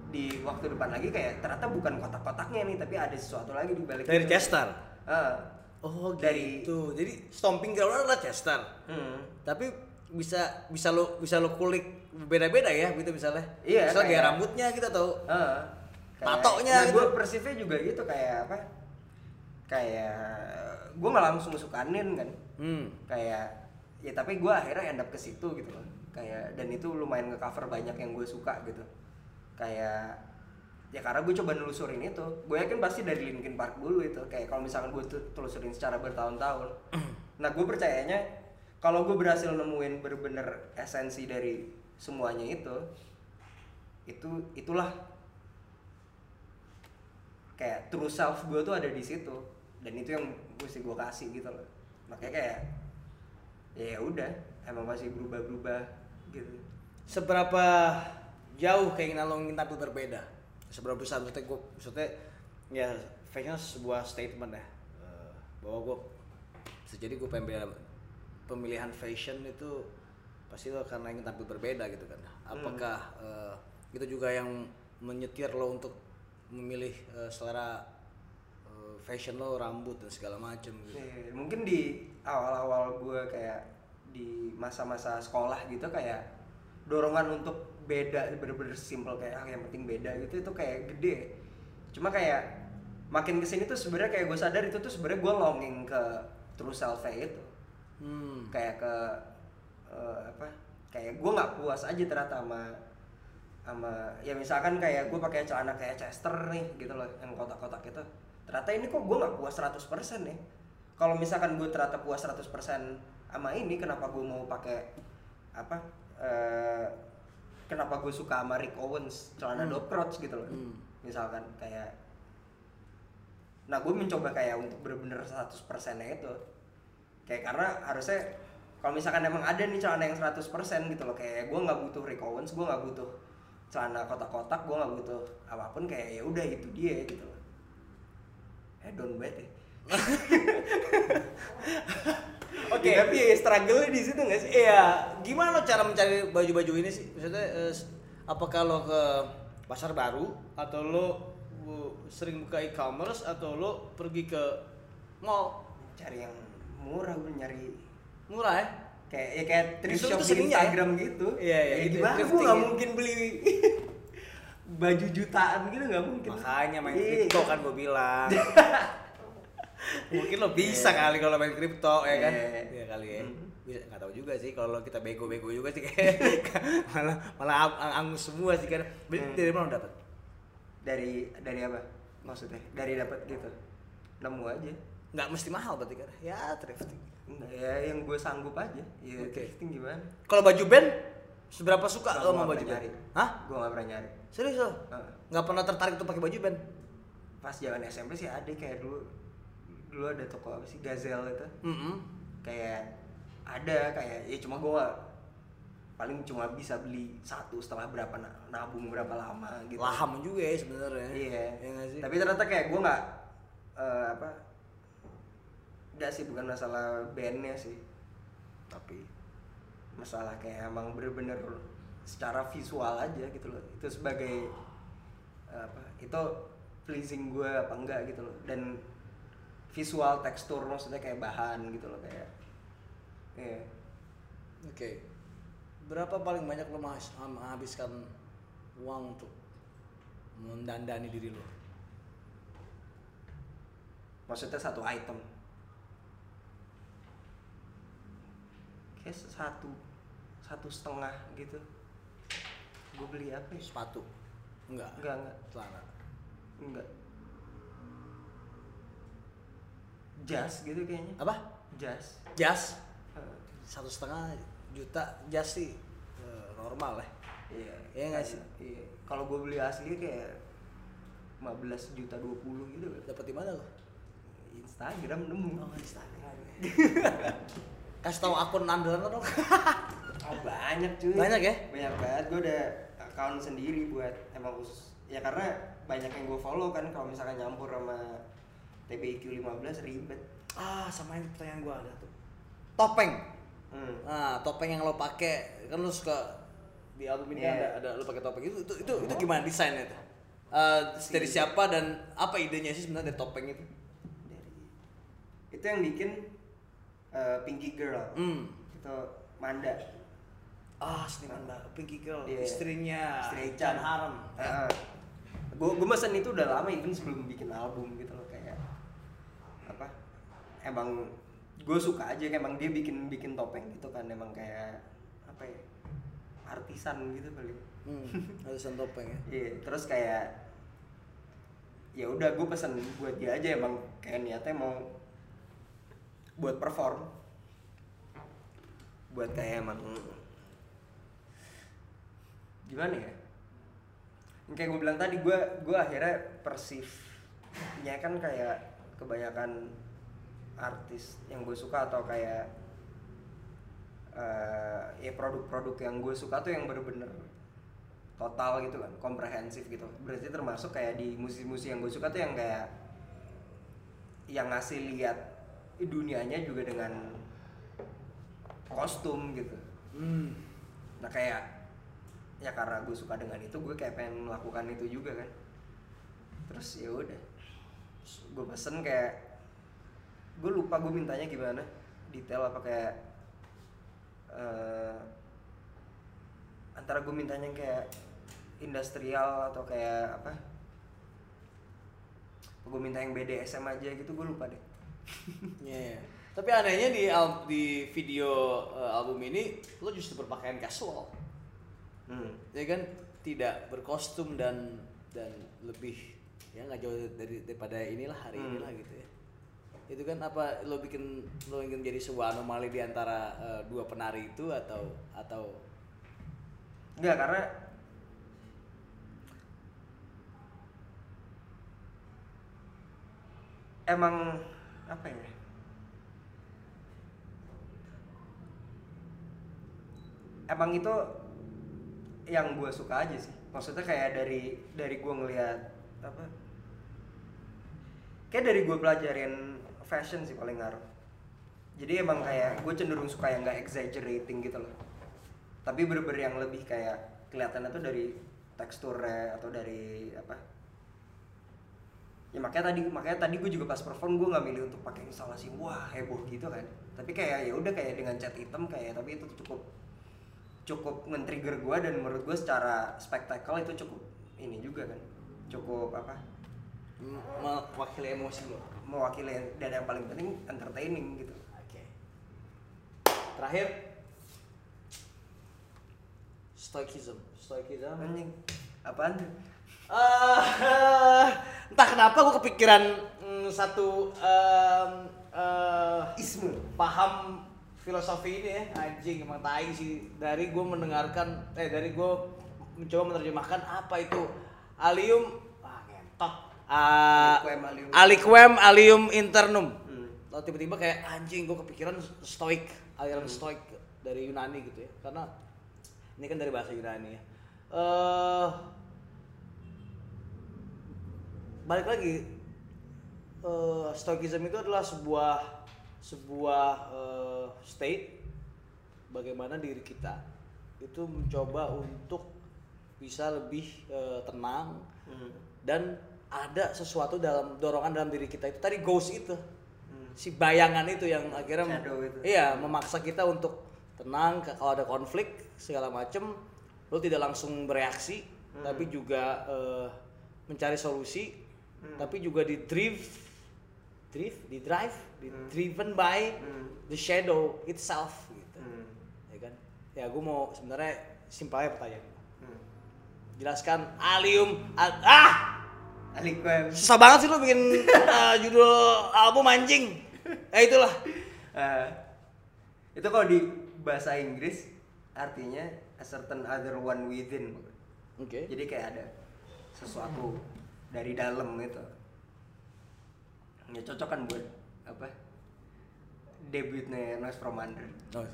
Speaker 2: di waktu depan lagi kayak ternyata bukan kotak-kotaknya nih tapi ada sesuatu lagi di balik
Speaker 1: Dari
Speaker 2: itu.
Speaker 1: Chester.
Speaker 2: Ah.
Speaker 1: Oh
Speaker 2: Dari-
Speaker 1: gitu. Jadi stomping ground adalah Chester.
Speaker 2: hmm.
Speaker 1: Tapi bisa bisa lo bisa lo kulik beda-beda ya gitu misalnya.
Speaker 2: Iya,
Speaker 1: Misalnya kayak
Speaker 2: kayak-
Speaker 1: rambutnya gitu atau
Speaker 2: Ah. Kayak-
Speaker 1: Tatoknya
Speaker 2: nah,
Speaker 1: gitu.
Speaker 2: gue persifnya juga gitu kayak apa kayak gue nggak langsung sukanin kan
Speaker 1: hmm.
Speaker 2: kayak ya tapi gue akhirnya end up ke situ gitu loh kayak dan itu lumayan nge-cover banyak yang gue suka gitu kayak ya karena gue coba nelusurin itu. Gue yakin pasti dari Linkin Park dulu itu. Kayak kalau misalkan gue tuh telusurin secara bertahun-tahun. Nah gue percayanya kalau gue berhasil nemuin bener-bener esensi dari semuanya itu itu itulah kayak true self gue tuh ada di situ. Dan itu yang mesti gue kasih gitu loh. Makanya kayak ya udah emang masih berubah-berubah gitu.
Speaker 1: Seberapa jauh keinginan lo ingin tampil berbeda? Seberapa besar maksudnya gue maksudnya ya fashion sebuah statement ya. Eh, bahwa gue bisa jadi gue pengen pemilihan fashion itu pasti lo karena ingin tampil berbeda gitu kan. Apakah eh, itu juga yang menyetir lo untuk memilih eh, selera eh, fashion lo rambut dan segala macem gitu?
Speaker 2: Iya, mungkin di awal-awal gue kayak di masa-masa sekolah gitu kayak dorongan untuk beda bener-bener simple kayak ah, yang penting beda gitu itu kayak gede. Cuma kayak makin ke sini tuh sebenarnya kayak gue sadar itu tuh sebenarnya gue longing ke true self itu
Speaker 1: hmm.
Speaker 2: kayak ke eh, apa kayak gue nggak puas aja ternyata sama sama ya misalkan kayak gue pakai celana kayak Chester nih gitu loh yang kotak-kotak itu. Ternyata ini kok gue nggak puas 100% nih kalau misalkan gue ternyata puas 100% sama ini kenapa gue mau pakai apa eh, kenapa gue suka sama Rick Owens celana
Speaker 1: Hmm.
Speaker 2: crotch gitu loh
Speaker 1: Hmm.
Speaker 2: misalkan kayak nah gue mencoba kayak untuk bener-bener 100% nya itu kayak karena harusnya kalau misalkan emang ada nih celana yang 100% gitu loh kayak gue nggak butuh Rick Owens gue nggak butuh celana kotak-kotak gue nggak butuh apa pun kayak ya udah itu dia gitu loh eh don't bet ya
Speaker 1: Oke.
Speaker 2: Ya, tapi ya struggle di situ nggak sih?
Speaker 1: Iya, gimana lo cara mencari baju-baju ini sih? Maksudnya eh, apakah lo ke pasar baru? Atau lo sering buka e-commerce? Atau lo pergi ke mall?
Speaker 2: Cari yang murah gue nyari.
Speaker 1: Murah ya
Speaker 2: kayak ya kayak thrift shop di
Speaker 1: ya?
Speaker 2: Instagram gitu.
Speaker 1: Iya, iya,
Speaker 2: ya,
Speaker 1: gitu,
Speaker 2: gimana? Gue nggak
Speaker 1: ya.
Speaker 2: mungkin beli baju jutaan gitu nggak mungkin.
Speaker 1: Makanya main
Speaker 2: Iya.
Speaker 1: kripto kan gue bilang mungkin lo bisa kali kalau main kripto ya kan?
Speaker 2: Iya.
Speaker 1: iya kali ya. Bisa nggak tahu juga sih kalau kita bego-bego juga sih kayak malah malah ang- ang- angus semua sih kan. Beli-
Speaker 2: Hmm.
Speaker 1: dari mana dapat
Speaker 2: dari dari apa maksudnya? Dari dapat gitu. Nemu aja.
Speaker 1: Nggak mesti mahal berarti kan? Ya thrifting.
Speaker 2: Enggak, ya yang gue sanggup aja. Ya
Speaker 1: Oke.
Speaker 2: thrifting gimana?
Speaker 1: Kalau baju band seberapa suka lo sama baju band? hah?
Speaker 2: Gue nggak pernah nyari.
Speaker 1: Serius lo? Nggak pernah tertarik untuk pakai baju band?
Speaker 2: Pas zaman SMP sih ada kayak dulu dulu ada toko apa sih? Gazelle itu.
Speaker 1: Mm-mm.
Speaker 2: kayak ada kayak ya cuma gue paling cuma bisa beli satu setelah berapa na- nabung berapa lama gitu.
Speaker 1: Laham juga ya sebenarnya.
Speaker 2: Iya.
Speaker 1: Ya nggak sih?
Speaker 2: Tapi ternyata kayak gue nggak eh, apa nggak sih bukan masalah bandnya sih. Tapi masalah kayak emang bener-bener secara visual aja gitu loh. Itu sebagai eh, apa itu pleasing gue apa enggak gitu loh. Dan visual tekstur maksudnya kayak bahan gitu loh kayak iya
Speaker 1: Oke. Berapa paling banyak lo menghabiskan uang untuk mendandani diri lo?
Speaker 2: maksudnya satu item kayak satu satu setengah gitu gue beli apa ya
Speaker 1: Sepatu? Enggak.
Speaker 2: enggak enggak
Speaker 1: Celana.
Speaker 2: enggak jas gitu kayaknya
Speaker 1: Apa?
Speaker 2: jas
Speaker 1: Jas?
Speaker 2: Eh,
Speaker 1: Satu setengah juta jas sih eh, normal lah.
Speaker 2: iya
Speaker 1: Iya nggak sih?
Speaker 2: iya kalau gue beli asli kayak 15 juta 20 gitu
Speaker 1: Dapat di mana lo?
Speaker 2: Instagram nemu
Speaker 1: Oh, Instagram. Kasih tahu akun andalan lo dong.
Speaker 2: Oh, banyak cuy
Speaker 1: Banyak ya?
Speaker 2: banyak banget gue udah account sendiri buat emang khusus ya karena banyak yang gue follow kan kalau misalkan nyampur sama TBIQ 15 ribet
Speaker 1: ah, sama ini pertanyaan gua ada tuh. Topeng.
Speaker 2: hmm.
Speaker 1: Nah, topeng yang lo pakai kan lo suka di album ini
Speaker 2: Iya.
Speaker 1: ada ada lo pakai topeng itu itu itu, itu gimana desainnya itu? Eh, dari siapa dan apa idenya sih sebenarnya dari topeng itu?
Speaker 2: dari itu yang bikin eh, Pinky Girl
Speaker 1: Hmm.
Speaker 2: itu Manda
Speaker 1: Ah, seniman baru Pinky Girl,
Speaker 2: Iya.
Speaker 1: istrinya
Speaker 2: Istri
Speaker 1: Chan
Speaker 2: Chan.
Speaker 1: Haram.
Speaker 2: gue gue mesen itu udah lama even sebelum bikin album gitu emang gue suka aja emang dia bikin bikin topeng gitu kan emang kayak apa ya artisan gitu kali.
Speaker 1: Hmm, alasan topeng ya.
Speaker 2: Iya, terus kayak ya udah gue pesen buat dia aja emang kayak niatnya mau buat perform. Buat kayak emang gimana ya? Yang kayak gue bilang tadi gue gue akhirnya persifnya kan kayak kebanyakan artis yang gue suka atau kayak eh, ya produk-produk yang gue suka tuh yang bener-bener total gitu kan komprehensif gitu. Berarti termasuk kayak di musisi-musisi yang gue suka tuh yang kayak yang ngasih lihat dunianya juga dengan kostum gitu.
Speaker 1: Hmm.
Speaker 2: nah kayak ya karena gue suka dengan itu gue kayak pengen melakukan itu juga kan. Terus ya udah gue pesen kayak gue lupa gue mintanya gimana detail apa kayak eh, antara gue mintanya kayak industrial atau kayak apa gue minta yang BDSM aja gitu gue lupa deh
Speaker 1: Iya. iya. Tapi anehnya di al- di video eh, album ini lo justru berpakaian casual.
Speaker 2: hmm.
Speaker 1: Ya kan tidak berkostum dan dan lebih ya nggak jauh dari daripada inilah hari
Speaker 2: Hmm.
Speaker 1: inilah gitu ya. Itu kan apa lo bikin lo ingin jadi sebuah anomali di antara eh, dua penari itu atau atau
Speaker 2: Enggak karena emang apa ya? Emang itu yang gue suka aja sih. Maksudnya kayak dari dari gue ngelihat apa? Kayak dari gue pelajarin fashion sih paling ngaruh. Jadi emang kayak gue cenderung suka yang nggak exaggerating gitu loh. Tapi bener-bener yang lebih kayak kelihatannya tuh dari teksturnya atau dari apa? Ya makanya tadi makanya tadi gue juga pas perform gue nggak milih untuk pakai instalasi wah heboh gitu kan. Tapi kayak ya udah kayak dengan cat hitam kayak tapi itu cukup cukup men-trigger gue dan menurut gue secara spektakel itu cukup ini juga kan. Cukup apa?
Speaker 1: Mewakili emosi lo
Speaker 2: mewakili dan yang paling penting entertaining gitu.
Speaker 1: Oke. Terakhir. Stoicism stoicism
Speaker 2: anjing. Apaan?
Speaker 1: Eh, entah kenapa gue kepikiran mm, satu em, eh,
Speaker 2: isme.
Speaker 1: paham filosofi ini ya. Anjing emang tai sih. Dari gue mendengarkan eh dari gue mencoba menerjemahkan apa itu. Alium. Ah ngentot Ah,
Speaker 2: Aliquem alium.
Speaker 1: internum
Speaker 2: hmm.
Speaker 1: Tiba-tiba kayak anjing gue kepikiran stoik aliran stoik dari Yunani gitu ya karena ini kan dari bahasa Yunani ya eh balik lagi eh stoikism itu adalah sebuah sebuah eh, state bagaimana diri kita itu mencoba untuk bisa lebih eh, tenang
Speaker 2: Hmm.
Speaker 1: dan ada sesuatu dalam dorongan dalam diri kita itu tadi ghost itu
Speaker 2: Hmm.
Speaker 1: si bayangan itu yang akhirnya
Speaker 2: itu.
Speaker 1: iya memaksa kita untuk tenang kalau ada konflik segala macem lo tidak langsung bereaksi
Speaker 2: Hmm.
Speaker 1: tapi juga eh, mencari solusi tapi juga di drive drive di drive di
Speaker 2: Hmm.
Speaker 1: driven by
Speaker 2: Hmm.
Speaker 1: the shadow itself gitu
Speaker 2: Hmm.
Speaker 1: ya kan ya gue mau sebenarnya simpelnya pertanyaan
Speaker 2: Hmm.
Speaker 1: jelaskan alium al- ah
Speaker 2: Aliquem.
Speaker 1: Susah banget sih lo bikin uh, judul album anjing. Ya itulah.
Speaker 2: Eh, itu kalau di bahasa Inggris artinya a certain other one within.
Speaker 1: Oke.
Speaker 2: Jadi kayak ada sesuatu dari dalam itu ya cocok kan buat apa debutnya Noise from Under.
Speaker 1: Oh,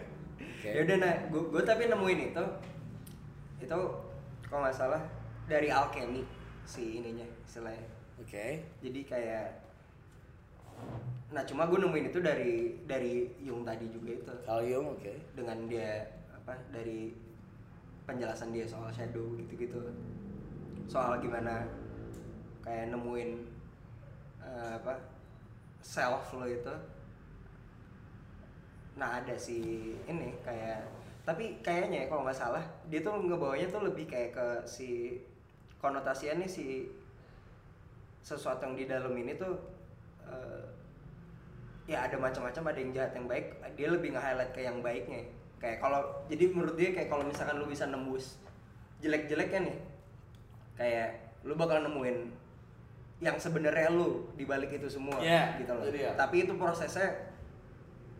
Speaker 2: ya udah nah gue tapi nemuin itu. Itu kalau nggak salah dari alchemy si ininya istilahnya.
Speaker 1: Oke.
Speaker 2: Jadi kayak nah cuma gue nemuin itu dari dari Jung tadi juga itu.
Speaker 1: Alium oke.
Speaker 2: Dengan dia apa dari penjelasan dia soal shadow gitu-gitu. Soal gimana kayak nemuin eh, apa self lo itu. Nah ada si ini kayak tapi kayaknya ya, kalau nggak salah dia tuh ngebawanya tuh lebih kayak ke si konotasinya nih si sesuatu yang di dalam ini tuh eh, ya ada macam-macam ada yang jahat yang baik dia lebih nge-highlight ke yang baiknya. Kayak kalau jadi menurut dia kayak kalau misalkan lu bisa nembus jelek-jeleknya nih kayak lu bakal nemuin yang sebenarnya lu di balik itu semua
Speaker 1: Iya,
Speaker 2: gitu loh.
Speaker 1: dia.
Speaker 2: tapi itu prosesnya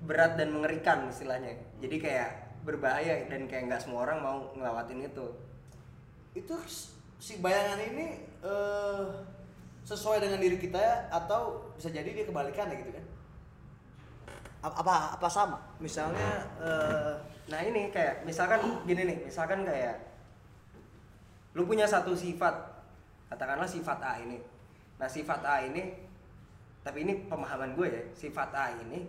Speaker 2: berat dan mengerikan istilahnya. Jadi kayak berbahaya dan kayak nggak semua orang mau ngelawatin itu.
Speaker 1: Itu si bayangan ini eh, sesuai dengan diri kita atau bisa jadi dia kebalikannya gitu kan apa apa sama misalnya eh,
Speaker 2: Nah ini kayak misalkan gini nih, misalkan kayak lu punya satu sifat, katakanlah sifat A ini. Nah sifat A ini, tapi ini pemahaman gue ya, sifat A ini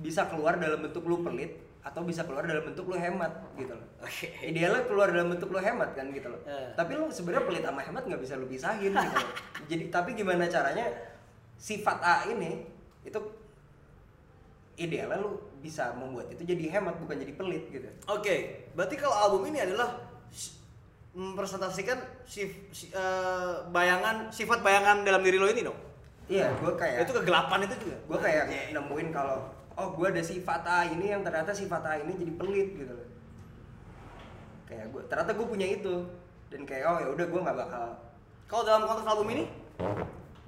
Speaker 2: bisa keluar dalam bentuk lu pelit atau bisa keluar dalam bentuk lu hemat gitu loh.
Speaker 1: oke
Speaker 2: Idealnya keluar dalam bentuk lu hemat kan gitu loh.
Speaker 1: Eh.
Speaker 2: Tapi lu sebenarnya pelit sama hemat nggak bisa lu pisahin gitu loh. Jadi tapi gimana caranya sifat A ini itu idealnya lu bisa membuat itu jadi hemat bukan jadi pelit gitu.
Speaker 1: Oke, berarti kalau album ini adalah mempresentasikan sif- si- eh, bayangan sifat bayangan dalam diri lo ini dong.
Speaker 2: Iya, gue kayak
Speaker 1: Itu kegelapan itu juga.
Speaker 2: gue kayak nemuin kalau oh gue ada sifat A ini yang ternyata sifat A ini jadi pelit gitu loh. Kayak gue ternyata gue punya itu dan kayak oh ya udah gue nggak bakal
Speaker 1: Kalau dalam konteks album ini,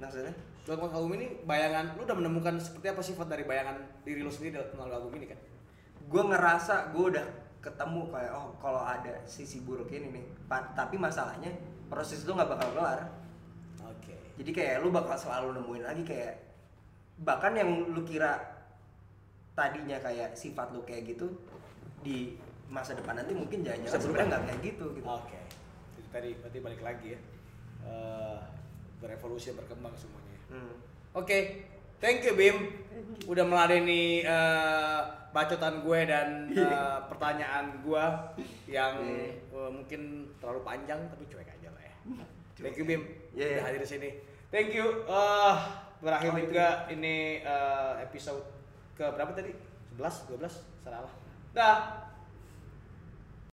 Speaker 2: maksudnya
Speaker 1: dalam konteks album ini bayangan lu udah menemukan seperti apa sifat dari bayangan diri lo sendiri dalam melalui album ini kan?
Speaker 2: gue ngerasa gue udah ketemu kayak oh kalau ada sisi buruk ini nih Pa- tapi masalahnya proses itu nggak bakal kelar
Speaker 1: Oke.
Speaker 2: jadi kayak lu bakal selalu nemuin lagi kayak bahkan yang lu kira tadinya kayak sifat lu kayak gitu di masa depan nanti mungkin jangan
Speaker 1: Bisa
Speaker 2: sebenarnya nggak kayak gitu gitu
Speaker 1: Oke. Itu tadi berarti balik lagi ya. Eh, berevolusi berkembang semuanya.
Speaker 2: Hmm.
Speaker 1: Oke, thank you Bim. Udah meladeni eh, bacotan gue dan eh, pertanyaan gue yang
Speaker 2: Iya.
Speaker 1: eh, mungkin terlalu panjang tapi cuek aja lah ya. Thank you Bim
Speaker 2: Iya, iya.
Speaker 1: udah hadir di sini. Thank you. Eh, berakhir
Speaker 2: Oh, itu
Speaker 1: juga ini eh, episode ke berapa tadi? 11, 12, salah. Dah.